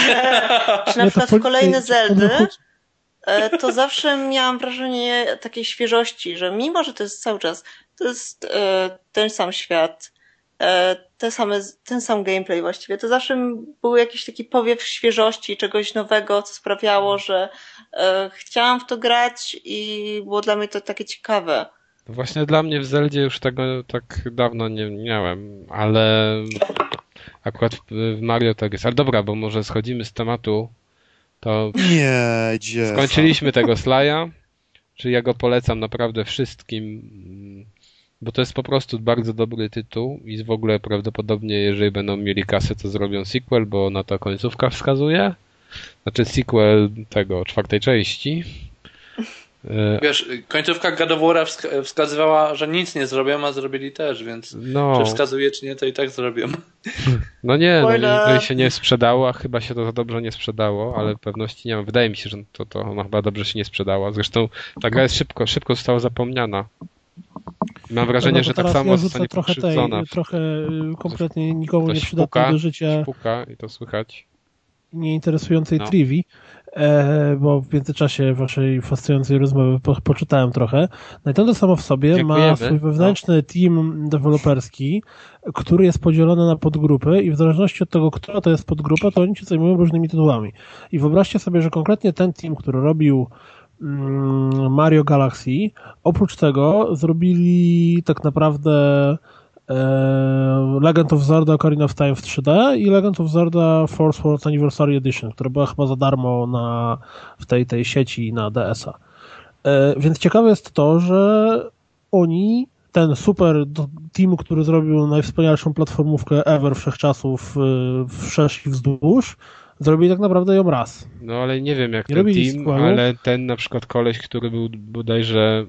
czy na przykład w kolejne Zeldy, e, to zawsze miałam wrażenie takiej świeżości, że mimo, że to jest cały czas, to jest e, ten sam świat, e, te same, ten sam gameplay właściwie, to zawsze był jakiś taki powiew świeżości, czegoś nowego, co sprawiało, że chciałam w to grać i było dla mnie to takie ciekawe. Właśnie dla mnie w Zeldzie już tego tak dawno nie miałem, ale akurat w Mario tak jest. Ale dobra, bo może schodzimy z tematu. To nie, gdzie? Skończyliśmy tego Slaja, czyli ja go polecam naprawdę wszystkim, bo to jest po prostu bardzo dobry tytuł i w ogóle prawdopodobnie, jeżeli będą mieli kasę, to zrobią sequel, bo na to końcówka wskazuje. Znaczy sequel tego czwartej części. E, Wiesz, końcówka Gadowora wskazywała, że nic nie zrobią, a zrobili też, więc no. czy wskazuje, czy nie, to i tak zrobią. No nie, no, jeżeli się nie sprzedało, a chyba się to za dobrze nie sprzedało, ale pewności nie mam. Wydaje mi się, że to, to ona chyba dobrze się nie sprzedała. Zresztą ta gra jest szybko, szybko została zapomniana. Mam wrażenie, no, że tak samo ja zostanie trochę tej, trochę y, kompletnie nikomu nie przydatne do życia. Puka i to słychać. Nieinteresującej no. trivi. E, bo w międzyczasie waszej fascynującej rozmowy po, poczytałem trochę. Nintendo samo w sobie Dziękujemy. ma swój wewnętrzny no. team deweloperski, który jest podzielony na podgrupy i w zależności od tego, która to jest podgrupa, to oni się zajmują różnymi tytułami. I wyobraźcie sobie, że konkretnie ten team, który robił mm, Mario Galaxy, oprócz tego zrobili tak naprawdę Legend of Zelda Ocarina of Time w 3D i Legend of Zelda Force World Anniversary Edition, która była chyba za darmo na, w tej, tej sieci na DS-a. Eee, więc ciekawe jest to, że oni, ten super team, który zrobił najwspanialszą platformówkę ever wszechczasów wszerz i wzdłuż, zrobili tak naprawdę ją raz. No ale nie wiem jak nie ten team, ale ten na przykład koleś, który był bodajże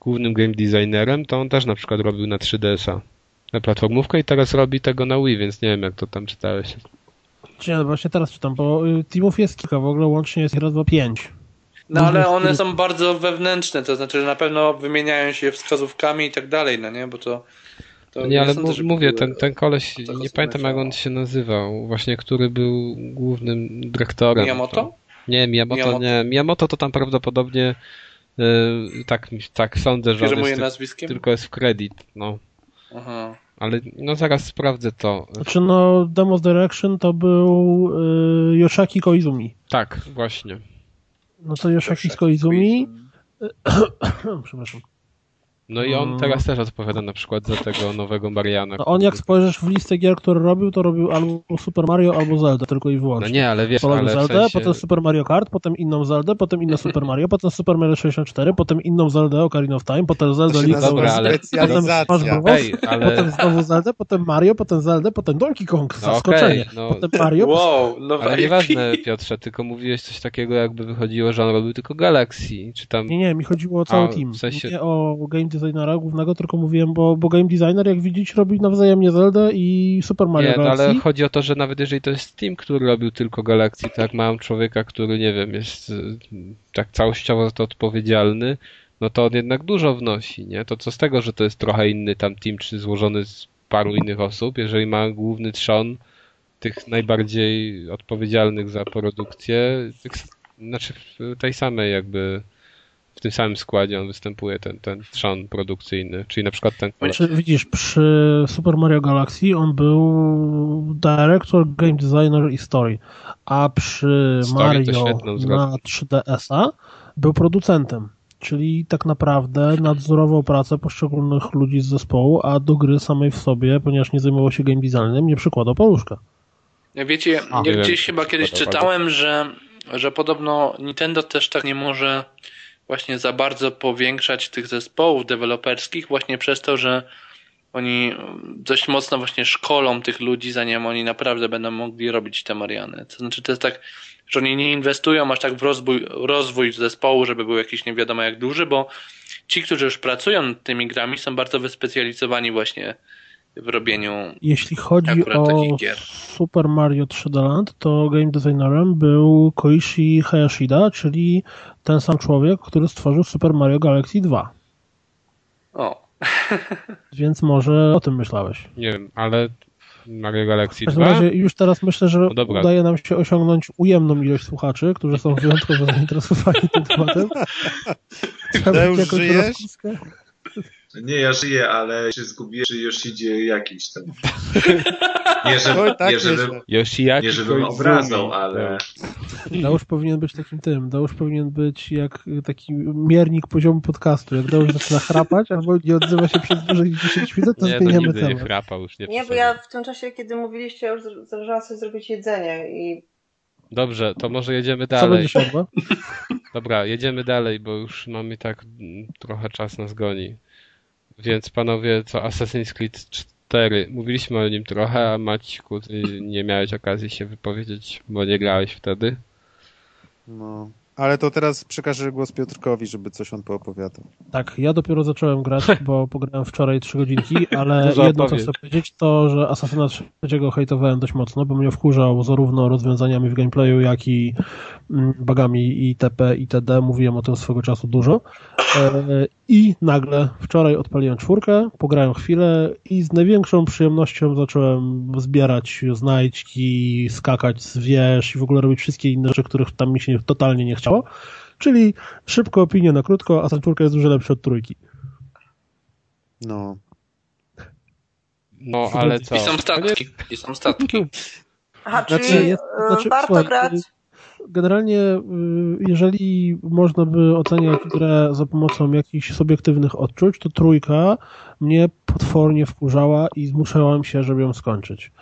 głównym game designerem, to on też na przykład robił na 3DS-a na platformówkę i teraz robi tego na Wii, więc nie wiem jak to tam czytałeś. Nie, no właśnie teraz czytam, bo y, teamów jest kilka, w ogóle łącznie jest raz, dwa, pięć. No ale one są bardzo wewnętrzne, to znaczy, że na pewno wymieniają się wskazówkami i tak dalej, no nie, bo to... to nie, ale sądzę, mówię, ten, ten koleś, nie pamiętam jak on się nazywał, właśnie, który był głównym dyrektorem. Miyamoto? To, nie, Miyamoto, Miyamoto nie. Miyamoto to tam prawdopodobnie tak, tak sądzę, że jest nazwiskiem? tylko jest w credit, no. Aha. Ale no zaraz sprawdzę to. Znaczy no Demos Direction to był y, Yoshaki Koizumi. Tak, właśnie. No to Yoshaki Koizumi. Przepraszam. No i on mm. teraz też odpowiada na przykład za tego nowego Mariana. No on jak spojrzysz w listę gier, które robił, to robił albo Super Mario, albo Zelda, tylko i wyłącznie. No nie, ale wiesz, ale Zelda, w sensie... potem Super Mario Kart, potem inną Zeldę, potem inne Super Mario, potem Super Mario 64, potem inną Zeldę Ocarina of Time, potem Zelda Link Dobra, ale... potem Smash Bros, Ej, ale... potem znowu Zeldę, potem Mario, potem Zeldę, potem Donkey Kong, no zaskoczenie, okay, no... potem Mario. Wow, no ale nieważne Piotrze, tylko mówiłeś coś takiego jakby wychodziło, że on robił tylko Galaxy, czy tam... Nie, nie, mi chodziło o cały A, team, w sensie... nie o game designera głównego, tylko mówiłem, bo, bo game designer, jak widzicie, robi nawzajemnie Zelda i Super Mario Nie, no, ale chodzi o to, że nawet jeżeli to jest team, który robił tylko Galaxy, tak mam człowieka, który, nie wiem, jest y, tak całościowo za to odpowiedzialny, no to on jednak dużo wnosi, nie? To co z tego, że to jest trochę inny tam team, czy złożony z paru innych osób, jeżeli ma główny trzon tych najbardziej odpowiedzialnych za produkcję, tych, znaczy tej samej jakby w tym samym składzie on występuje, ten, ten trzon produkcyjny, czyli na przykład ten... Znaczy, widzisz, przy Super Mario Galaxy on był director, game designer i story, a przy story Mario na 3DS-a był producentem. Czyli tak naprawdę nadzorował pracę poszczególnych ludzi z zespołu, a do gry samej w sobie, ponieważ nie zajmował się game designem, nie przykładał paluszka. Wiecie, ja gdzieś chyba kiedyś czytałem, że, że podobno Nintendo też tak nie może właśnie za bardzo powiększać tych zespołów deweloperskich właśnie przez to, że oni dość mocno właśnie szkolą tych ludzi, zanim oni naprawdę będą mogli robić te Mariany. To znaczy, to jest tak, że oni nie inwestują aż tak w rozwój, rozwój zespołu, żeby był jakiś nie wiadomo jak duży, bo ci, którzy już pracują nad tymi grami, są bardzo wyspecjalizowani właśnie w robieniu Jeśli chodzi akurat o takich gier. Super Mario 3D Land, to game designerem był Koichi Hayashida, czyli ten sam człowiek, który stworzył Super Mario Galaxy 2. O, Więc może o tym myślałeś. Nie wiem, ale Mario Galaxy W każdym 2? razie już teraz myślę, że No dobra. udaje nam się osiągnąć ujemną ilość słuchaczy, którzy są wyjątkowo zainteresowani tym tematem. Trzeba żyjesz? rozpiskę. Nie, ja żyję, ale się zgubiłem, czy już idzie jakiś tam. Nie, Oj, żeby, tak nie, żeby, myślę. Yoshiaki nie żebym obrażał, ale Dałusz powinien być takim tym. Dałusz powinien być jak taki miernik poziomu podcastu. Jak Dałusz zaczyna chrapać albo nie odzywa się przez dłużej niż 10 minut, to Nie, to zmieniamy nie temat. chrapał już. Nie, Nie, bo ja w tym czasie, kiedy mówiliście, już zdążyłam sobie zrobić jedzenie i Dobrze, to może jedziemy Co dalej. siodła? Dobra, jedziemy dalej, bo już mamy tak mm, trochę czas nas goni. Więc panowie, co Assassin's Creed 4, mówiliśmy o nim trochę, a Maćku, ty nie miałeś okazji się wypowiedzieć, bo nie grałeś wtedy. No. Ale to teraz przekażę głos Piotrkowi, żeby coś on poopowiadał. Tak, ja dopiero zacząłem grać, bo pograłem wczoraj 3 godzinki, ale jedno co chcę powiedzieć to, że Assassina 3 hejtowałem dość mocno, bo mnie wkurzał zarówno rozwiązaniami w gameplayu, jak i mm, bugami itp. itd. Mówiłem o tym swego czasu dużo. E, I nagle wczoraj odpaliłem czwórkę, pograłem chwilę i z największą przyjemnością zacząłem zbierać znajdźki, skakać z wież i w ogóle robić wszystkie inne rzeczy, których tam mi się totalnie nie chciało. Czyli szybko opinię na krótko, a czwórka jest dużo lepsza od trójki. No. No, ale co? i są statki, i są statki. Aha, Znaczy, czyli jest- e, znaczy, warto słuchaj, grać. Generalnie, y, jeżeli można by oceniać grę za pomocą jakichś subiektywnych odczuć, to trójka mnie potwornie wkurzała i zmuszałem się, żeby ją skończyć.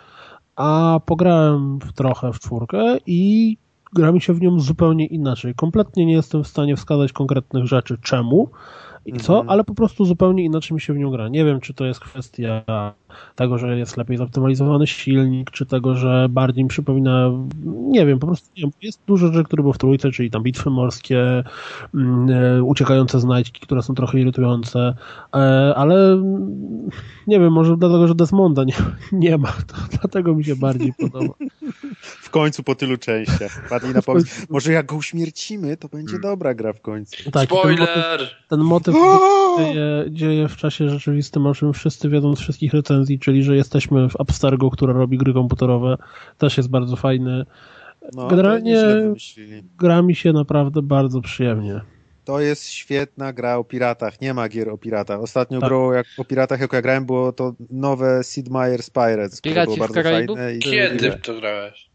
A pograłem w trochę w czwórkę i gra mi się w nią zupełnie inaczej. Kompletnie nie jestem w stanie wskazać konkretnych rzeczy, czemu i co, Mhm. ale po prostu zupełnie inaczej mi się w nią gra. Nie wiem, czy to jest kwestia tego, że jest lepiej zoptymalizowany silnik, czy tego, że bardziej mi przypomina, nie wiem, po prostu nie wiem, jest dużo rzeczy, które było w trójce, czyli tam bitwy morskie, mm, e, uciekające znajdźki, które są trochę irytujące, e, ale mm, nie wiem, może dlatego, że Desmonda nie, nie ma, to dlatego mi się bardziej podoba. W końcu po tylu częściach. Padli na pomysł. Może jak go uśmiercimy, to będzie dobra gra w końcu. Tak, i ten motyw, Spoiler! ten motyw dzieje, dzieje w czasie rzeczywistym, o czym wszyscy wiedzą z wszystkich recenzji, czyli że jesteśmy w Abstergo, która robi gry komputerowe, też jest bardzo fajny. No, Generalnie-. Gra mi się naprawdę bardzo przyjemnie. To jest świetna gra o piratach. Nie ma gier o piratach. Ostatnią Tak. grą jak, o piratach, jaką ja grałem, było to nowe Sid Meier's Pirates, które Piraci było bardzo fajne. I Kiedy w to grałeś?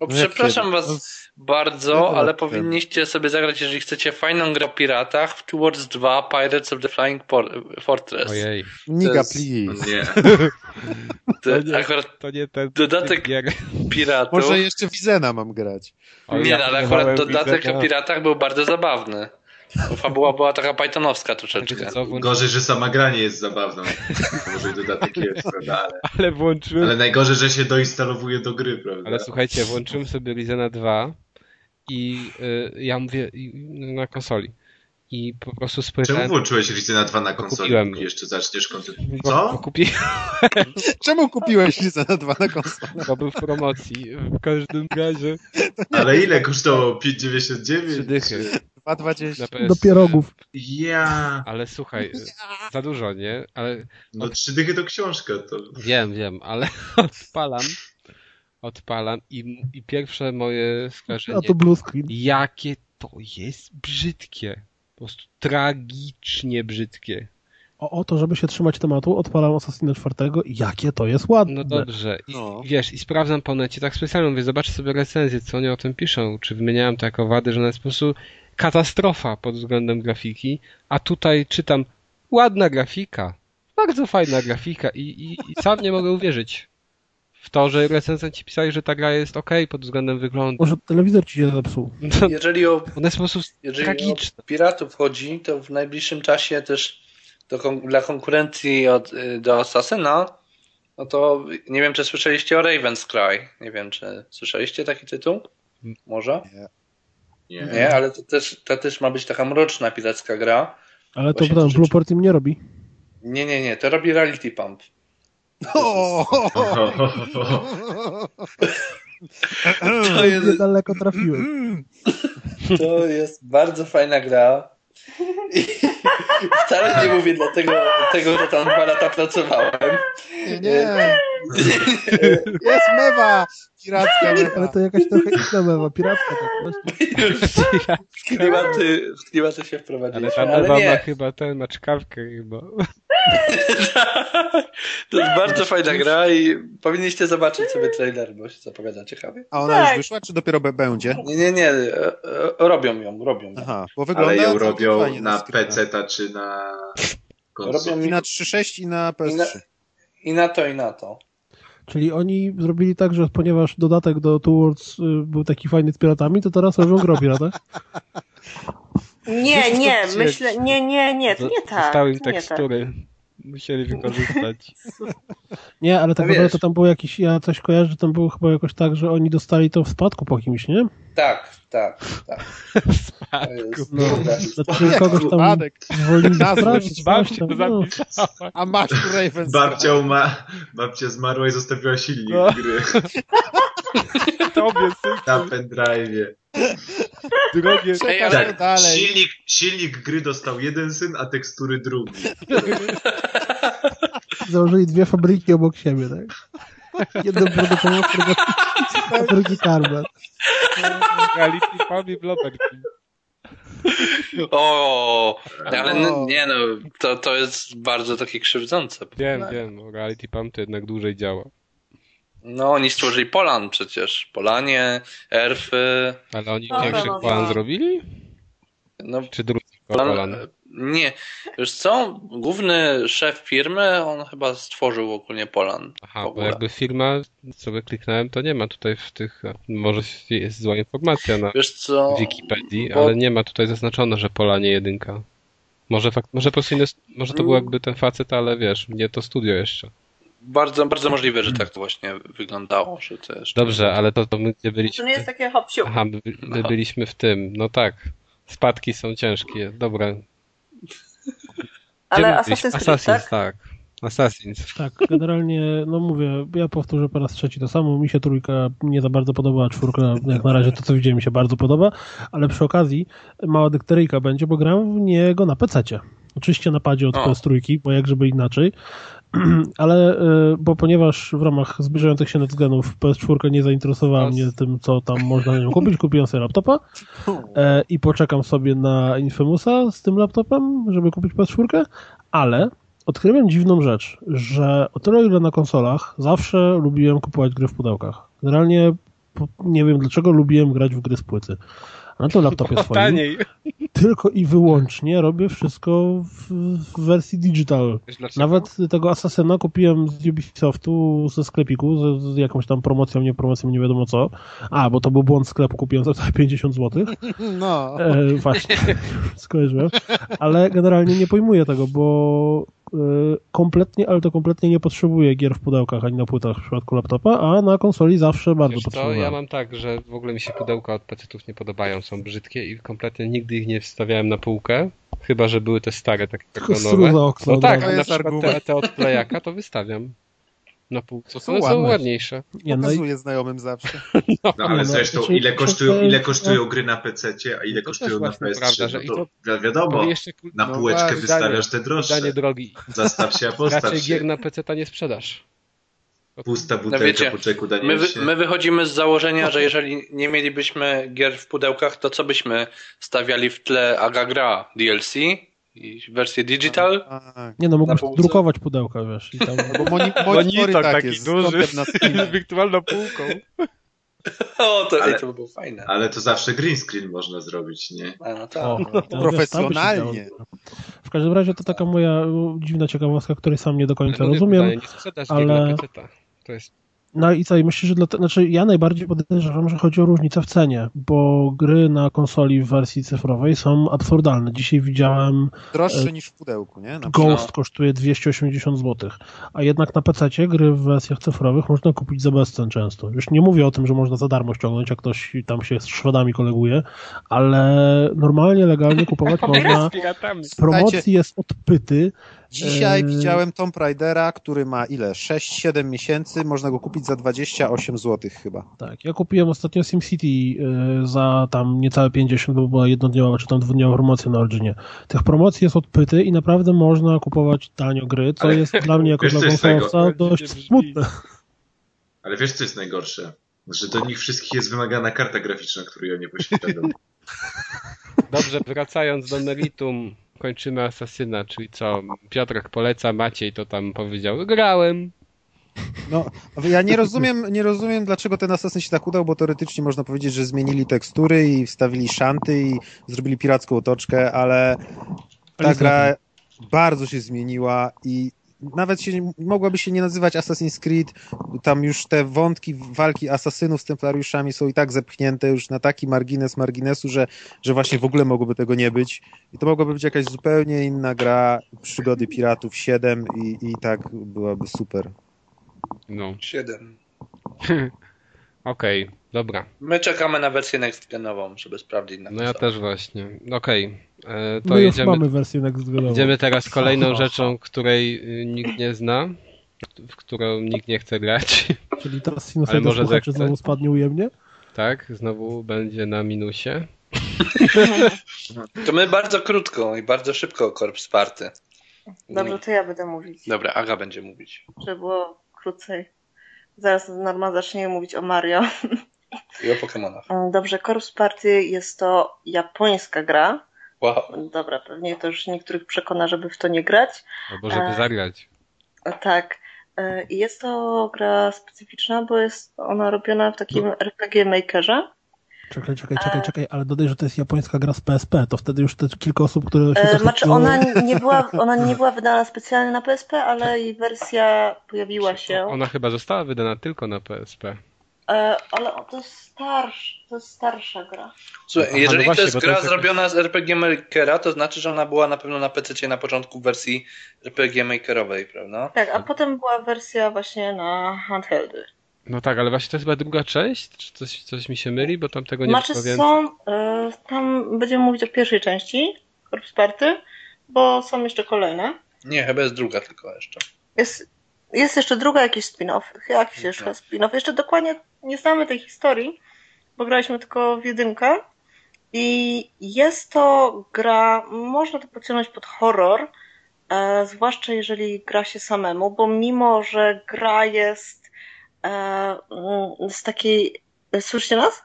O, No jak przepraszam kiedy? was bardzo, Wiele ale powinniście sobie zagrać, jeżeli chcecie fajną grę o piratach, w Towards 2 Pirates of the Flying Por- Fortress. Ojej, Niga, jest- please. Nie. To nie. akurat to nie ten Dodatek gier. piratów. Może jeszcze Wizena mam grać. O, Nie, ja no, ale akurat dodatek Wizena. o piratach był bardzo zabawny. Bo fabuła była taka pythonowska troszeczkę. Gorzej, że sama gra nie jest zabawna. Może i dodatek jest, prawda? Ale, Ale włączyłem ale najgorzej, że się doinstalowuje do gry, prawda? Ale słuchajcie, włączyłem sobie Lizena 2 i y, ja mówię i, na konsoli. I po prostu Czemu spojrzałem. włączyłeś Rizena 2 na konsoli, Kupiłem. jeszcze zaczniesz kontynuować? Bo, bo, Co? kupi, Czemu kupiłeś Wizena 2 na konsolę? bo był w promocji. W każdym razie Ale ile kosztowało? 5,99? trzy dychy. 2,20. Na PS... Do pierogów. Ja. Ale słuchaj, za dużo, nie? Ale No trzy dychy to książka, to... wiem, wiem, ale odpalam. Odpalam i, i pierwsze moje skojarzenie. A to blue screen. Jakie to jest brzydkie. Po prostu tragicznie brzydkie. O, o to, żeby się trzymać tematu, odpalam Assassina 4 i jakie to jest ładne. No dobrze. I, No. Wiesz, i sprawdzam po necie, tak specjalnie mówię, zobaczę sobie recenzję, co oni o tym piszą, czy wymieniałem to jako wady, że ona jest po prostu katastrofa pod względem grafiki, a tutaj czytam ładna grafika, bardzo fajna grafika i, i, i sam nie mogę uwierzyć w to, że recenzenci pisali, że ta gra jest ok pod względem wyglądu. Może telewizor ci się zepsuł. No, Jeżeli o, ona jest po prostu jeżeli tragiczna. o piratów chodzi, to w najbliższym czasie też do, dla konkurencji od, y, do Assassina, no to nie wiem, czy słyszeliście o Raven's Cry. Nie wiem, czy słyszeliście taki tytuł? Może? Nie. Nie, ale to też, to też ma być taka mroczna piracka gra. Ale to tam Blueport im nie robi. Nie, nie, nie, to robi Reality Pump. To jest, Niedaleko trafiłem. to jest bardzo fajna gra. I wcale nie mówię dlatego, tego, że tam dwa lata pracowałem. Nie, nie. Jest mewa! Piracka Ale mewa. to jakaś trochę inna mewa, piracka tak właśnie. Już w klimaty, w klimaty się Ale wprowadziliśmy. ta Ale mewa ma chyba ten, ma czkawkę chyba. to jest bardzo fajna gra i powinniście zobaczyć sobie trailer, bo się zapowiada ciekawie. A ona już Tak. wyszła, czy dopiero będzie? Nie, nie, nie, e, e, robią ją, robią ją. Aha, bo wygląda Ale ją robią na. PC-ta czy na. Robią I na 3.6 i na I na, PS3. I na to, i na to. Czyli oni zrobili tak, że ponieważ dodatek do Two Worlds y, był taki fajny z piratami, to teraz robią grę o piratach. Nie, nie, myślę, nie, nie, nie, to nie tak. Zostały im to nie tak. Musieli wykorzystać. Nie, ale tak No naprawdę to tam było jakiś, ja coś kojarzę, że tam było chyba jakoś tak, że oni dostali to w spadku po kimś, nie? Tak, tak, tak. To jest, No, tak. znaczy kogoś tam Upadek. zwolnili z Nazwę pracy, ci coś Babci tam, to no. A masz tu Raven Babcia, ma, babcia zmarła i zostawiła silnik No. gry Tobie, syn, na pendrive'ie. Drogie. Ej, ale- Tak, dalej. silnik, silnik gry dostał jeden syn, a tekstury drugi. Założyli dwie fabryki obok siebie, tak? Jedną produkował a drugi karmel. Reality Fabi Bloberki. O, ale No. nie no, to, to jest bardzo takie krzywdzące. Wiem, wiem, no, Reality Pump to jednak dłużej działa. No, oni stworzyli Polan przecież. Polanie, Erfy. Ale oni No, większych no, no. zrobili? No, Czy drugi Polan, Polan? nie. Wiesz co? Główny szef firmy, on chyba stworzył ogólnie Polan. Aha, w bo jakby firma, sobie kliknąłem, to nie ma tutaj w tych, może jest zła informacja na Wiesz co? Wikipedii, bo- ale nie ma tutaj zaznaczone, że Polanie jedynka. Może, fakt, może po prostu inny, może to był Mm. jakby ten facet, ale wiesz, nie to studio jeszcze. Bardzo, bardzo możliwe, że tak to właśnie wyglądało, że to jeszcze... Dobrze, ale to, to my gdzie To byliśmy? nie jest takie hop siup. Aha, my, my byliśmy w tym, no tak. Spadki są ciężkie, dobra. Gdzie Ale? Assassin's Creed, Assassins, tak? tak. Assassins. Tak, generalnie, no mówię, ja powtórzę po raz trzeci to samo. Mi się trójka nie za bardzo podoba, a czwórka, jak na razie to, co widziałem, mi się bardzo podoba, ale przy okazji mała dykteryjka będzie, bo gram w niego na PC-cie. Oczywiście na padzie od O. PS3, bo jak żeby inaczej, ale, y, bo ponieważ w ramach zbliżających się netgenów PS4 nie zainteresowała mnie tym, co tam można na nią kupić, kupiłem sobie laptopa e, i poczekam sobie na Infamousa z tym laptopem, żeby kupić PS4, ale odkryłem dziwną rzecz, że o tyle ile na konsolach zawsze lubiłem kupować gry w pudełkach. Generalnie nie wiem dlaczego lubiłem grać w gry z płyty. A na tym laptopie swoim taniej. tylko i wyłącznie robię wszystko w, w wersji digital. Nawet tego Assassina kupiłem z Ubisoftu, ze sklepiku, z, z jakąś tam promocją, nie promocją, nie wiadomo co. A, bo to był błąd sklepu, kupiłem za 50 zł. No. E, właśnie, skojarzyłem. Ale generalnie nie pojmuję tego, bo kompletnie, ale to kompletnie nie potrzebuję gier w pudełkach ani na płytach w przypadku laptopa, a na konsoli zawsze bardzo Wiesz potrzebuję. ja mam tak, że w ogóle mi się pudełka od PC-ów nie podobają, są brzydkie i kompletnie nigdy ich nie wstawiałem na półkę, chyba że były te stare, takie Tylko nowe. strój za okno No tak, na przykład te, te od plejaka to wystawiam na półce. Są One są ładniejsze. Nie, no i Pokazuję znajomym zawsze. No ale no, zresztą, znaczy, ile kosztują, to- ile kosztują gry na PC-cie, a ile kosztują na właśnie PS3, prawda, że no to, to- wi- wiadomo, jeszcze na no półeczkę właśnie, wystawiasz te Danie droższe. drogi. Zastaw się, a postaw Raczej się. gier na PC-ta nie sprzedasz. Pusta No butelka wiecie, po czeku My, wy, się. my wychodzimy z założenia, że jeżeli nie mielibyśmy gier w pudełkach, to co byśmy stawiali w tle Aga Gra DLC i wersję digital? Tak. Nie no, mógłbyś drukować pudełka, wiesz. I tam... Albo moni monitory takie z kątem na screenie. wirtualną półką. O, to, Ale- ej, to by było fajne. Ale to zawsze green screen można zrobić, nie? A, no tak. O, się Profesjonalnie. W każdym razie to taka moja dziwna ciekawostka, której sam nie do końca Ale mówię, rozumiem. pytanie, ale-. To jest No i co, i myślę, że dlatego, znaczy ja najbardziej podejrzewam, że chodzi o różnicę w cenie, bo gry na konsoli w wersji cyfrowej są absurdalne. Dzisiaj widziałem Droższe niż w pudełku, nie? Na Ghost kosztuje 280 zł, a jednak na PC gry w wersjach cyfrowych można kupić za bezcen często. Już nie mówię o tym, że można za darmo ściągnąć, jak ktoś tam się z Szwedami koleguje, ale normalnie, legalnie kupować można z promocji jest odpyty Dzisiaj widziałem Tomb Raidera, który ma ile? 6-7 miesięcy, można go kupić za 28 zł chyba. Tak, ja kupiłem ostatnio SimCity y, za tam niecałe 50, bo była jednodniowa czy tam dwudniowa promocja na Originie. Tych promocji jest odpyty i naprawdę można kupować tanio gry, co Ale jest dla mnie jako dla konsolowca dość Brzmi. smutne. Ale wiesz, co jest najgorsze? Że do nich wszystkich jest wymagana karta graficzna, której ja nie posiadam. Dobrze, wracając do meritum, kończymy Asasyna, czyli co? Piotrek poleca, Maciej to tam powiedział, grałem. No, ja nie rozumiem, nie rozumiem, dlaczego ten Assassin się tak udał, bo teoretycznie można powiedzieć, że zmienili tekstury i wstawili szanty i zrobili piracką otoczkę, ale ta gra bardzo się zmieniła i nawet się, mogłaby się nie nazywać Assassin's Creed, tam już te wątki walki asasynów z templariuszami są i tak zepchnięte już na taki margines marginesu, że, że właśnie w ogóle mogłoby tego nie być. I to mogłaby być jakaś zupełnie inna gra, przygody piratów 7 i, i tak byłaby super. No, 7. okej, dobra. My czekamy na wersję next genową, żeby sprawdzić na No ja też właśnie. Okej, e, to My już jedziemy, mamy wersję next genową. jedziemy teraz kolejną rzeczą, której y, nikt nie zna, w którą nikt nie chce grać. Czyli teraz sinusoida może zechce. znowu spadnie ujemnie? Tak, znowu będzie na minusie. To my bardzo krótko i bardzo szybko o Corpse Party. Dobrze, to ja będę mówić, Dobra, Aga będzie mówić. żeby było krócej. Zaraz Norma zacznie mówić o Mario. I o Pokemonach. Dobrze, Corpse Party jest to japońska gra. Wow. Dobra, pewnie to już niektórych przekona, żeby w to nie grać. Albo żeby E. zagrać. E, Tak. E, I jest to gra specyficzna, bo jest ona robiona w takim RPG Makerze. Czekaj, czekaj, czekaj, czekaj, ale dodaj, że to jest japońska gra z PSP, to wtedy już te kilka osób, które się E, zachwyciło- Znaczy ona nie była, ona nie była wydana specjalnie na PSP, ale jej wersja pojawiła się. Ona chyba została wydana tylko na PSP. E, Ale to jest starsz, to jest starsza gra. Słuchaj, Aha, no jeżeli właśnie, to jest bo to gra jest zrobiona z RPG Makera, to znaczy, że ona była na pewno na PC na początku w wersji RPG Makerowej, prawda? Tak, a potem była wersja właśnie na handheldy. No tak, ale właśnie to jest chyba druga część? Czy coś, coś mi się myli? Bo tam tego nie Znaczy więcej. są, e, tam będziemy mówić o pierwszej części Corpse Party, bo są jeszcze kolejne. Nie, chyba jest druga tylko jeszcze. Jest, jest jeszcze druga jakiś spin-off, jakiś Tak. jeszcze spin-off. Jeszcze dokładnie nie znamy tej historii, bo graliśmy tylko w jedynkę. I jest to gra, można to pociągnąć pod horror, e, zwłaszcza jeżeli gra się samemu, bo mimo, że gra jest z takiej... Słyszycie nas?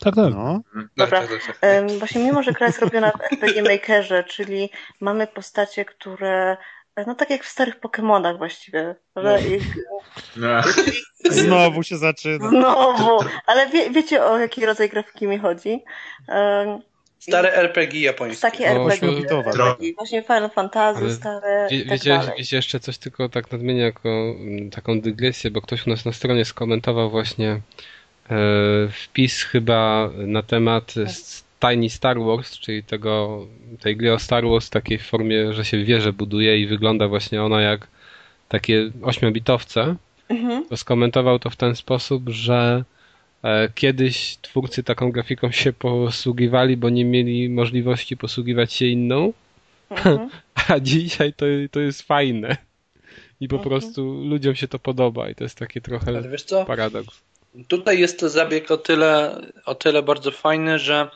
Tak, tak. No. Dobra. Tak, tak, tak. Em, Właśnie mimo, że gra jest robiona w RPG Makerze, czyli mamy postacie, które no tak jak w starych Pokemonach właściwie. prawda? I- No, Znowu się zaczyna. Znowu, ale wie, wiecie o jaki rodzaj grafiki mi chodzi? Stare RPG japońskie. Takie No, RPG, ośmiobitowe. RPG, właśnie Final Fantasy, Ale stare Wie, tak wiecie, dalej. wiecie jeszcze coś tylko tak nadmienię jako mm, taką dygresję, bo ktoś u nas na stronie skomentował właśnie e, wpis chyba na temat s- Tiny Star Wars, czyli tego, tej gry o Star Wars w takiej formie, że się wieże buduje i wygląda właśnie ona jak takie ośmiobitowce. Mhm. To skomentował to w ten sposób, że kiedyś twórcy taką grafiką się posługiwali, bo nie mieli możliwości posługiwać się inną, Mhm. a dzisiaj to, to jest fajne. I po Mhm. prostu ludziom się to podoba i to jest takie trochę Ale wiesz co? paradoks. Tutaj jest to zabieg o tyle, o tyle bardzo fajny, że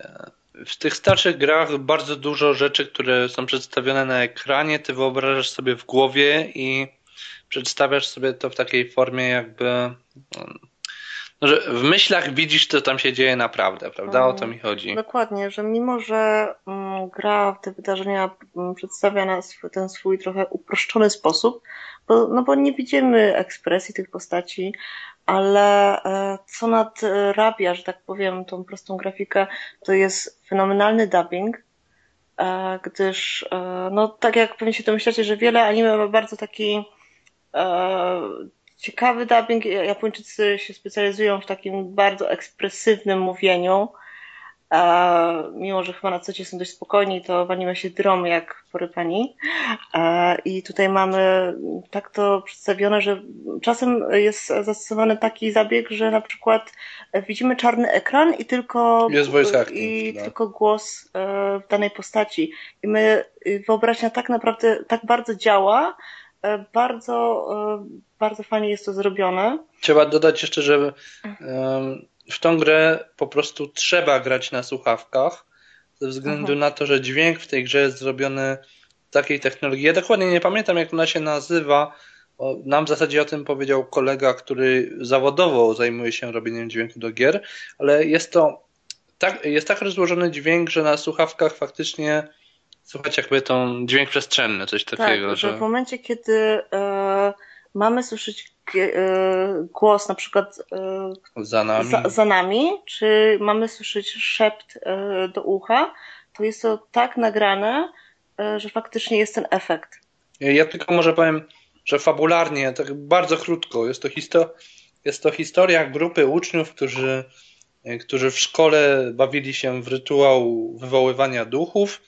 e, w tych starszych grach bardzo dużo rzeczy, które są przedstawione na ekranie, ty wyobrażasz sobie w głowie i przedstawiasz sobie to w takiej formie jakby no, że w myślach widzisz, co tam się dzieje naprawdę, prawda? O to mi chodzi. Dokładnie, że mimo, że mm, gra te wydarzenia mm, przedstawia na swój, ten swój trochę uproszczony sposób, bo, no bo nie widzimy ekspresji tych postaci, ale e, co nadrabia, że tak powiem, tą prostą grafikę, to jest fenomenalny dubbing, e, gdyż, e, no tak jak pewnie się domyślacie, że wiele anime ma bardzo taki e, ciekawy dubbing. Japończycy się specjalizują w takim bardzo ekspresywnym mówieniu. mimo, że chyba na co są dość spokojni, to walimy się drom jak porypani. I tutaj mamy tak to przedstawione, że czasem jest zastosowany taki zabieg, że na przykład widzimy czarny ekran i tylko, acting, i tak. tylko głos e, w danej postaci. I my y, wyobraźnia tak naprawdę tak bardzo działa, e, bardzo, e, bardzo fajnie jest to zrobione. Trzeba dodać jeszcze, że w tą grę po prostu trzeba grać na słuchawkach, ze względu Aha. na to, że dźwięk w tej grze jest zrobiony w takiej technologii. Ja dokładnie nie pamiętam, jak ona się nazywa. Nam w zasadzie o tym powiedział kolega, który zawodowo zajmuje się robieniem dźwięku do gier, ale jest to tak, jest tak rozłożony dźwięk, że na słuchawkach faktycznie słychać jakby tą dźwięk przestrzenny, coś tak, takiego. Tak, że w momencie, kiedy e, mamy słyszeć e, głos na przykład e, za, nami. Za, za, nami, czy mamy słyszeć szept e, do ucha, to jest to tak nagrane, e, że faktycznie jest ten efekt. Ja tylko może powiem, że fabularnie, tak bardzo krótko, jest to, histo jest to historia grupy uczniów, którzy, którzy w szkole bawili się w rytuał wywoływania duchów.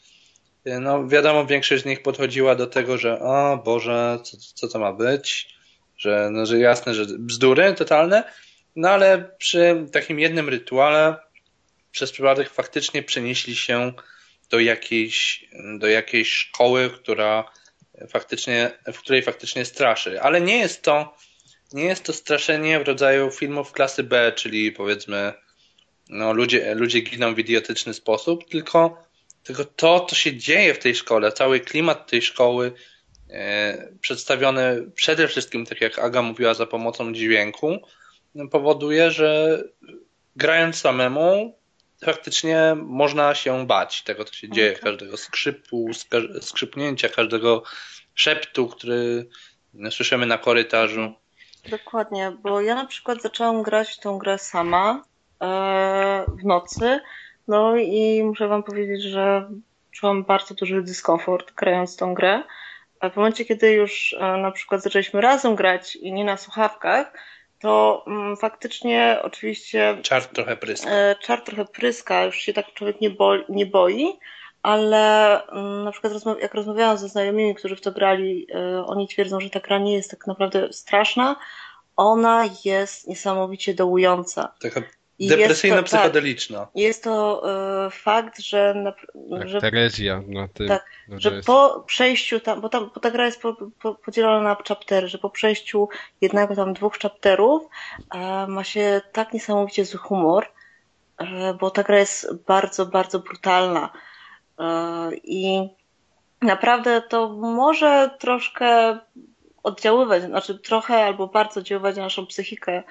No wiadomo, większość z nich podchodziła do tego, że o Boże, co, co to ma być? że, no, że jasne, że bzdury totalne, no ale przy takim jednym rytuale przez przypadek faktycznie przenieśli się do jakiejś, do jakiejś szkoły, która faktycznie, w której faktycznie straszy. Ale nie jest to, nie jest to straszenie w rodzaju filmów klasy B, czyli powiedzmy, no, ludzie, ludzie giną w idiotyczny sposób, tylko, tylko to, co się dzieje w tej szkole, cały klimat tej szkoły, E, przedstawione przede wszystkim, tak jak Aga mówiła, za pomocą dźwięku, powoduje, że grając samemu faktycznie można się bać tego, co się dzieje, tak. każdego skrzypu, skrzypnięcia, każdego szeptu, który słyszymy na korytarzu. Dokładnie, bo ja na przykład zaczęłam grać tą grę sama e, w nocy, no i muszę wam powiedzieć, że czułam bardzo duży dyskomfort grając tą grę. A w momencie, kiedy już e, na przykład zaczęliśmy razem grać i nie na słuchawkach, to mm, faktycznie oczywiście. Czar trochę pryska. E, czar trochę pryska, już się tak człowiek nie, bo, nie boi, ale mm, na przykład jak rozmawiałam ze znajomymi, którzy w to grali, e, oni twierdzą, że ta gra nie jest tak naprawdę straszna. Ona jest niesamowicie dołująca. Taka Depresyjno-psychodeliczna. Tak, jest to y, fakt, że... Na, tak, że Terezja na tym. Tak, że jest... po przejściu tam, bo, tam, bo ta gra jest po, po, podzielona na chaptery, że po przejściu jednego tam dwóch chapterów e, ma się tak niesamowicie zły humor, e, bo ta gra jest bardzo, bardzo brutalna. E, I naprawdę to może troszkę oddziaływać, znaczy trochę albo bardzo oddziaływać na naszą psychikę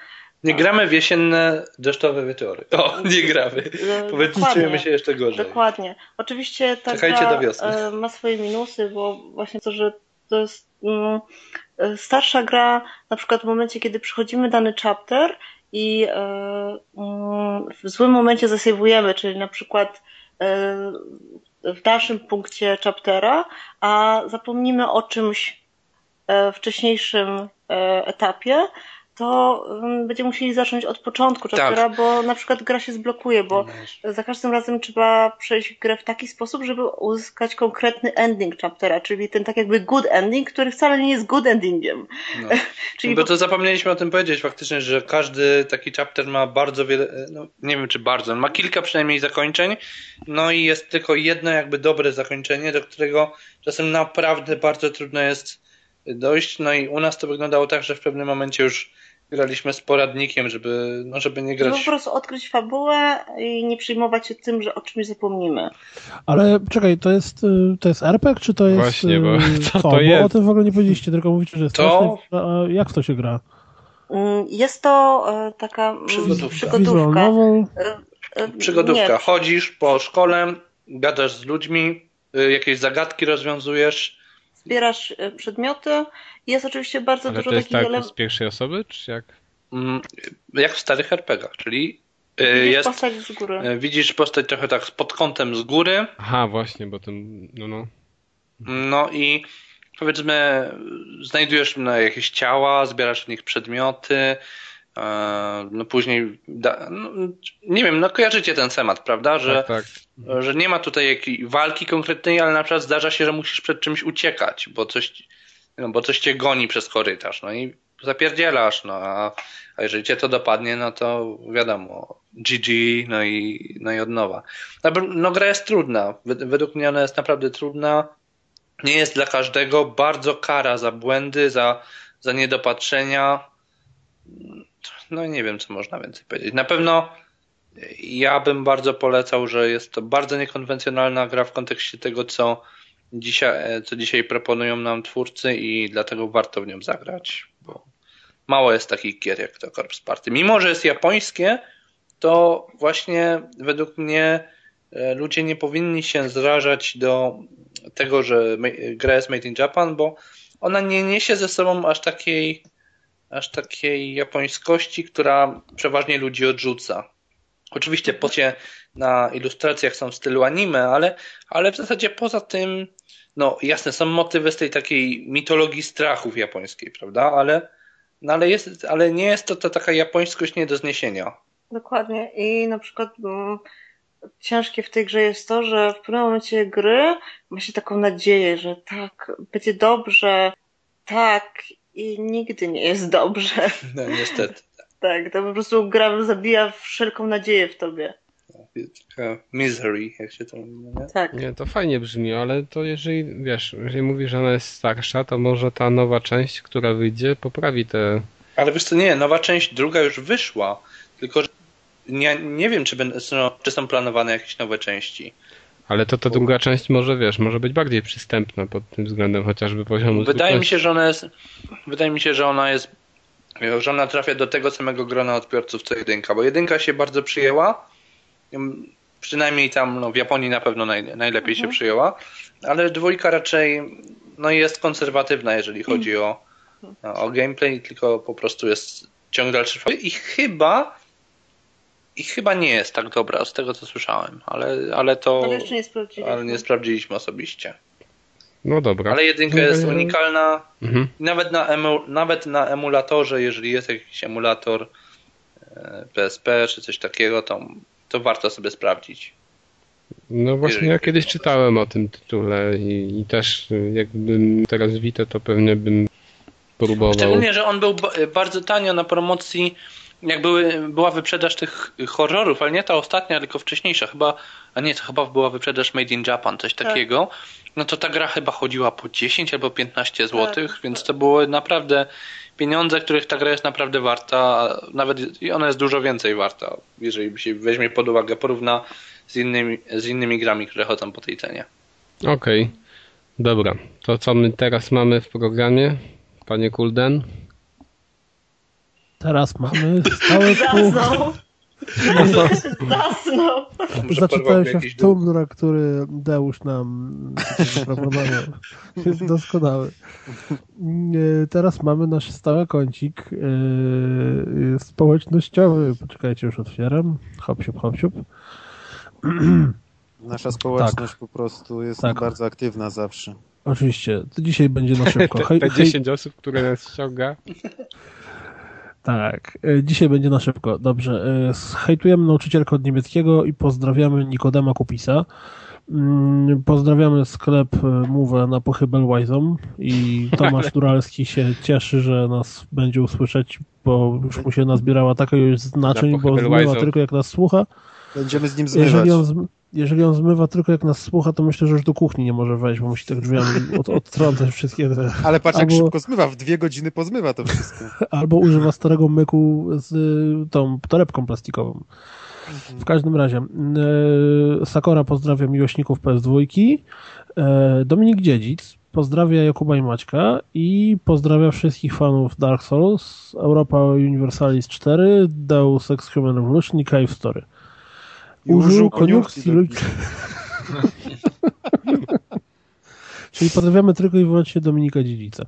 nie gramy w jesienne, deszczowe wieczory. O, nie gramy. Powiedzmy, się jeszcze gorzej. Dokładnie. Oczywiście ta Czekajcie wiosny. E, ma swoje minusy, bo właśnie to, że to jest e, starsza gra, na przykład w momencie, kiedy przychodzimy dany chapter i e, mm, w złym momencie zasejwujemy, czyli na przykład w dalszym punkcie chaptera, a zapomnimy o czymś wcześniejszym etapie, to um, będziemy musieli zacząć od początku chaptera, tak. bo na przykład gra się zblokuje, bo no za każdym razem trzeba przejść grę w taki sposób, żeby uzyskać konkretny ending chaptera, czyli ten tak jakby good ending, który wcale nie jest good endingiem. No. czyli bo to zapomnieliśmy o tym powiedzieć faktycznie, że każdy taki chapter ma bardzo wiele, no nie wiem czy bardzo, ma kilka przynajmniej zakończeń, no i jest tylko jedno jakby dobre zakończenie, do którego czasem naprawdę bardzo trudno jest dojść, no i u nas to wyglądało tak, że w pewnym momencie już graliśmy z poradnikiem, żeby, no, żeby nie grać. Żeby po prostu odkryć fabułę i nie przejmować się tym, że o czymś zapomnimy. Ale czekaj, to jest, y, to jest RPG, czy to jest. Właśnie, bo y, co to jest? Bo o tym w ogóle nie powiedzieliście, tylko mówicie, że jest to... A jak w to się gra? Mm, jest to e, taka mm, przygodówka. przygodówka. E, e, przygodówka. Nie. Chodzisz po szkole, gadasz z ludźmi, y, jakieś zagadki rozwiązujesz zbierasz e, przedmioty. Jest oczywiście bardzo Ale dużo to jest takich tak z pierwszej osoby, czy jak? Mm, jak w starych RPGach, czyli e, widzisz jest, postać z góry. E, widzisz postać trochę tak pod kątem z góry. Aha, właśnie, bo ten, no no. No i powiedzmy, znajdujesz jakieś ciała, zbierasz w nich przedmioty, no później, da, no, nie wiem, no kojarzycie ten temat, prawda? Że, Tak, tak. że nie ma tutaj jakiej walki konkretnej, ale na przykład zdarza się, że musisz przed czymś uciekać, bo coś, no, bo coś cię goni przez korytarz, no i zapierdzielasz, no a, a jeżeli cię to dopadnie, no to wiadomo, GG, no i, no i od nowa. No, no gra jest trudna, według mnie ona jest naprawdę trudna, nie jest dla każdego, bardzo kara za błędy, za, za niedopatrzenia, no nie wiem, co można więcej powiedzieć. Na pewno ja bym bardzo polecał, że jest to bardzo niekonwencjonalna gra w kontekście tego, co dzisiaj, co dzisiaj proponują nam twórcy i dlatego warto w nią zagrać, bo mało jest takich gier jak to Corpse Party. Mimo, że jest japońskie, to właśnie według mnie e, ludzie nie powinni się zrażać do tego, że gra jest made in Japan, bo ona nie niesie ze sobą aż takiej aż takiej japońskości, która przeważnie ludzi odrzuca. Oczywiście pocie na ilustracjach są w stylu anime, ale, ale w zasadzie poza tym, no jasne, są motywy z tej takiej mitologii strachów japońskiej, prawda? Ale, no, ale, jest, ale nie jest to, to taka japońskość nie do zniesienia. Dokładnie. I na przykład mm, ciężkie w tej grze jest to, że w pewnym momencie gry ma się taką nadzieję, że tak, będzie dobrze, tak, i nigdy nie jest dobrze. No niestety. tak, to po prostu gra zabija wszelką nadzieję w tobie. Misery, jak się to mówi, nie? Tak. Nie, to fajnie brzmi, ale to jeżeli, wiesz, jeżeli mówisz, że ona jest starsza, to może ta nowa część, która wyjdzie, poprawi te... Ale wiesz co, nie, nowa część druga już wyszła, tylko że nie, nie wiem, czy, będą, czy są planowane jakieś nowe części. Ale to ta druga część może, wiesz, może być bardziej przystępna pod tym względem chociażby poziomu Wydaje mi się, że ona jest wydaje mi się, że ona jest że ona trafia do tego samego grona odbiorców co jedynka, bo jedynka się bardzo przyjęła. Przynajmniej tam no, w Japonii na pewno naj, najlepiej mhm. się przyjęła, ale dwójka raczej no, jest konserwatywna, jeżeli chodzi o, o gameplay, tylko po prostu jest ciąg dalszy. I chyba i chyba nie jest tak dobra, z tego co słyszałem, ale, ale to. Ale jeszcze nie sprawdziliśmy. Ale nie sprawdziliśmy osobiście. No dobra. Ale jedynka jest unikalna. Mhm. Nawet, na emu, nawet na emulatorze, jeżeli jest jakiś emulator PSP e, czy coś takiego, to, to warto sobie sprawdzić. No właśnie ja kiedyś czytałem o tym tytule i, i też jakbym teraz wite, to pewnie bym próbował. Szczególnie, że on był bardzo tanio na promocji jak były, była wyprzedaż tych horrorów, ale nie ta ostatnia, tylko wcześniejsza, chyba, a nie, to chyba była wyprzedaż Made in Japan, coś tak. takiego, no to ta gra chyba chodziła po 10 albo 15 zł, tak. więc to były naprawdę pieniądze, których ta gra jest naprawdę warta, nawet i ona jest dużo więcej warta, jeżeli się weźmie pod uwagę, porówna z innymi, z innymi grami, które chodzą po tej cenie. Okej, okay. dobra. To co my teraz mamy w programie, panie Kulden? Teraz mamy stałe Zasnął. Zasnął. Zaczytałem się w Tumnra, który Deusz nam zaproponował. Jest doskonały. Teraz mamy nasz stały kącik yy, społecznościowy. Poczekajcie, już otwieram. Hop, siup, hop, siup. Nasza społeczność tak. po prostu jest tak. bardzo aktywna zawsze. Oczywiście. To dzisiaj będzie na szybko. Hej, te 10 hej. osób, które nas ściąga. Tak, e, dzisiaj będzie na szybko. Dobrze, e, hejtujemy nauczycielkę od niemieckiego i pozdrawiamy Nikodema Kupisa. Mm, pozdrawiamy sklep e, Move na Pochybelwajzom i Tomasz Duralski się cieszy, że nas będzie usłyszeć, bo już mu się nazbierała taka już znaczeń, bo zmywa tylko jak nas słucha. Będziemy z nim zmywać. Jeżeli on, jeżeli on zmywa tylko jak nas słucha, to myślę, że już do kuchni nie może wejść, bo musi tak drzwiami od, odtrącać wszystkie te... Ale patrz Albo... jak szybko zmywa, w dwie godziny pozmywa to wszystko. Albo używa starego myku z y, tą torebką plastikową. Mhm. W każdym razie, y, Sakora pozdrawia miłośników PS2, y, Dominik Dziedzic pozdrawia Jakuba i Maćka i pozdrawia wszystkich fanów Dark Souls, Europa Universalis 4, Deus Ex Human Revolution i Cave Story. Użył koniunkcji ludzi. Czyli pozdrawiamy tylko i wyłącznie Dominika Dziedzica.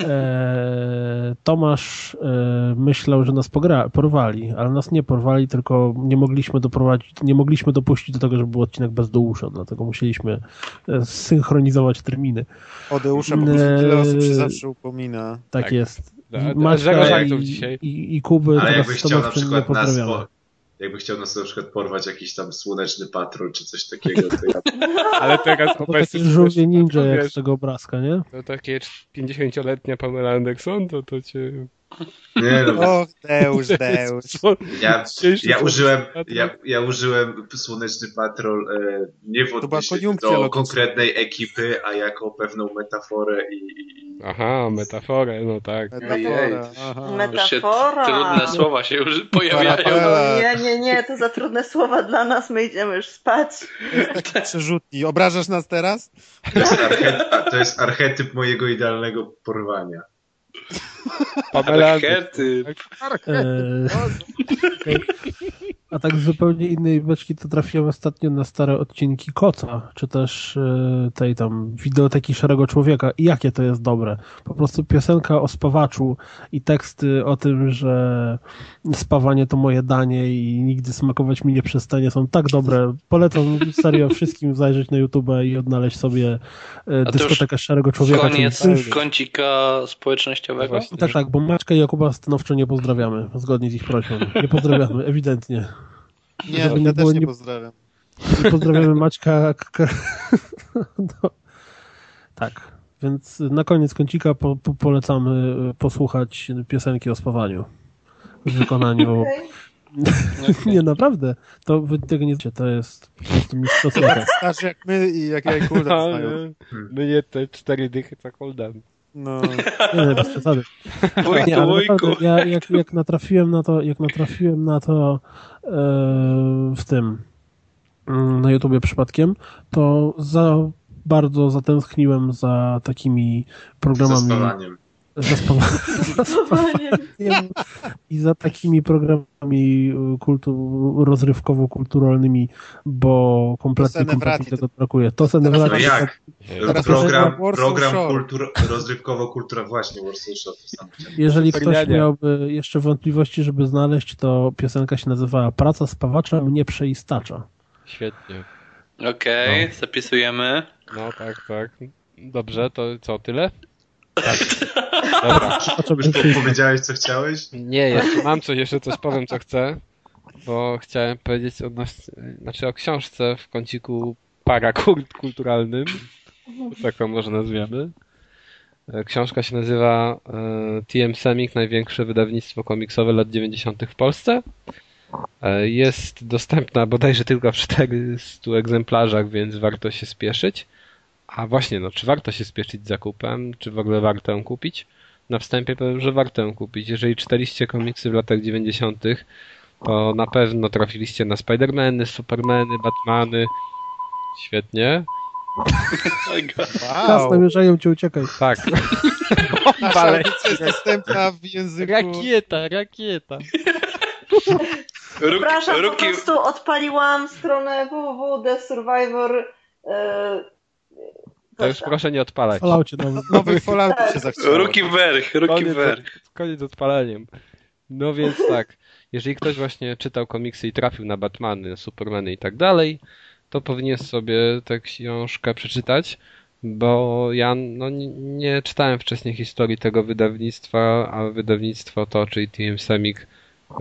E, Tomasz e, myślał, że nas pogra, porwali, ale nas nie porwali, tylko nie mogliśmy doprowadzić, nie mogliśmy dopuścić do tego, żeby był odcinek bez Deusza, dlatego musieliśmy e, synchronizować terminy. O Deusza po prostu tyle osób się zawsze upomina. Tak, tak. jest. Zero żartów dzisiaj. I, i Kuby Ale teraz jakbyś chciał na nie przykład nas, pozdrawiamy. Po, jakby chciał nas na przykład porwać jakiś tam słoneczny patrol czy coś takiego, to ja Ale teraz To obecnie... takie żółwie ninja jak z tego obrazka, nie? To takie 50-letnia Pamela Anderson, to to cię... nie no, Och, Deusz, Deusz. ja, Dzisiejszy ja użyłem, ja, ja użyłem słoneczny patrol e, nie w odniesieniu do konkretnej ekipy, a jako pewną metaforę i, i, Aha, metaforę, no tak. Metafora. Aha. Metafora. trudne słowa się już pojawiają. Parapela. Nie, nie, nie, to za trudne słowa dla nas, my idziemy już spać. Przerzutni. Obrażasz nas teraz? to, jest archetyp, a to jest archetyp mojego idealnego porwania. Pamela Archetyp. Eee, okej. A tak z zupełnie innej beczki to trafiłem ostatnio na stare odcinki Koca, czy też e, tej tam wideoteki Szarego Człowieka i jakie to jest dobre. Po prostu piosenka o spawaczu i teksty o tym, że spawanie to moje danie i nigdy smakować mi nie przestanie są tak dobre. Polecam serio wszystkim zajrzeć na YouTube i odnaleźć sobie e, dyskotekę Szarego Człowieka. Koniec kącika społecznościowego? Właśnie. tak, tak, bo Maćka i Jakuba stanowczo nie pozdrawiamy, zgodnie z ich prośbą. Nie pozdrawiamy, ewidentnie. Nie, Żeby nie ja też nie nie- pozdrawiam. Pozdrawiamy Maćka. No. Tak, więc na koniec kącika po, po, polecamy posłuchać piosenki o spawaniu w wykonaniu. Nie, naprawdę. To wy tego nie wiecie, to jest po prostu mistrzostwo. Tak starszy jak my i jak ja i. Ale my nie te cztery dychy co. No. Nie, nie, bez przesady. Nie, Wujku, ale wujku. naprawdę, ja, jak, jak natrafiłem na to, jak natrafiłem na to e, w tym mm, na YouTubie przypadkiem, to za bardzo zatęskniłem za takimi programami. Za spawaniem i za takimi programami kultu, rozrywkowo-kulturalnymi, bo kompletnie, To kompletnie tego brakuje. To Teraz No jak? Program, program kultur, rozrywkowo-kultura, właśnie Warsaw samo. Jeżeli Super ktoś miałby jeszcze wątpliwości, żeby znaleźć, to piosenka się nazywała Praca spawacza mnie przeistacza. Świetnie. Okej, zapisujemy. No tak, tak. Dobrze, to co, tyle? Tak. Dobra. Już po, powiedziałeś, co chciałeś? Nie, jeszcze mam coś, jeszcze coś powiem, co chcę, bo chciałem powiedzieć odnośnie, znaczy o książce w kąciku parakulturalnym, tak to może nazwiemy. E, Książka się nazywa e, TM Semik, największe wydawnictwo komiksowe lat 90. w Polsce. E, Jest dostępna bodajże tylko w 400 egzemplarzach, więc warto się spieszyć. A właśnie, no, czy warto się spieszyć z zakupem, czy w ogóle warto ją kupić? Na wstępie powiem, że warto ją kupić. Jeżeli czytaliście komiksy w latach 90., to na pewno trafiliście na Spidermany, Supermany, Batmany. Świetnie. Czas namierzają cię, uciekaj. Tak. Nasza jest dostępna w języku... Rakieta, rakieta. Przepraszam, po prostu odpaliłam stronę www.The Survivor. e, To już proszę nie odpalać. Falaucie no, Nowych Falloutów się zachciało. Ruki Werch, Ruki Koniec, Werch. koniec z odpaleniem. No więc tak, jeżeli ktoś właśnie czytał komiksy i trafił na Batmany, Supermany i tak dalej, to powinien sobie tę książkę przeczytać, bo ja no, nie, czytałem wcześniej historii tego wydawnictwa, a wydawnictwo to, czyli TM Semik,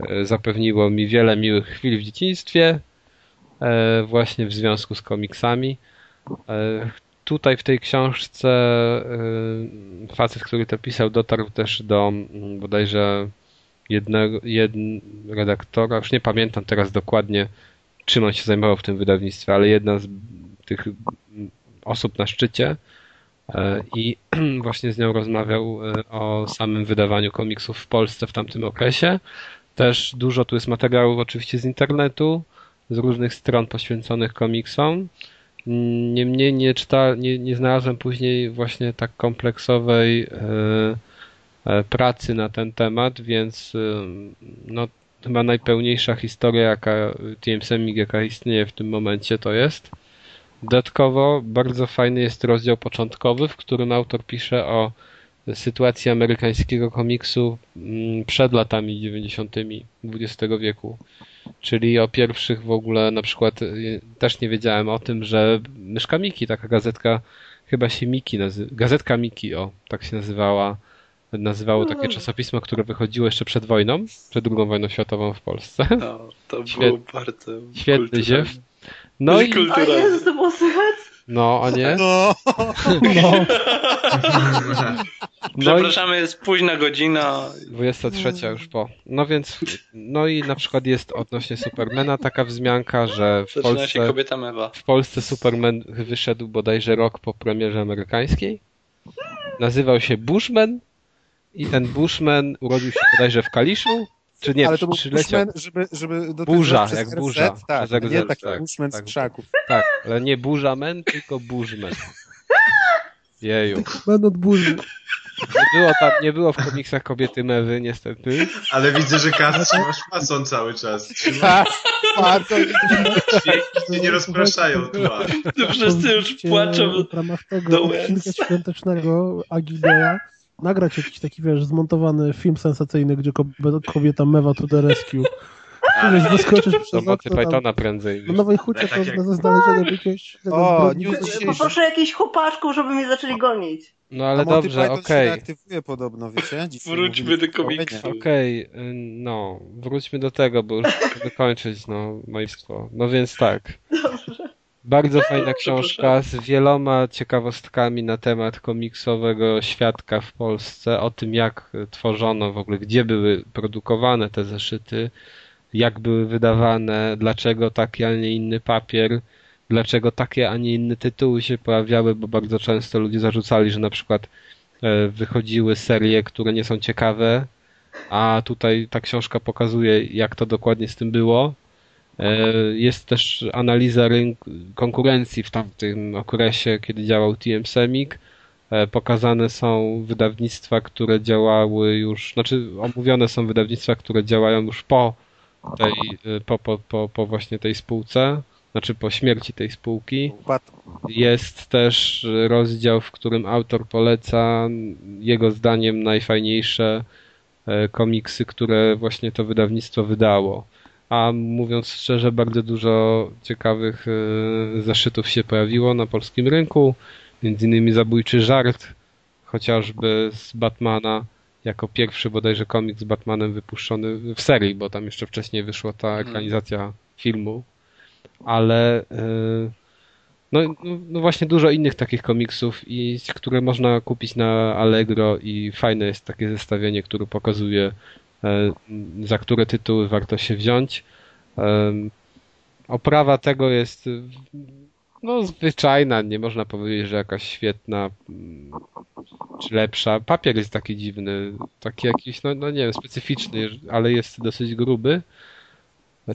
e, zapewniło mi wiele miłych chwil w dzieciństwie, e, właśnie w związku z komiksami. Tutaj w tej książce e, facet, który to pisał, dotarł też do mm, bodajże jednego jedn, redaktora, już nie pamiętam teraz dokładnie, czym on się zajmował w tym wydawnictwie, ale jedna z tych osób na szczycie e, i właśnie z nią rozmawiał e, o samym wydawaniu komiksów w Polsce w tamtym okresie. Też dużo tu jest materiałów oczywiście z internetu, z różnych stron poświęconych komiksom. Niemniej nie, czyta, nie, nie znalazłem później właśnie tak kompleksowej e, e, pracy na ten temat, więc e, no, chyba najpełniejsza historia, jaka Semik, jaka istnieje w tym momencie, to jest. Dodatkowo bardzo fajny jest rozdział początkowy, w którym autor pisze o sytuacji amerykańskiego komiksu mm, przed latami 90. XX wieku. Czyli o pierwszych w ogóle, na przykład y, też nie wiedziałem o tym, że Myszka Miki, taka gazetka, chyba się Miki nazywa, gazetka Miki, o, tak się nazywała, nazywało takie czasopismo, które wychodziło jeszcze przed wojną, przed II wojną światową w Polsce. No, to Świet- było bardzo Świetny ziew. No i, A Kulturalne. Jezu, to było słychać? No, a nie? No, No, No Przepraszamy, jest późna godzina. 23 już po. No więc, no i na przykład jest odnośnie Supermana taka wzmianka, że w Zaczyna się Polsce, kobieta mewa. w Polsce Superman wyszedł bodajże rok po premierze amerykańskiej. Nazywał się Bushman i ten Bushman urodził się bodajże w Kaliszu, czy nie, ale to był. Bushman, żeby, żeby do Burza, jak RZ, burza, Tak, przez nie RZ, taki tak, Bushman tak. z krzaków. Tak, ale nie Burzaman, tylko Bushman. Jeju. będę od burzy. Nie było tam, nie było w komiksach kobiety mewy, niestety. Ale widzę, że Kas trzymasz fason cały czas. Trzymasz, Tak, bardzo dźwięki nie rozpraszają tła. To wszyscy już płaczą. W ramach do tego świątecznego Agideya nagrać jakiś taki, wiesz, zmontowany film sensacyjny, gdzie kobieta, mewa to the rescue. Wiesz, wyskoczysz Do przez mocy okno tam, Pythona prędzej. na Nowej Hucie Tak to jak- znalezienie jakiegoś... O, news. Poproszę jakichś chłopaczków, żeby mnie zaczęli gonić. No ale A Monty dobrze, okej. reaktywuje podobno, wiecie? Dzisiaj Wróćmy do komiksu. Okej, y, no, wróćmy do tego, bo już chcemy kończyć, no, państwo. No więc tak. Bardzo fajna książka z wieloma ciekawostkami na temat komiksowego świadka w Polsce, o tym jak tworzono w ogóle, gdzie były produkowane te zeszyty, jak były wydawane, dlaczego taki, a nie inny papier, dlaczego takie, a nie inne tytuły się pojawiały, bo bardzo często ludzie zarzucali, że na przykład e, wychodziły serie, które nie są ciekawe, a tutaj ta książka pokazuje, jak to dokładnie z tym było. E, Jest też analiza rynku, konkurencji w tamtym okresie, kiedy działał TM Semik. E, Pokazane są wydawnictwa, które działały już, znaczy omówione są wydawnictwa, które działają już po tej, e, po, po, po, po właśnie tej spółce, znaczy po śmierci tej spółki. Jest też rozdział, w którym autor poleca jego zdaniem najfajniejsze komiksy, które właśnie to wydawnictwo wydało. A mówiąc szczerze, bardzo dużo ciekawych e, zeszytów się pojawiło na polskim rynku. Między innymi Zabójczy Żart, chociażby z Batmana, jako pierwszy bodajże komiks z Batmanem wypuszczony w serii, bo tam jeszcze wcześniej wyszła ta ekranizacja filmu. Ale e, no, no, no właśnie dużo innych takich komiksów, i, które można kupić na Allegro i fajne jest takie zestawienie, które pokazuje za które tytuły warto się wziąć. Em, Oprawa tego jest no zwyczajna, nie można powiedzieć, że jakaś świetna mm, czy lepsza. Papier jest taki dziwny, taki jakiś, no, no nie wiem, specyficzny, ale jest dosyć gruby.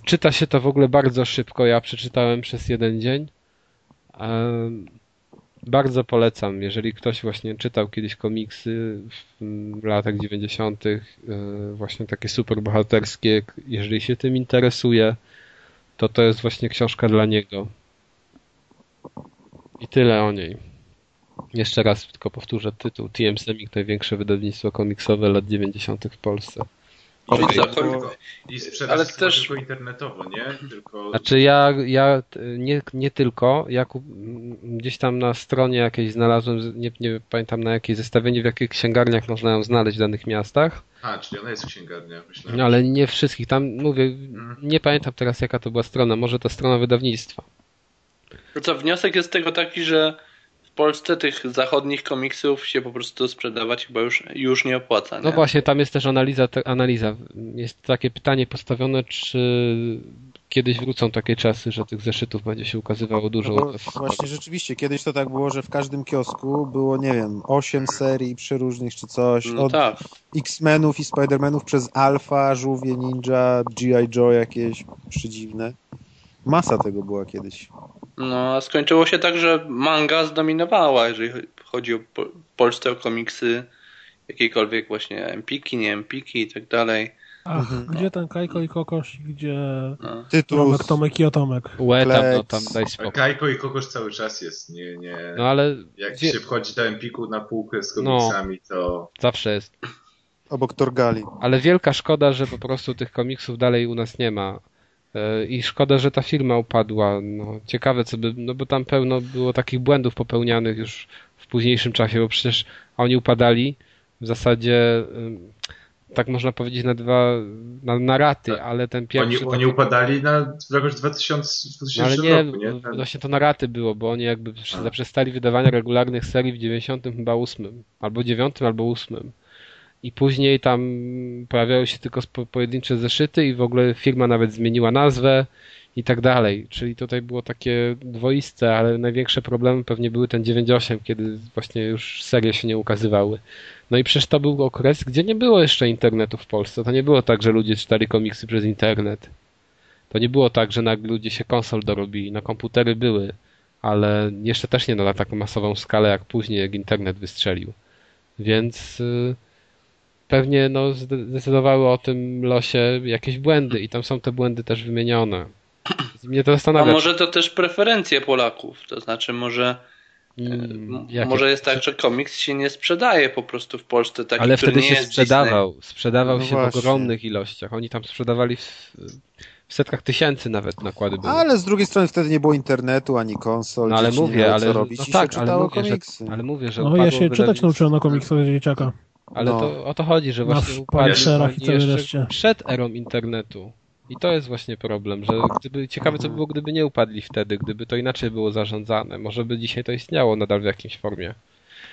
Czyta się to w ogóle bardzo szybko, ja przeczytałem przez jeden dzień. Bardzo polecam, jeżeli ktoś właśnie czytał kiedyś komiksy w latach 90., y, właśnie takie superbohaterskie, k- jeżeli się tym interesuje, to to jest właśnie książka dla niego. I tyle o niej. Jeszcze raz tylko powtórzę tytuł. TM Semik, największe wydawnictwo komiksowe lat 90. w Polsce. Czyli Okej. co, Tylko- I sprzedaż Ale też- tylko internetowo, nie? Tylko... Znaczy ja, ja nie, nie tylko, ja kup, gdzieś tam na stronie jakiejś znalazłem, nie, nie pamiętam na jakiej zestawieniu, w jakich księgarniach można ją znaleźć w danych miastach, A, czyli ona jest w księgarnia, myślałem. no, ale nie wszystkich. Tam mówię, Mhm. nie pamiętam teraz jaka to była strona, może to strona wydawnictwa. To co, wniosek jest tego taki, że Polsce tych zachodnich komiksów się po prostu sprzedawać chyba już, już nie opłaca. Nie? No właśnie, tam jest też analiza, te, analiza. Jest takie pytanie postawione, czy kiedyś wrócą takie czasy, że tych zeszytów będzie się ukazywało dużo. No właśnie rzeczywiście, kiedyś to tak było, że w każdym kiosku było, nie wiem, 8 serii przeróżnych czy coś, No od tak. X-Menów i Spider-Manów przez Alpha, Żółwie Ninja, G.I. Joe jakieś przedziwne. Masa tego była kiedyś. No, a skończyło się tak, że manga zdominowała, jeżeli chodzi o po, w Polsce o komiksy, jakiekolwiek właśnie empiki, nie empiki i tak dalej. Ach, Mhm. gdzie ten Kajko i Kokosz, gdzie No. Tytuł Tomek, Tomek i Otomek. Łe tam, no tam daj spokój. Kajko i kogoś cały czas jest, nie, nie... No ale Jak wie- się wchodzi do Empiku na półkę z No. komiksami, to... zawsze jest. obok Torgali. Ale wielka szkoda, że po prostu tych komiksów dalej u nas nie ma. E, I szkoda, że ta firma upadła. No, ciekawe, co by. No bo tam pełno było takich błędów popełnianych już w późniejszym czasie, bo przecież oni upadali, w zasadzie tak można powiedzieć na dwa, na, na raty, tak. ale ten pierwszy... Oni, oni upadali na jakoś 2000, 2000 no, ale nie, roku, nie? Ten... właśnie to na raty było, bo oni jakby zaprzestali wydawania regularnych serii w 98 albo 9 albo 8 i później tam pojawiały się tylko pojedyncze zeszyty i w ogóle firma nawet zmieniła nazwę i tak dalej. Czyli tutaj było takie dwoiste, ale największe problemy pewnie były ten 9.8, kiedy właśnie już serie się nie ukazywały. No i przecież to był okres, gdzie nie było jeszcze internetu w Polsce. To nie było tak, że ludzie czytali komiksy przez internet. To nie było tak, że nagle ludzie się konsol dorobili. Na komputery były, ale jeszcze też nie na taką masową skalę jak później, jak internet wystrzelił. Więc yy, pewnie no, zdecydowały o tym losie jakieś błędy i tam są te błędy też wymienione. Mnie to zastanawia. A może to też preferencje Polaków, to znaczy może Hmm, może jest tak, że komiks się nie sprzedaje po prostu w Polsce. Taki, Ale wtedy się sprzedawał. Disney. Sprzedawał no się właśnie. w ogromnych ilościach. Oni tam sprzedawali w, w, setkach tysięcy nawet nakłady były. Ale z drugiej strony wtedy nie było internetu ani konsol. No ale mówię, ale, robić no tak, ale mówię, komiksy. Że, ale mówię, że No ja się czytać nauczyłem na komiksach dzieciaka. Ale no. to o to chodzi, że właśnie upadli jeszcze przed erą internetu. I to jest właśnie problem, że gdyby, ciekawe co by było, gdyby nie upadli wtedy, gdyby to inaczej było zarządzane. Może by dzisiaj to istniało nadal w jakiejś formie.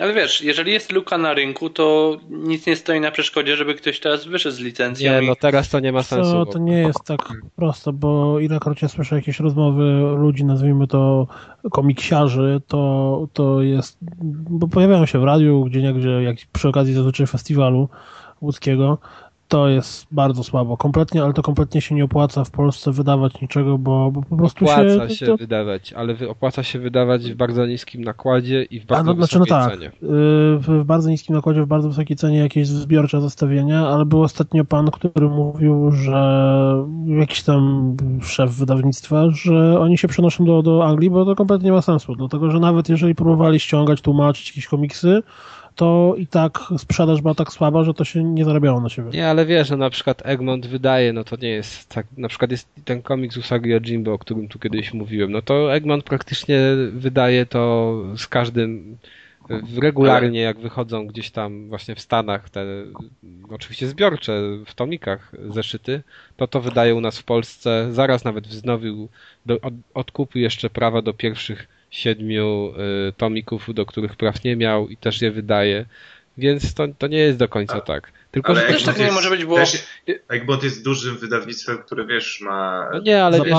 Ale wiesz, jeżeli jest luka na rynku, to nic nie stoi na przeszkodzie, żeby ktoś teraz wyszedł z licencją. Nie, no teraz to nie ma sensu. To, to nie jest tak prosto, bo ilekroć ja słyszę jakieś rozmowy ludzi, nazwijmy to komiksiarzy, to, to jest, bo pojawiają się w radiu, gdzie niegdzie, jak przy okazji zazwyczaj festiwalu łódzkiego, to jest bardzo słabo. Kompletnie, ale to kompletnie się nie opłaca w Polsce wydawać niczego, bo, bo po prostu opłaca się... się to... wydawać, ale wy, opłaca się wydawać w bardzo niskim nakładzie i w bardzo A, no, wysokiej znaczy, no tak, cenie. Y, w bardzo niskim nakładzie, w bardzo wysokiej cenie jakieś zbiorcze zestawienia, ale był ostatnio pan, który mówił, że jakiś tam szef wydawnictwa, że oni się przenoszą do, do Anglii, bo to kompletnie nie ma sensu, dlatego, że nawet jeżeli próbowali ściągać, tłumaczyć jakieś komiksy, to i tak sprzedaż była tak słaba, że to się nie zarabiało na siebie. Nie, ale wiesz, że na przykład Egmont wydaje, no to nie jest tak, na przykład jest ten komiks Usagi Jimbo, o którym tu kiedyś mówiłem, no to Egmont praktycznie wydaje to z każdym regularnie jak wychodzą gdzieś tam właśnie w Stanach te oczywiście zbiorcze w tomikach zeszyty, to to wydaje u nas w Polsce, zaraz nawet wznowił, do, od, odkupił jeszcze prawa do pierwszych siedmiu y, tomików, do których praw nie miał i też je wydaje. Więc to, to nie jest do końca A, tak. Tylko, ale że też tak nie może być, bo... Też, Egmont jest dużym wydawnictwem, które wiesz, ma... No nie, ale wiesz,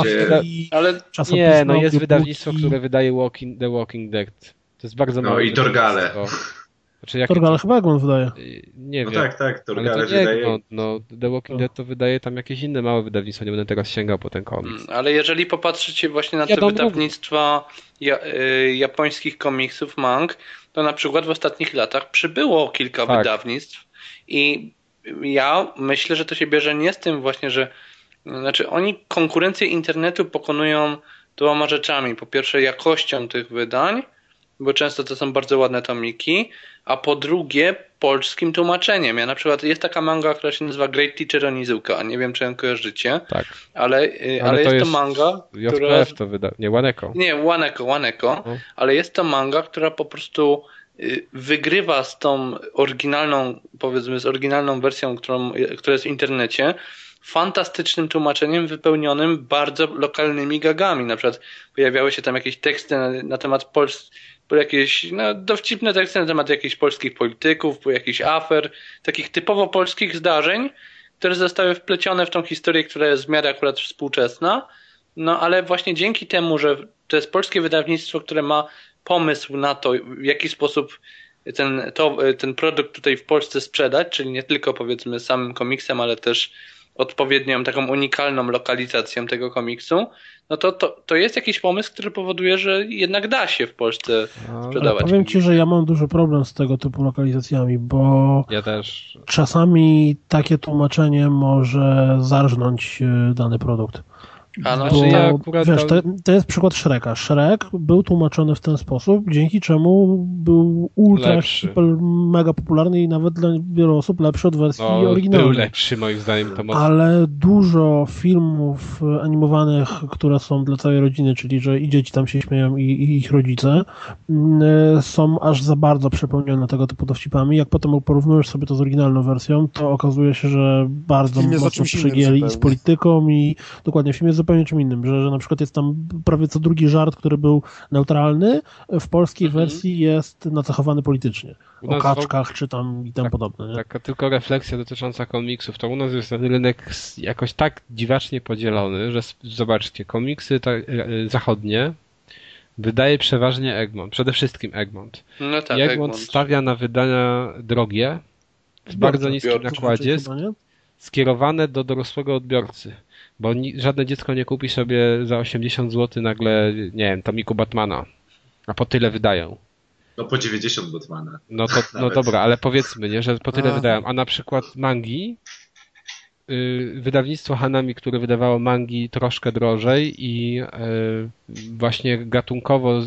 ale nie, no jest wydawnictwo, które wydaje walking, The Walking Dead. To jest bardzo no małe. No i Torgale. Znaczy, jak... Torgal chyba Egmont wydaje. Nie no wiem. tak, tak, Torgale ale to wydaje. Egmont, no, The Walking Dead to wydaje tam jakieś inne małe wydawnictwo, nie będę teraz sięgał po ten komiks. Mm, ale jeżeli popatrzycie właśnie na ja te wydawnictwa ja, y, japońskich komiksów, mang, to na przykład w ostatnich latach przybyło kilka tak. wydawnictw i ja myślę, że to się bierze nie z tym właśnie, że znaczy oni konkurencję internetu pokonują dwoma rzeczami. Po pierwsze jakością tych wydań, bo często to są bardzo ładne tomiki, a po drugie polskim tłumaczeniem. Ja na przykład jest taka manga, która się nazywa Great Teacher Onizuka, nie wiem czy ją kojarzycie, tak. ale, ale, ale jest, jest to manga, JPF która... to wyda... nie Waneko. Nie, Waneko, Waneko, no. ale jest to manga, która po prostu y, wygrywa z tą oryginalną, powiedzmy z oryginalną wersją, którą, która jest w internecie, fantastycznym tłumaczeniem wypełnionym bardzo lokalnymi gagami. Na przykład pojawiały się tam jakieś teksty na, na temat Polski po jakieś no, dowcipne teksty na temat jakichś polskich polityków, po jakichś afer, takich typowo polskich zdarzeń, które zostały wplecione w tą historię, która jest w miarę akurat współczesna. No ale właśnie dzięki temu, że to jest polskie wydawnictwo, które ma pomysł na to, w jaki sposób ten, to, ten produkt tutaj w Polsce sprzedać, czyli nie tylko powiedzmy samym komiksem, ale też odpowiednią taką unikalną lokalizacją tego komiksu, no to, to, to jest jakiś pomysł, który powoduje, że jednak da się w Polsce no, sprzedawać. powiem Ci, że ja mam duży problem z tego typu lokalizacjami, bo ja też. czasami takie tłumaczenie może zarżnąć e, dany produkt. No, Bo, ja akurat wiesz, to, to jest przykład Shreka. Shrek był tłumaczony w ten sposób, dzięki czemu był ultra, Lepszy. super, mega popularny i nawet dla wielu osób lepszy od wersji No, był oryginalnej. lepszy moim zdaniem to mocno. Ale dużo filmów animowanych, które są dla całej rodziny, czyli że i dzieci tam się śmieją i, i ich rodzice, mm, są aż za bardzo przepełnione tego typu dowcipami. Jak potem porównujesz sobie to z oryginalną wersją, to okazuje się, że bardzo mocno przygięli i z polityką i dokładnie film jest zupełnie czym innym, że, że na przykład jest tam prawie co drugi żart, który był neutralny, w polskiej Mhm. wersji jest nacechowany politycznie. U O nas w- kaczkach czy tam i tam Tak, podobne. Nie? Taka tylko refleksja dotycząca komiksów. To u nas jest ten rynek jakoś tak dziwacznie podzielony, że zobaczcie, komiksy ta, e, e, zachodnie wydaje przeważnie Egmont. Przede wszystkim Egmont. no tak, Egmont Egmont. stawia na wydania drogie, w bardzo niskim Zbiorcze nakładzie, skierowane do dorosłego odbiorcy. Bo ni, żadne dziecko nie kupi sobie za 80 zł nagle, nie wiem, tomiku Batmana. A po tyle wydają. No po 90 Batmana. No to no dobra, ale powiedzmy, nie, że po tyle A. wydają. A na przykład mangi, y, wydawnictwo Hanami, które wydawało mangi troszkę drożej i y, właśnie gatunkowo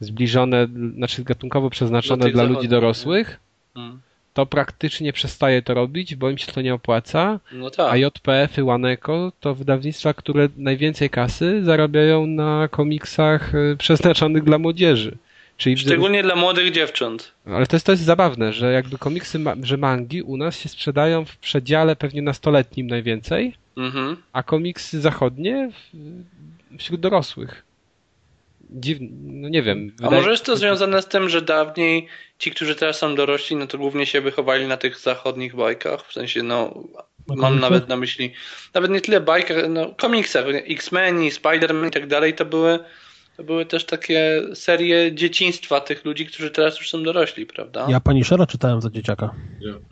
zbliżone, znaczy gatunkowo przeznaczone tych dla ludzi dorosłych, Mm. To praktycznie przestaje to robić, bo im się to nie opłaca. No tak. A JPF-y, Waneko to wydawnictwa, które najwięcej kasy zarabiają na komiksach y, przeznaczonych dla młodzieży. Czyli w- Szczególnie dla młodych dziewcząt. ale to jest, to jest zabawne, że jakby komiksy, ma, że mangi u nas się sprzedają w przedziale pewnie nastoletnim najwięcej, Mhm. a komiksy zachodnie w, wśród dorosłych. Dziwne, no nie wiem. A może jest to związane z tym, że dawniej ci, którzy teraz są dorośli, no to głównie się wychowali na tych zachodnich bajkach, w sensie, no, Na mam nawet na myśli, nawet nie tyle bajkach, no, komiksach, X-Men, Spider-Man i tak dalej, to były, to były też takie serie dzieciństwa tych ludzi, którzy teraz już są dorośli, prawda? Ja Punishera czytałem za dzieciaka.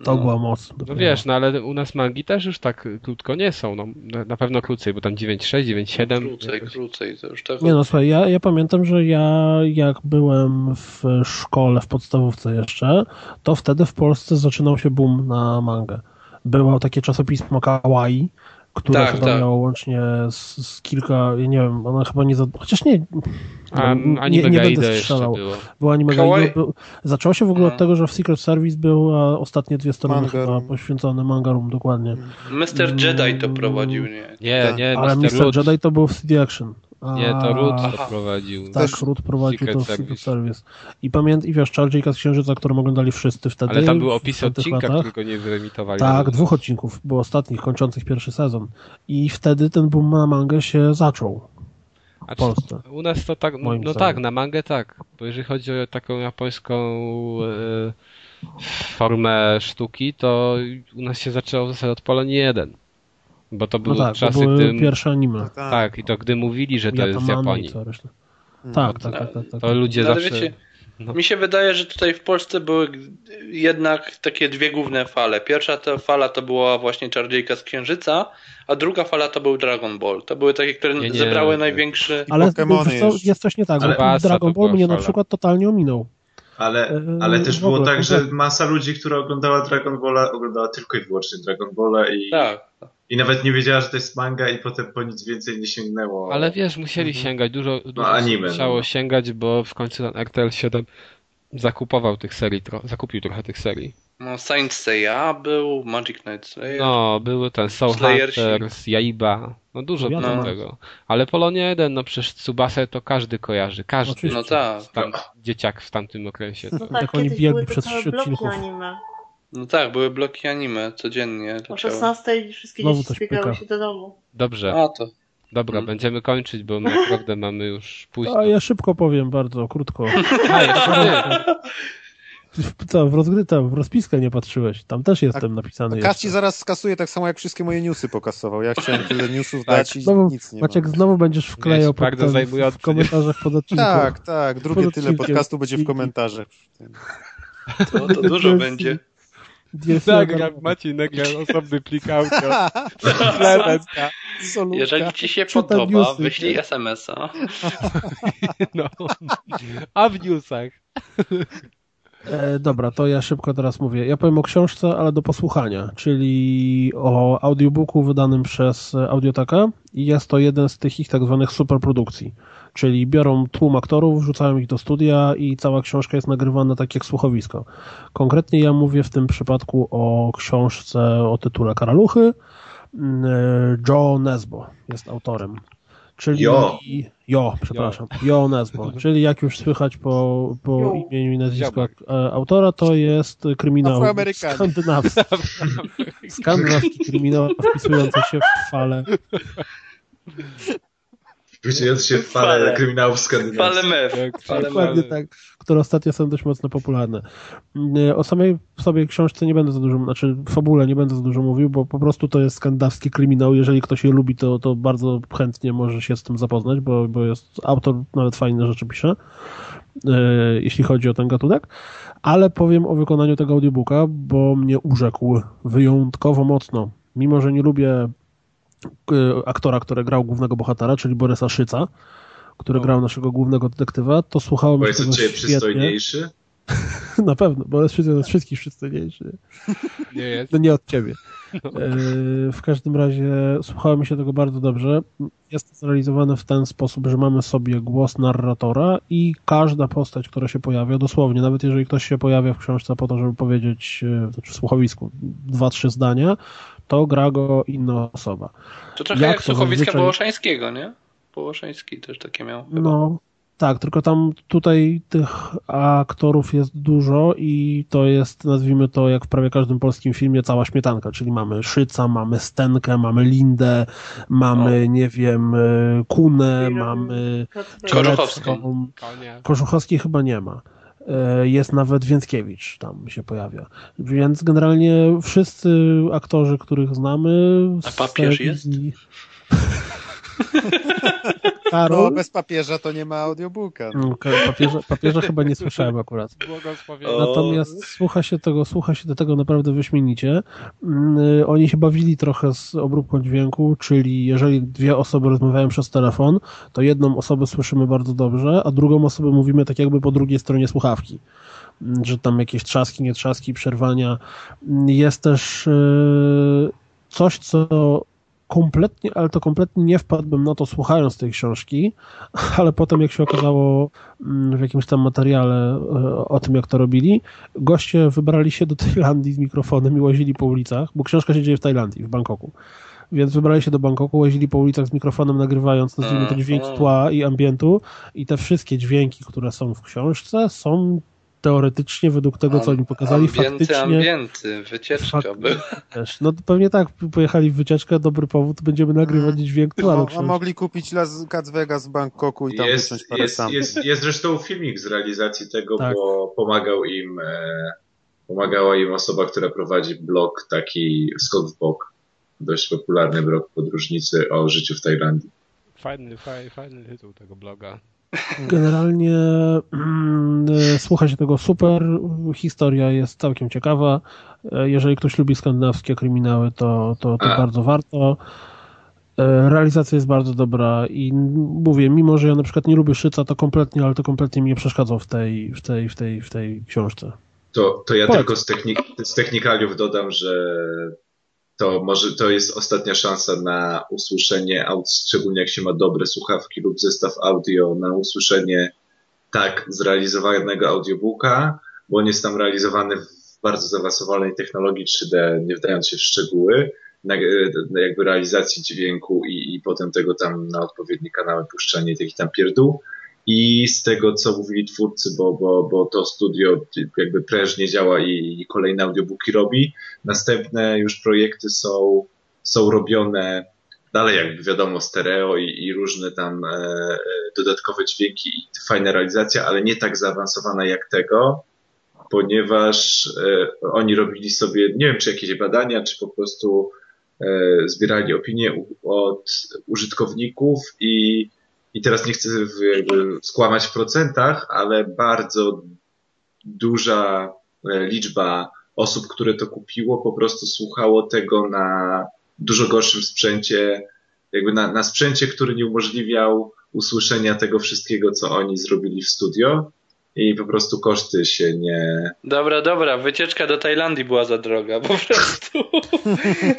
To No. była moc. No wiesz, no ale u nas mangi też już tak krótko nie są. No, na- na pewno krócej, bo tam 9.6, 9.7. Krócej, jakoś. krócej, to już tak. Nie no, słuchaj, ja, ja pamiętam, że ja jak byłem w szkole, w podstawówce jeszcze, to wtedy w Polsce zaczynał się boom na mangę. Było takie czasopismo Kawaii, które Tak, chyba tak. miało łącznie z, z kilka, ja nie wiem, ona chyba nie za... Chociaż nie, A nie, anime nie będę strzelał. było. Było anime Kawaii- Gaido, Zaczęło się w ogóle od tego, że w Secret Service były ostatnie dwie strony chyba poświęcone manga room, dokładnie. Mr. Jedi to prowadził, nie? Nie, Tak. nie, Ale Mr. Mr. Jedi to był w CD Action. Nie, to Root to prowadził. Tak, Też Root prowadził Secret to. Secret Service. I pamięt, i wiesz, Czardziejka z Księżyca, którą oglądali wszyscy wtedy. Ale tam opisy tamtych odcinka, latach. którego nie wyemitowali. Tak, dwóch odcinków było ostatnich, kończących pierwszy sezon. I wtedy ten boom na mangę się zaczął A w Polsce. U nas to tak, no, no tak, na mangę tak, bo jeżeli chodzi o taką japońską e, formę sztuki, to u nas się zaczęło w zasadzie od Polonii 1. Bo to No były tak, to czasy, były gdy... pierwsze anime. Tak, tak. Tak, i to gdy mówili, że to jest z Yatamane i Japonii. reszta. Mm. Tak, tak, tak, tak, tak. To ludzie No, ale zawsze... wiecie, no. Mi się wydaje, że tutaj w Polsce były jednak takie dwie główne fale. Pierwsza to fala to była właśnie Czardziejka z Księżyca, a druga fala to był Dragon Ball. To były takie, które Nie, nie, zebrały to- największy... Ale co, jest coś nie tak, Ale bo Dragon to Ball mnie na fala. przykład totalnie ominął. Ale, Eee, ale też było ogóle, tak, że masa ludzi, która oglądała Dragon Balla, oglądała tylko i wyłącznie Dragon Balla i, Tak. I nawet nie wiedziała, że to jest manga i potem po nic więcej nie sięgnęło. Ale wiesz, musieli Mhm. sięgać, dużo, dużo anime, musiało no. sięgać, bo w końcu ten RTL 7 zakupował tych serii, tro, zakupił trochę tych serii. No, Saint Seiya był, Magic Knight Slayer. No, były ten Soul Slayersi. Hunters, Jaiba, no dużo było tego. Ale Polonia 1, no przecież Tsubasę to każdy kojarzy, każdy. No tak. tam, dzieciak w tamtym okresie. To, Tak, Jak oni biegli przez trzy odcinków. anime. No tak, były bloki anime codziennie. O leciały. 16 wszystkie Znowu dzieci zbiegały się do domu. dobrze, A to. dobra, Mm. będziemy kończyć, bo my naprawdę mamy już późno. A ja szybko powiem, bardzo krótko. A. Co, w rozgryta, w rozpiskę nie patrzyłeś. Tam też jestem napisany. Kaści jeszcze. zaraz skasuje tak samo jak wszystkie moje newsy pokasował. Ja chciałem tyle newsów Tak, dać i Znowu, nic nie Maciek, mam. znowu będziesz wklejał pod bardzo ten, w komentarzach pod odcinkiem. Tak, tak. Drugie Pod tyle podcastu będzie w komentarzach. To, to dużo będzie. Nagram, Maciej nagrał osobny plik audio. Jeżeli ci się Czytam podoba, newsy. wyślij SMS-a. No. A w newsach. E, dobra, to ja szybko teraz mówię. Ja powiem o książce, ale do posłuchania, czyli o audiobooku wydanym przez Audioteka i jest to jeden z tych ich tak zwanych superprodukcji. Czyli biorą tłum aktorów, wrzucają ich do studia i cała książka jest nagrywana tak jak słuchowisko. Konkretnie ja mówię w tym przypadku o książce o tytule Karaluchy. Mm, e, Joe Nesbo jest autorem. Czyli Jo. jo przepraszam. Jo Nesbo. Czyli jak już słychać po, po imieniu i nazwisku e, autora, to jest kryminał skandynawski. Skandynawski kryminał wpisujący się w fale Wpisując się w falę Fale. kryminałów skandynawskich. Fale mew. Tak, Fale Dokładnie mew. tak, które ostatnio są dość mocno popularne. Mm, O samej sobie książce nie będę za dużo, znaczy fabule nie będę za dużo mówił, bo po prostu to jest skandynawski kryminał. Jeżeli ktoś je lubi, to, to bardzo chętnie może się z tym zapoznać, bo, bo jest autor nawet fajne rzeczy pisze, e, jeśli chodzi o ten gatunek. Ale powiem o wykonaniu tego audiobooka, bo mnie urzekł wyjątkowo mocno. Mimo, że nie lubię e, aktora, który grał głównego bohatera, czyli Borysa Szyca, który O. grał naszego głównego detektywa, to słuchałem Bo jest od tego ciebie świetnie. przystojniejszy. Na pewno, Szyc jest od wszystkich przystojniejszy. Nie jest. No nie od ciebie. E, W każdym razie słuchałem się tego bardzo dobrze. Jest to zrealizowane w ten sposób, że mamy sobie głos narratora i każda postać, która się pojawia, dosłownie, nawet jeżeli ktoś się pojawia w książce po to, żeby powiedzieć, e, znaczy w słuchowisku, dwa, trzy zdania, to gra go inna osoba. To trochę Jak jak, słuchowiska zazwyczaj- Wołoszańskiego, nie? Wołoszański też takie miał. chyba. No, tak, tylko tam tutaj tych aktorów jest dużo i to jest, nazwijmy to, jak w prawie każdym polskim filmie, cała śmietanka, czyli mamy Szyca, mamy Stenkę, mamy Lindę, mamy, nie wiem, e, Kunę, mamy Korzuchowską. Korzuchowskiej chyba nie ma. E, Jest nawet Więckiewicz tam się pojawia. Więc generalnie wszyscy aktorzy, których znamy... A papież telewizji- No, Karol? bez papieża to nie ma audiobooka. Mm, ka- Papieża, papieża chyba nie słyszałem akurat. Natomiast słucha się tego, słucha się do tego naprawdę wyśmienicie. Mm, y, Oni się bawili trochę z obróbką dźwięku, czyli jeżeli dwie osoby rozmawiają przez telefon, to jedną osobę słyszymy bardzo dobrze, a drugą osobę mówimy tak jakby po drugiej stronie słuchawki. Mm, Że tam jakieś trzaski, nie trzaski, przerwania. Mm, Jest też y, coś, co kompletnie, ale to kompletnie nie wpadłbym na to słuchając tej książki, ale potem jak się okazało mm, w jakimś tam materiale e, o tym, jak to robili, goście wybrali się do Tajlandii z mikrofonem i łazili po ulicach, bo książka się dzieje w Tajlandii, w Bangkoku. Więc wybrali się do Bangkoku, łazili po ulicach z mikrofonem, nagrywając, nazwijmy to dźwięk Aha. tła i ambientu i te wszystkie dźwięki, które są w książce są teoretycznie według tego, co oni pokazali, ambienty, faktycznie ambienty, wycieczka Fak- była. też. No to pewnie tak, pojechali w wycieczkę, dobry powód, będziemy nagrywać dźwięk do No, a mogli kupić Las Vegas w Bangkoku i tam Jest, wyciąć parę jest, sam. jest, jest zresztą filmik z realizacji tego, Tak. bo pomagał im, e, pomagała im osoba, która prowadzi blog taki w bok. Dość popularny blog podróżnicy o życiu w Tajlandii. Fajny, fajny, fajny tytuł tego bloga. Generalnie mm, e, słucha się tego super, historia jest całkiem ciekawa. E, Jeżeli ktoś lubi skandynawskie kryminały, to, to, to bardzo warto. E, Realizacja jest bardzo dobra i mówię, mimo że ja na przykład nie lubię Szyca, to kompletnie, ale to kompletnie mi nie przeszkadzał w tej, w tej, w tej, w tej książce. To, to ja tylko z, technik, z technikaliów dodam, że to może to jest ostatnia szansa na usłyszenie, aud- szczególnie jak się ma dobre słuchawki lub zestaw audio, na usłyszenie tak zrealizowanego audiobooka, bo on jest tam realizowany w bardzo zaawansowanej technologii 3D, nie wdając się w szczegóły, na jakby realizacji dźwięku i, i potem tego tam na odpowiednie kanały puszczanie takich tam pierdół. I z tego, co mówili twórcy, bo, bo, bo to studio jakby prężnie działa i, i kolejne audiobooki robi, następne już projekty są, są robione dalej jakby wiadomo stereo i, i różne tam e, dodatkowe dźwięki i fajna realizacja, ale nie tak zaawansowana jak tego, ponieważ e, oni robili sobie, nie wiem czy jakieś badania, czy po prostu e, zbierali opinie u, od użytkowników i i teraz nie chcę jakby skłamać w procentach, ale bardzo duża e, liczba osób, które to kupiło, po prostu słuchało tego na dużo gorszym sprzęcie, jakby na, na sprzęcie, który nie umożliwiał usłyszenia tego wszystkiego, co oni zrobili w studio. I po prostu koszty się nie... Dobra, dobra, wycieczka do Tajlandii była za droga, po prostu.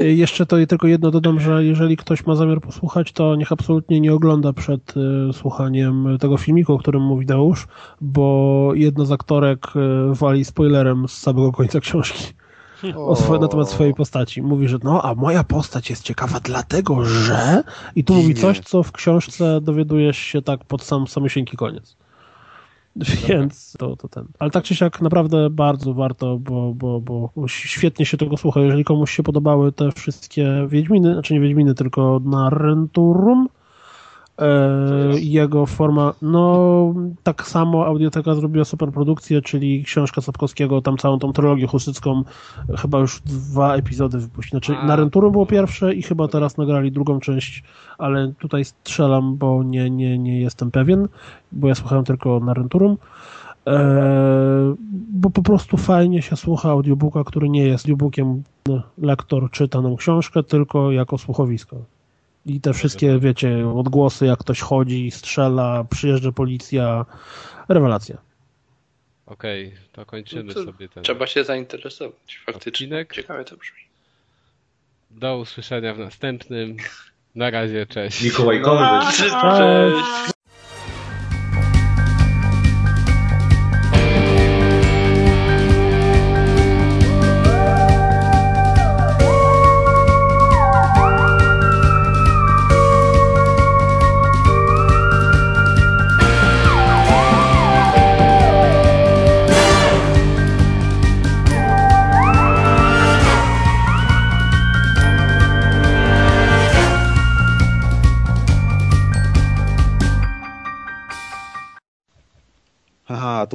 Jeszcze to tylko jedno dodam, że jeżeli ktoś ma zamiar posłuchać, to niech absolutnie nie ogląda przed y, słuchaniem tego filmiku, o którym mówi Deusz, bo jedna z aktorek y, wali spoilerem z samego końca książki. O swoje, na temat swojej postaci. Mówi, że no, a moja postać jest ciekawa dlatego, że... I tu mówi coś, co w książce dowiadujesz się tak pod sam samysieńki koniec. Więc to, to ten. Ale tak czy siak naprawdę bardzo warto, bo, bo, bo świetnie się tego słucha. Jeżeli komuś się podobały te wszystkie Wiedźminy, znaczy nie Wiedźminy, tylko Narenturum, E, jego forma, no tak samo Audioteka zrobiła super produkcję, czyli książka Sapkowskiego, tam całą tą trylogię husycką, chyba już dwa epizody wypuścili. Znaczy A. na Renturum było pierwsze i chyba teraz nagrali drugą część, ale tutaj strzelam, bo nie, nie, nie jestem pewien, bo ja słuchałem tylko na Renturum. E, bo po prostu fajnie się słucha audiobooka, który nie jest audiobookiem lektor czyta nam książkę, tylko jako słuchowisko. I te wszystkie, wiecie, odgłosy, jak ktoś chodzi, strzela, przyjeżdża policja. Rewelacja. Okej, okay, to kończymy no to sobie ten. Trzeba się zainteresować. Faktycznie. Odcinek. Ciekawe to brzmi. Do usłyszenia w następnym. Na razie, cześć. Mikołaj Korwy. Cześć.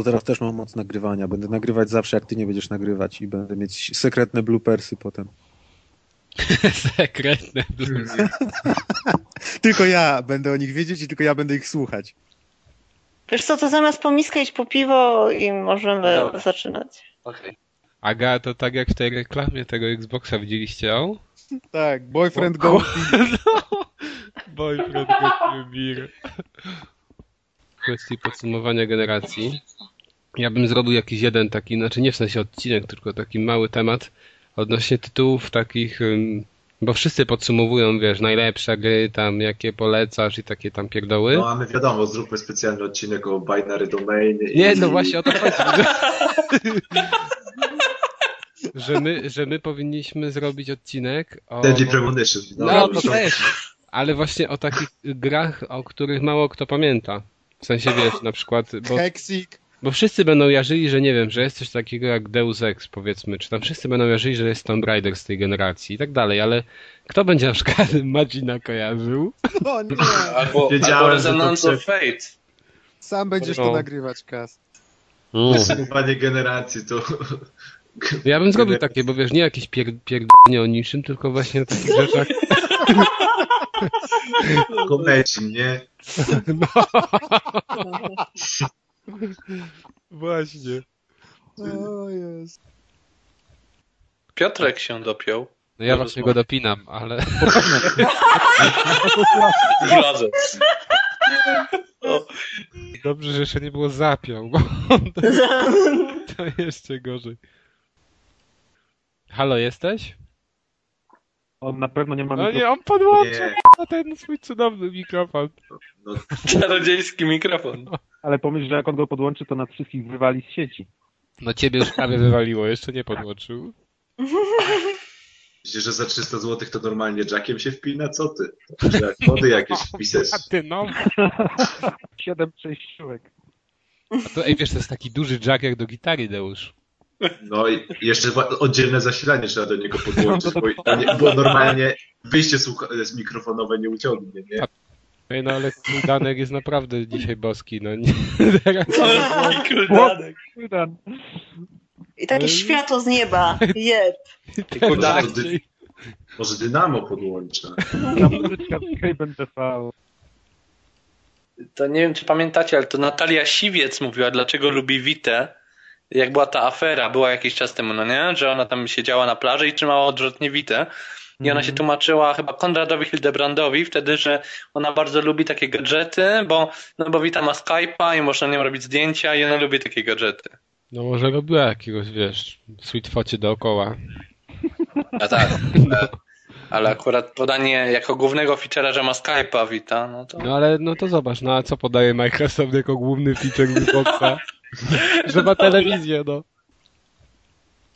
To teraz też mam moc nagrywania. Będę nagrywać zawsze, jak ty nie będziesz nagrywać i będę mieć sekretne bloopersy potem. sekretne bloopersy. tylko ja będę o nich wiedzieć i tylko ja będę ich słuchać. Wiesz co, to zamiast po miskę iść po piwo i możemy Dobra. zaczynać. Okay. Aga, to tak jak w tej reklamie tego Xboxa widzieliście ją? Tak, boyfriend go. no, boyfriend go beer kwestii podsumowania generacji. Ja bym zrobił jakiś jeden taki, znaczy nie w sensie odcinek, tylko taki mały temat odnośnie tytułów takich, bo wszyscy podsumowują, wiesz, najlepsze gry, tam jakie polecasz i takie tam pierdoły. No a my wiadomo, zróbmy specjalny odcinek o binary domain. I... Nie, no właśnie o to chodzi. że, my, że my powinniśmy zrobić odcinek o... Deadly Premonition. No, no to też. Ale właśnie o takich grach, o których mało kto pamięta. W sensie wiesz, na przykład. Bo. Bo wszyscy będą jarzyli, że nie wiem, że jest coś takiego jak Deus Ex, powiedzmy, czy tam wszyscy będą jarzyli, że jest Tomb Raider z tej generacji i tak dalej, ale kto będzie na przykład Madzina kojarzył? No nie. Albo, albo Resonance of Fate. Sam będziesz no. to nagrywać, Kas. Podsumowanie generacji to... Ja bym zrobił takie, bo wiesz, nie jakieś pier pierdolenie o niczym, tylko właśnie o takich rzeczach. Komeci, nie? No. Właśnie. O jest. Piotrek się dopiął. No ja właśnie go dopinam, ale... Zgodzę. Dobrze, że jeszcze nie było zapiął, bo to, to jeszcze gorzej. Halo, jesteś? On na pewno nie ma No nie, on podłączył na ten swój cudowny mikrofon. No, czarodziejski mikrofon. Ale pomyśl, że jak on go podłączy, to nas wszystkich wywali z sieci. No ciebie już prawie wywaliło, jeszcze nie podłączył. Myślisz, że za 300 zł to normalnie jackiem się wpina? Co ty? Że jak kody jakieś wpisać. A ty no. Siedem przejściówek. A to, ej, wiesz, to jest taki duży jack jak do gitary, Deusz. No i jeszcze oddzielne zasilanie trzeba do niego podłączyć, bo, bo normalnie wyjście z mikrofonowe nie uciągnie, nie? No ale Kuldanek jest naprawdę dzisiaj boski, no nie. Kuldanek. I takie światło z nieba. Jeb. Może, dy, może dynamo podłącza. To nie wiem, czy pamiętacie, ale to Natalia Siwiec mówiła, dlaczego lubi Witę jak była ta afera, była jakiś czas temu, no nie? Że ona tam siedziała na plaży i trzymała odwrotnie witę. I ona się tłumaczyła chyba Konradowi Hildebrandowi wtedy, że ona bardzo lubi takie gadżety, bo, no bo Wita ma Skype'a i można nią robić zdjęcia i ona lubi takie gadżety. No może robiła jakiegoś, wiesz, sweetfocie dookoła. A tak. ale- Ale akurat podanie jako głównego feature'a, że ma Skype'a Wita, no to... No ale no to zobacz, no a co podaje Microsoft jako główny feature Xboxa? Że ma telewizję, no.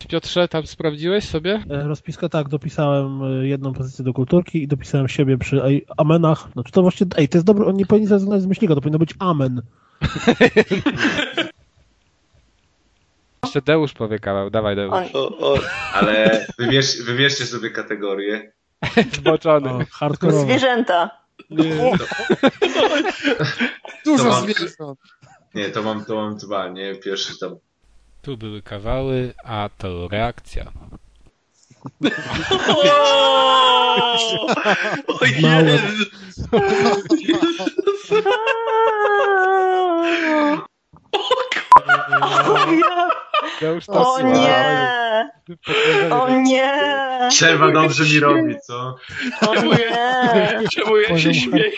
Piotrze, tam sprawdziłeś sobie? E, Rozpiska tak, dopisałem e, jedną pozycję do kulturki i dopisałem siebie przy ej, amenach. Znaczy to właściwie, ej, to jest dobre, on nie powinien zrezygnować z myślnika, to powinno być amen. Jeszcze Deusz powie kawał, dawaj Deusz. O, o, Ale wybierz, wybierzcie sobie kategorię. Zboczony. O, hardkorowe. zwierzęta. Nie. Dużo zwierząt. Nie, to mam, to mam dwa, nie? Pierwszy tam. Tu były kawały, a to reakcja. o! O ja- Deusz to O słucha. nie! O nie! Trzeba dobrze mi robi, co? O nie! Czemu ja się śmieję?